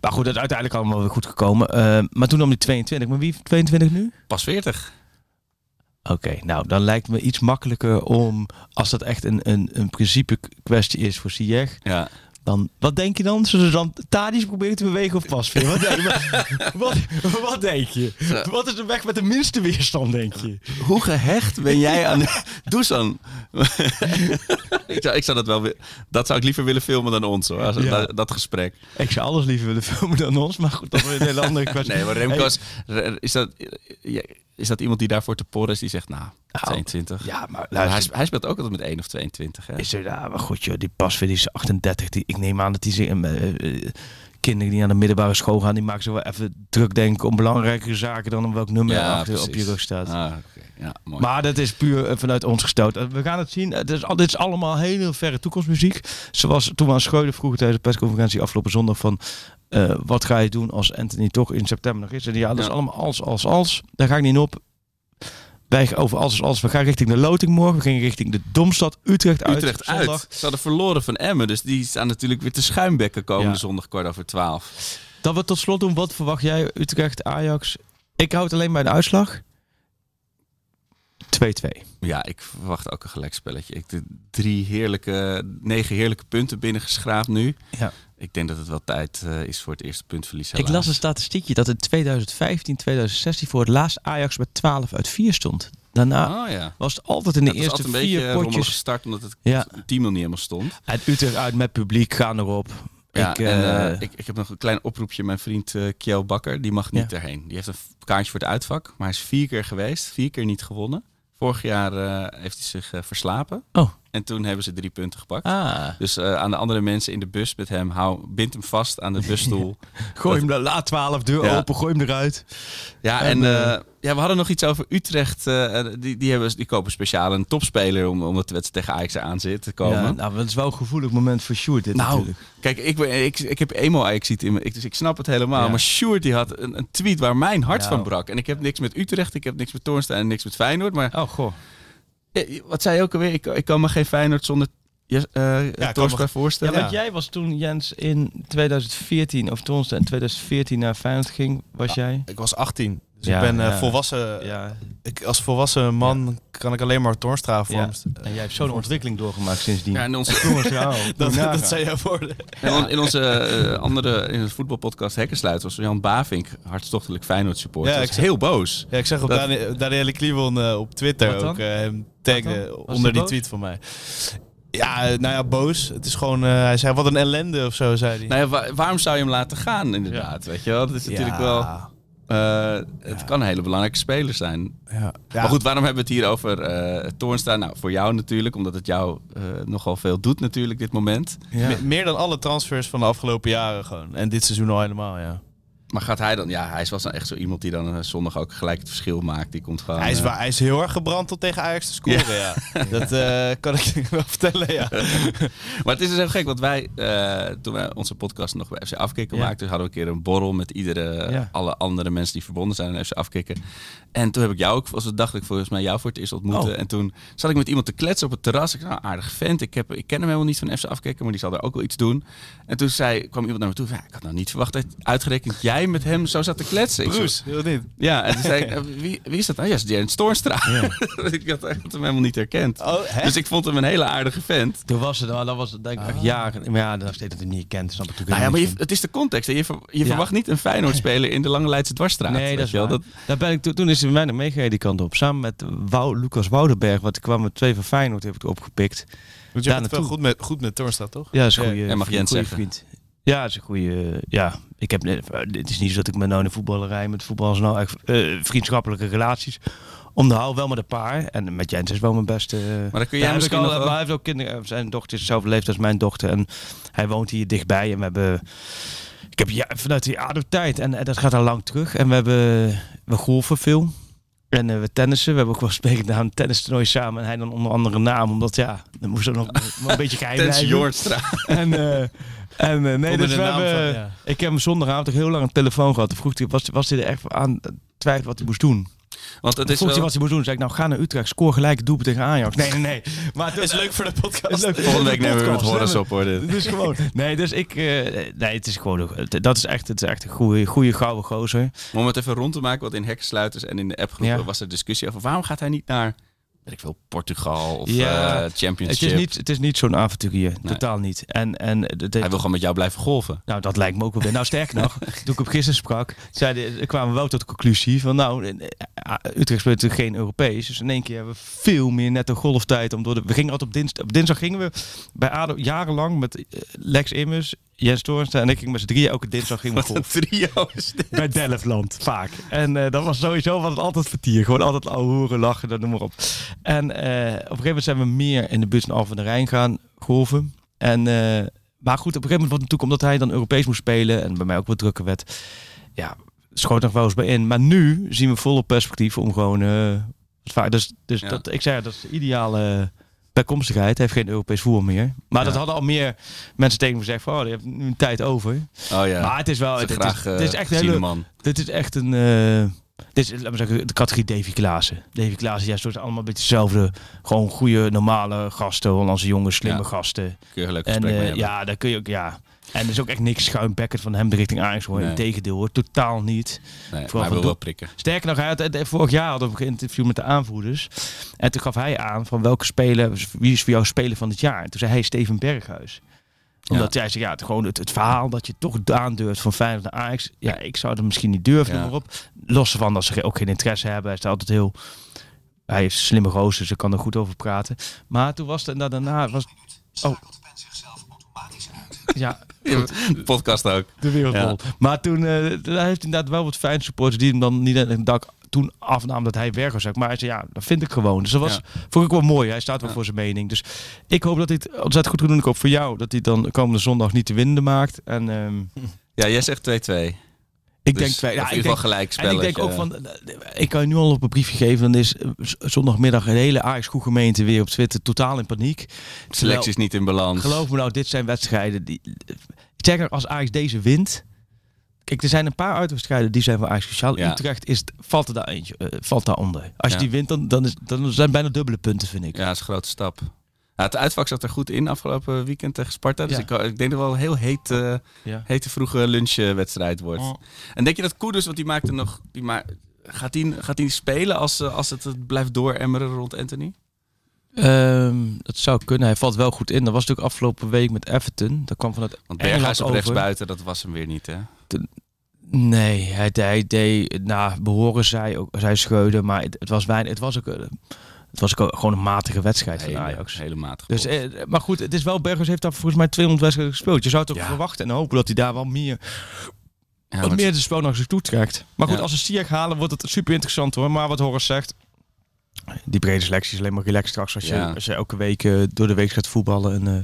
Maar goed, dat uiteindelijk allemaal weer goed gekomen. Eh, maar toen nam die 22. Maar wie heeft 22 nu? Pas 40. Oké, nou dan lijkt me iets makkelijker om, als dat echt een, een, een principe kwestie is voor Ziyech, Ja. Dan, wat denk je dan? Zullen ze dan Tadic proberen te bewegen of pas? Wat, denk je? wat, wat denk je? Wat is de weg met de minste weerstand, denk je? Hoe gehecht ben jij aan Dusan? ik, zou, ik zou dat wel Dat zou ik liever willen filmen dan ons hoor. Als, Ja. dat, dat gesprek. Ik zou alles liever willen filmen dan ons, maar goed, dat is een hele andere kwestie. Nee, maar Remco is, is, dat, is dat iemand die daarvoor te porren is die zegt, nou, Nou, 22. Ja, maar Nou, hij, luister, hij speelt ook altijd met 1 of 22. Hè? is er, ja, maar goed joh, die pas weer die is 38. Die, ik neem aan dat hij zich... eh, eh, kinderen die naar de middelbare school gaan, die maken zich wel even druk denken om belangrijkere zaken dan om welk nummer Ja, achter op je rug staat. Ah. Ja, mooi. Maar dat is puur eh, vanuit ons gestoot. Eh, We gaan het zien. Het is, al- dit is allemaal hele verre toekomstmuziek. Zoals toen we aan Schreuder vroegen tijdens de persconferentie afgelopen zondag van... eh, wat ga je doen als Anthony toch in september nog is? En ja, dat is Ja. allemaal als, als, als. Daar ga ik niet op. Wij over als, als. We gaan richting de loting morgen. We gaan richting de Domstad Utrecht uit. Utrecht uit. Ze hadden verloren van Emmen, dus die staan natuurlijk weer te schuimbekken komende Ja. zondag kwart over twaalf. Dat we tot slot doen. Wat verwacht jij? Utrecht, Ajax. Ik houd alleen bij de uitslag. 2-2. Ja, ik verwacht ook een gelijkspelletje. Ik de drie heerlijke, negen heerlijke punten binnengeschraapt nu. Ja. Ik denk dat het wel tijd eh, is voor het eerste puntverlies. Ik helaas. las een statistiekje dat in 2015, 2016 voor het laatst Ajax met 12 uit 4 stond. Daarna Oh ja. was het altijd in de Het was eerste altijd een beetje vier potjes. gestart omdat het Ja. team nog niet helemaal stond. En Utrecht uit met publiek, gaan erop. Ja, ik, en, eh, eh, ik, ik heb nog een klein oproepje. Mijn vriend eh Kjell Bakker, die mag niet Ja. erheen. Die heeft een kaartje voor het uitvak, maar hij is vier keer geweest. Vier keer niet gewonnen. Vorig jaar eh, heeft hij zich eh, verslapen. Oh. En toen hebben ze drie punten gepakt. ah, Dus eh, aan de andere mensen in de bus met hem, hou, bind hem vast aan de busstoel. gooi hem de laat 12 deur Ja. open, gooi hem eruit. Ja, En, en, eh, eh, ja, we hadden nog iets over Utrecht. die, die, hebben, die kopen speciaal een topspeler om, omdat de wedstrijd tegen Ajax aan zit te komen. Ja, nou, dat is wel een gevoelig moment voor Sjoerd dit Nou, natuurlijk. Kijk, ik, ben, ik, ik heb emo ajax in me, dus ik snap het helemaal. Ja. Maar Sjoerd die had een, een tweet waar mijn hart Nou. van brak. En ik heb niks met Utrecht, ik heb niks met Toornstra en niks met Feyenoord. Maar Oh, goh. Eh, wat zei je ook alweer? Ik, ik kan me geen Feyenoord zonder Jes- eh kan Toornstra me- voorstellen. Ja, want jij was toen, Jens, in 2014, of toen in 2014 naar Feyenoord ging, was jij? Ik was 18. Dus Ja, ik ben eh, ja. volwassen. Ja. Ik, als volwassen man kan ik alleen maar me st- En jij hebt zo'n ontwikkeling doorgemaakt sindsdien. Ja, in onze, oh, Dat, dat zijn jouw woorden. in, in onze eh, andere in het voetbalpodcast Hekkersluit was Jan Bavink hartstochtelijk Feyenoord supporter. Ja, Ja, ik zeg- heel boos. Ja, ik zag op Dat- Dani- Danielle Kliwon eh, op Twitter Wat dan? ook hem taggen onder die boos? tweet van mij. Ja, nou ja, boos. Het is gewoon, eh, hij zei wat een ellende of zo, zei hij. Nou ja, wa- waarom zou je hem laten gaan inderdaad? Weet je wel? Dat is natuurlijk Ja. wel... eh, het kan een hele belangrijke speler zijn. Ja. Ja. Maar goed, waarom hebben we het hier over eh Toornstra? Nou, voor jou natuurlijk, omdat het jou eh, nogal veel doet natuurlijk dit moment. Me- meer dan alle transfers van de afgelopen jaren gewoon. En dit seizoen al helemaal, ja. Maar gaat hij dan... Ja, hij wel zo- echt zo iemand die dan eh, zondag ook gelijk het verschil maakt. Die komt gewoon... Hij is, wa- hij is heel erg gebrand tot tegen Ajax te scoren, ja. Dat eh, kan ik je wel vertellen, ja. Maar het is dus heel gek, want wij, toen wij onze podcast nog bij FC Afkikken Ja. maakten, hadden we een keer een borrel met iedere, Ja. alle andere mensen die verbonden zijn aan FC Afkikken. En toen heb ik jou ook, was het dacht ik volgens mij jou voor het eerst ontmoeten. Oh. En toen zat ik met iemand te kletsen op het terras. Ik zei, nou, aardig vent. Ik, heb, ik ken hem helemaal niet van FC Afkikken, maar die zal er ook wel iets doen. En toen zei, kwam iemand naar me toe. Ja, ik had nou niet verwacht dat uitgerekend jij met hem zo zat te kletsen. Bruce, heel niet. ja, en toen zei ik, eh, wie, wie is dat? Oh ja, is Jens Toornstra. ik had, ik had hem helemaal niet herkend. Oh? Dus ik vond hem een hele aardige vent. Toen was het, nou, dat was het denk ik echt jaren. Maar ja, dan steeds dat hij niet kent. Snap ik natuurlijk Nou ja, maar je, het is de context. hè. Je, ver- je Ja. verwacht niet een Feyenoord-speler in de Lange Leidse dwarsstraat. Nee, dat is wel. Daar ben ik, toen, toen is hij mij meegereden die kant op. Samen met Wou, Lucas Woudenberg, want ik kwam met twee van Feyenoord, heeft ik opgepikt. Want je hebt het wel naartoe. goed met, goed met Toornstra, toch? Ja, dat is een Ja, goede, en mag goede Jens zeggen. vriend. Ja, dat is een goede. Ja, ik heb. Het is niet zo dat ik met nou in de voetballerij met voetballers nou echt eh, vriendschappelijke relaties onderhoud. Wel met een paar. En met Jens is wel mijn beste. Maar dan kun jij misschien eh, al, nog Hij heeft ook kinderen. Zijn dochter is dezelfde leeftijd als mijn dochter. En hij woont hier dichtbij. En we hebben. Ik heb ja, vanuit die tijd En, en dat gaat al lang terug. En we hebben. We golfen veel. En eh, we tennissen. We hebben ook wel spreken naar een tennistoernooi samen. En hij dan onder andere naam. Omdat ja, dan moest er nog een beetje geheim Tens. Jordstra. En, eh, en eh, nee, dus we hebben, van, ja. ik heb hem zondagavond ook heel lang een telefoon gehad. Toen vroeg hij, was, was hij er echt aan het twijfelen wat hij moest doen? Want het is vroeg hij wat hij moest doen. Zei ik, nou ga naar Utrecht, scoor gelijk doelpunt tegen Ajax. Nee, nee, nee. Maar het is leuk voor de podcast. is leuk Volgende de week nemen we Horus hè. op hoor. dit. Dus gewoon. Nee, dus ik. eh, nee, het is gewoon. het- Dat is echt, het is echt een goede, goede gouden gozer. Om het even rond te maken, want in hekkensluiters en in de appgroepen Ja. was er discussie over waarom gaat hij niet naar, weet ik veel, Portugal of Ja, eh, Het Championship. is niet, het is niet zo'n avonturier. Totaal niet. En, en het heeft- Hij wil gewoon met jou blijven golven. Nou, dat lijkt me ook wel weer. Nou, sterker nog, toen ik op gisteren sprak, zeiden, kwamen we wel tot de conclusie van, nou, eh, eh, Utrecht speelt natuurlijk geen Europees. Dus in één keer hebben we veel meer netto golftijd. Om door de, we gingen altijd op dinsdag, op dinsdag gingen we bij ADO jarenlang met Lex Immers, Jens Toornstra en ik ging met z'n drieën elke dinsdag gingen we een golfen. trio is dit. Bij Delftland, vaak. En eh, dat was sowieso was het altijd vertier. Gewoon altijd ouwe hoeren, lachen, dat noem maar op. En eh, op een gegeven moment zijn we meer in de buurt van Alphen aan de Rijn gaan golven. En eh, maar goed, op een gegeven moment, natuurlijk omdat hij dan Europees moest spelen en bij mij ook wat drukker werd, ja, schoot nog wel eens bij in. Maar nu zien we volop perspectief om gewoon, eh, dus, dus Ja. dat, ik zei, dat is de ideale bijkomstigheid. Hij heeft geen Europees voetbal meer. Maar dat hadden al meer mensen tegen me gezegd van, oh, die heeft nu een tijd over. Oh ja. Maar het is wel, het, het graag is, het is eh, echt een hele, man. dit is echt een. eh dit is, laat maar zeggen, de categorie Davy Klaassen. Davy Klaassen, ja, soort allemaal een beetje hetzelfde. Gewoon goede, normale gasten, Hollandse jongens, slimme Ja. gasten. Kun je leuk En hebben. ja, daar kun je ook, ja. En er is ook echt niks schuimbekkend van hem de richting Ajax hoor. Nee. Integendeel hoor, totaal niet. nee, maar vooral hij van wil wel prikken. Sterker nog, hij had, vorig jaar hadden we een interview met de aanvoerders. En toen gaf hij aan van welke speler, wie is voor jou speler van het jaar? En toen zei hij Steven Berghuis. Omdat jij zegt, ja, het, gewoon het, het verhaal dat je toch aandurft van Feyenoord naar Ajax. Ja, ik zou het misschien niet durven, Ja. maar op. Los van dat ze ook geen interesse hebben. Hij is altijd heel... Hij is een slimme gozer, dus ik kan er goed over praten. Maar toen was het nou, daarna... Was, Schakelt de pen zichzelf automatisch uit. Ja, De podcast ook. de wereldbol. Maar toen eh, hij heeft inderdaad wel wat fijne supporters die hem dan niet aan het dak toen afnamen dat hij werk was. Maar hij zei ja, dat vind ik gewoon. Dus dat was, Ja. vond ik wel mooi. Hij staat wel Ja. voor zijn mening. Dus ik hoop dat hij het ontzettend goed gaat doen. Ik hoop voor jou dat hij dan komende zondag niet te winnen maakt. En ehm, Ja, jij zegt 2-2. Ik Dus denk twee. Ja, ieder geval gelijk en ik denk ook van, eh, ik kan je nu al op een briefje geven. Dan is eh, zondagmiddag een hele Ajax gemeente weer op Twitter totaal in paniek. De selectie is niet in balans. Geloof me nou, dit zijn wedstrijden die. Ik zeg er, als Ajax deze wint. Kijk, er zijn een paar uitwedstrijden die zijn voor Ajax speciaal. Ja. Utrecht is, valt er daar eentje, eh, valt daar onder. Als je Ja. die wint, dan, dan, is, dan zijn bijna dubbele punten, vind ik. Ja, dat is een grote stap. Ja, het uitvak zat er goed in afgelopen weekend tegen Sparta. Dus Ja. ik, ik denk dat wel een heel heet, Ja. hete vroege lunchwedstrijd wordt. Oh. En denk je dat Koeders, want die maakte nog... Die ma gaat die, gaat die spelen als, eh, als het blijft dooremmeren rond Anthony? Ehm, dat zou kunnen. Hij valt wel goed in. Dat was natuurlijk afgelopen week met Everton. Dat kwam vanuit Want Berghuis op over. rechtsbuiten, dat was hem weer niet, hè? Nee, hij, hij deed na behoren zij ook zij scheuden, maar het, het was weinig. Het was ook, eh, het was ook gewoon een matige wedstrijd van Hele, Ajax. hele matig. Dus, eh, maar goed, het is wel Bergers heeft daar volgens mij 200 wedstrijden gespeeld. Je zou toch Ja. verwachten en hopen dat hij daar wel meer, Ja, wat meer de spel naar zich toe trekt. Maar goed, Ja. als ze Siak halen, wordt het super interessant hoor. Maar wat Horus zegt, die brede selectie is alleen maar relaxed straks als je, als je elke week eh, door de week gaat voetballen. En, eh,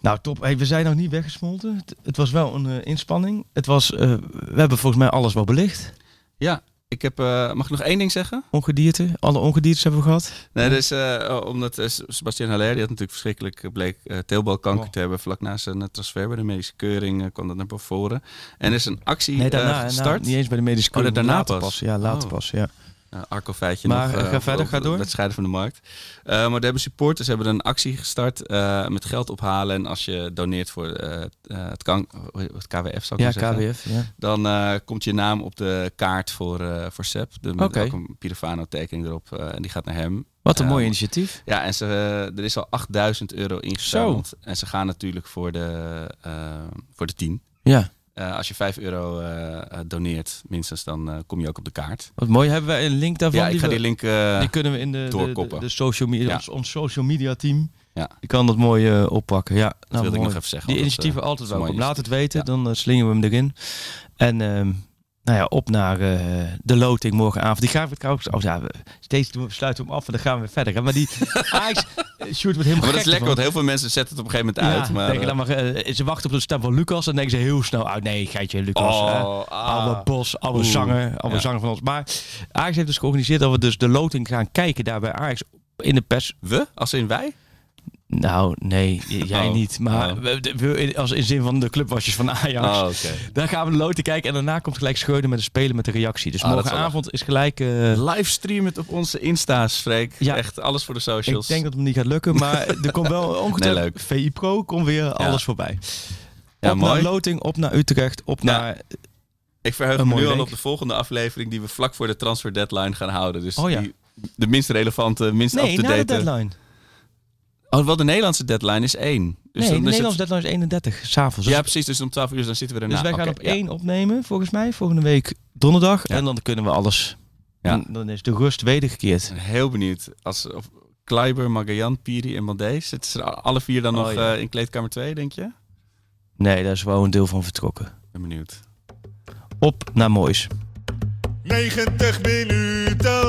nou top, hey, we zijn nog niet weggesmolten. Het, het was wel een eh, inspanning. Het was, we hebben volgens mij alles wel belicht. Ja, ik heb... eh, mag ik nog één ding zeggen? Ongedierte, alle ongediertes hebben we gehad. Nee, dus, eh, omdat eh, Sebastian Haller, die had natuurlijk verschrikkelijk, bleek uh, teelbalkanker Oh. te hebben. Vlak na zijn transfer bij de medische keuring kwam dat naar voren. En er is een actie Nee, daarna, na, gestart. niet eens bij de medische Oh, keuring, daarna later pas? Ja, later Oh. pas, ja. Uh, Arco feitje Maar, nog. eh, eh, ga verder, ga door. Wedstrijden van de markt. Uh, maar de hebben supporters hebben een actie gestart eh, met geld ophalen. En als je doneert voor eh, eh, het, kan, het KWF, zou ik Ja, zeggen. KWF, ja. Dan eh, komt je naam op de kaart voor, eh voor Sepp. De, met Oké. ook een Pirofano tekening erop. eh, en die gaat naar hem. Wat een Eh, mooi initiatief. Ja, en ze, eh, er is al 8000 euro ingezameld. En ze gaan natuurlijk voor de, eh, voor de 10. Ja, Eh, als je 5 euro eh, eh, doneert, minstens, dan kom je ook op de kaart. wat mooi. Hebben wij een link daarvan? ja, ik ga die link... die kunnen we in de, de, de, social media, Ja. ons, ons social media team. Ja. Die kan dat mooi oppakken. Ja, dat nou, wilde ik nog even zeggen. Die initiatieven altijd welkom. Laat het weten, Ja. dan slingen we hem erin. En ehm, nou ja, op naar eh, de loting morgenavond. Die gaan we trouwens... Oh ja, we, steeds doen we, sluiten we hem af en dan gaan we weer verder. hè. Maar die Ajax eh, shoot wordt helemaal Maar dat is lekker, ervan. want heel veel mensen zetten het op een gegeven moment uit. Ja, Maar, denken, eh, laat maar, ze wachten op de stem van Lucas en denken ze heel snel uit. Nee, geitje, Lucas. oh, ah. Oude Bos, oude Oeh. zanger, oude Ja. zanger van ons. Maar Ajax heeft dus georganiseerd dat we dus de loting gaan kijken daar bij Ajax in de pers. We? Als in wij? Nou, nee, jij Oh. niet. Maar Oh. als in zin van de clubwasjes van Ajax. Oh. Daar gaan we de loting kijken en daarna komt gelijk Scheuden met de spelen met de reactie. Dus Ah, morgenavond is gelijk... eh, Livestream het op onze Insta's, Freek. Ja. Echt alles voor de ik socials. denk dat het me niet gaat lukken, maar er komt wel ongetwijfeld... Nee, leuk. VI Pro komt weer alles voorbij. Ja, op mooi. naar loting, op naar Utrecht, op Ja. naar... Ik verheug me nu al op de volgende aflevering die we vlak voor de transfer deadline gaan houden. Dus Oh die, de minst relevante, minst Nee, na de up-to-date. deadline. Oh, wel de Nederlandse deadline is één. Dus nee, de dan is Nederlandse het- deadline is 31, s'avonds. Ja, precies. Dus om 12 uur dan zitten we erna. Dus wij gaan op ja. één opnemen, volgens mij, volgende week donderdag. Ja. En dan kunnen we alles. Ja. Dan, dan is de rust wedergekeerd. Heel benieuwd. Als of Kleiber, Magajan, Piri en Mandé. Zitten ze alle vier dan Oh, nog ja. eh, in kleedkamer 2, denk je? Nee, daar is wel een deel van vertrokken. Ben benieuwd. Op naar Moois. 90 minuten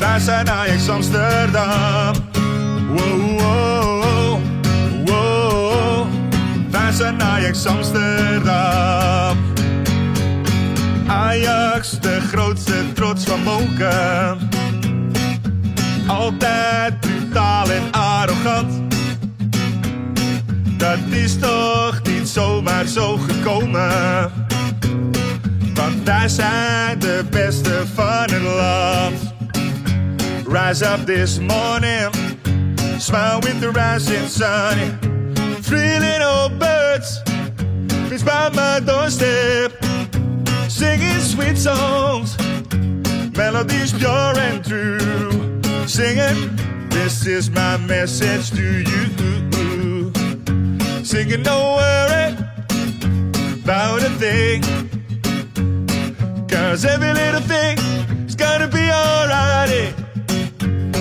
Wij zijn Ajax Amsterdam. Wow, wow, wow. Wij zijn Ajax Amsterdam. Ajax, de grootste trots van Moken. Altijd brutaal en arrogant. Dat is toch niet zomaar zo gekomen. Want wij zijn de beste van het land. Rise up this morning, smile with the rising sun. Three little birds, fits by my doorstep, singing sweet songs, melodies pure and true. Singing, this is my message to you. Singing, don't worry about a thing. Cause every little thing is gonna be alright.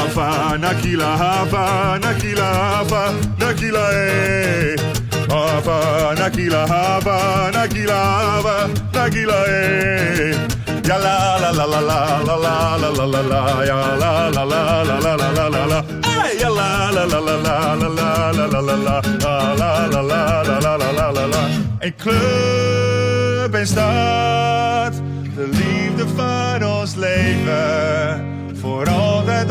Hava, Nakila, Hava, Nakila, Hava, Nakila, eh. Hava, Nakila, Hava, Nakila, Hava, Nakila, eh. Ja la la la la la la la la la la la ja la la la la la la la la la ja la la la la la la la la la la la la la la la la la la la Een club en stad, de liefde van ons leven. Voor altijd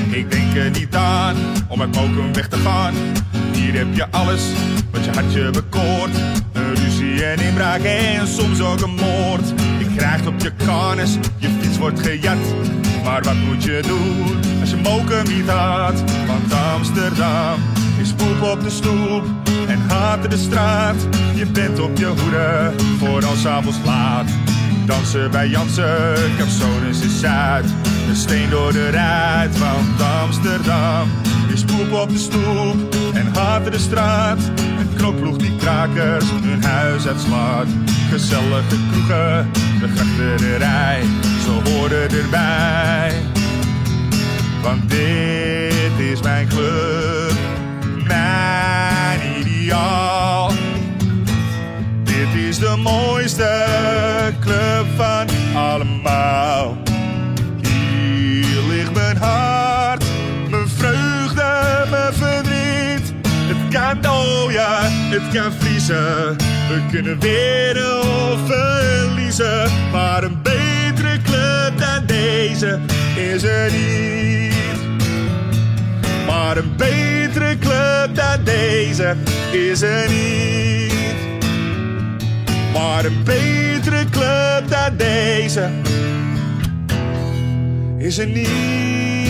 Ik denk er niet aan om uit Mokum weg te gaan. Hier heb je alles wat je hartje bekoort. Een ruzie en inbraak en soms ook een moord. Je krijgt op je karnes, je fiets wordt gejat. Maar wat moet je doen als je Mokum niet had? Want Amsterdam is poep op de stoep en haat de straat. Je bent op je hoede voor als avonds laat. Dansen bij Jansen, Capsones is Zuid. Een steen door de ruit, want Amsterdam is poep op de stoep en haat de straat. Een knokploeg die krakers hun huis uitslaat. Gezellige kroegen, de grachterij, ze horen erbij. Want dit is mijn club, mijn ideaal. Dit is de mooiste club van allemaal. Hart, mijn vreugde, mijn verdriet. Het kan, oh ja, het kan vriezen. We kunnen winnen of verliezen. Maar een betere club dan deze is er niet. Maar een betere club dan deze is er niet. Maar een betere club dan deze is er niet.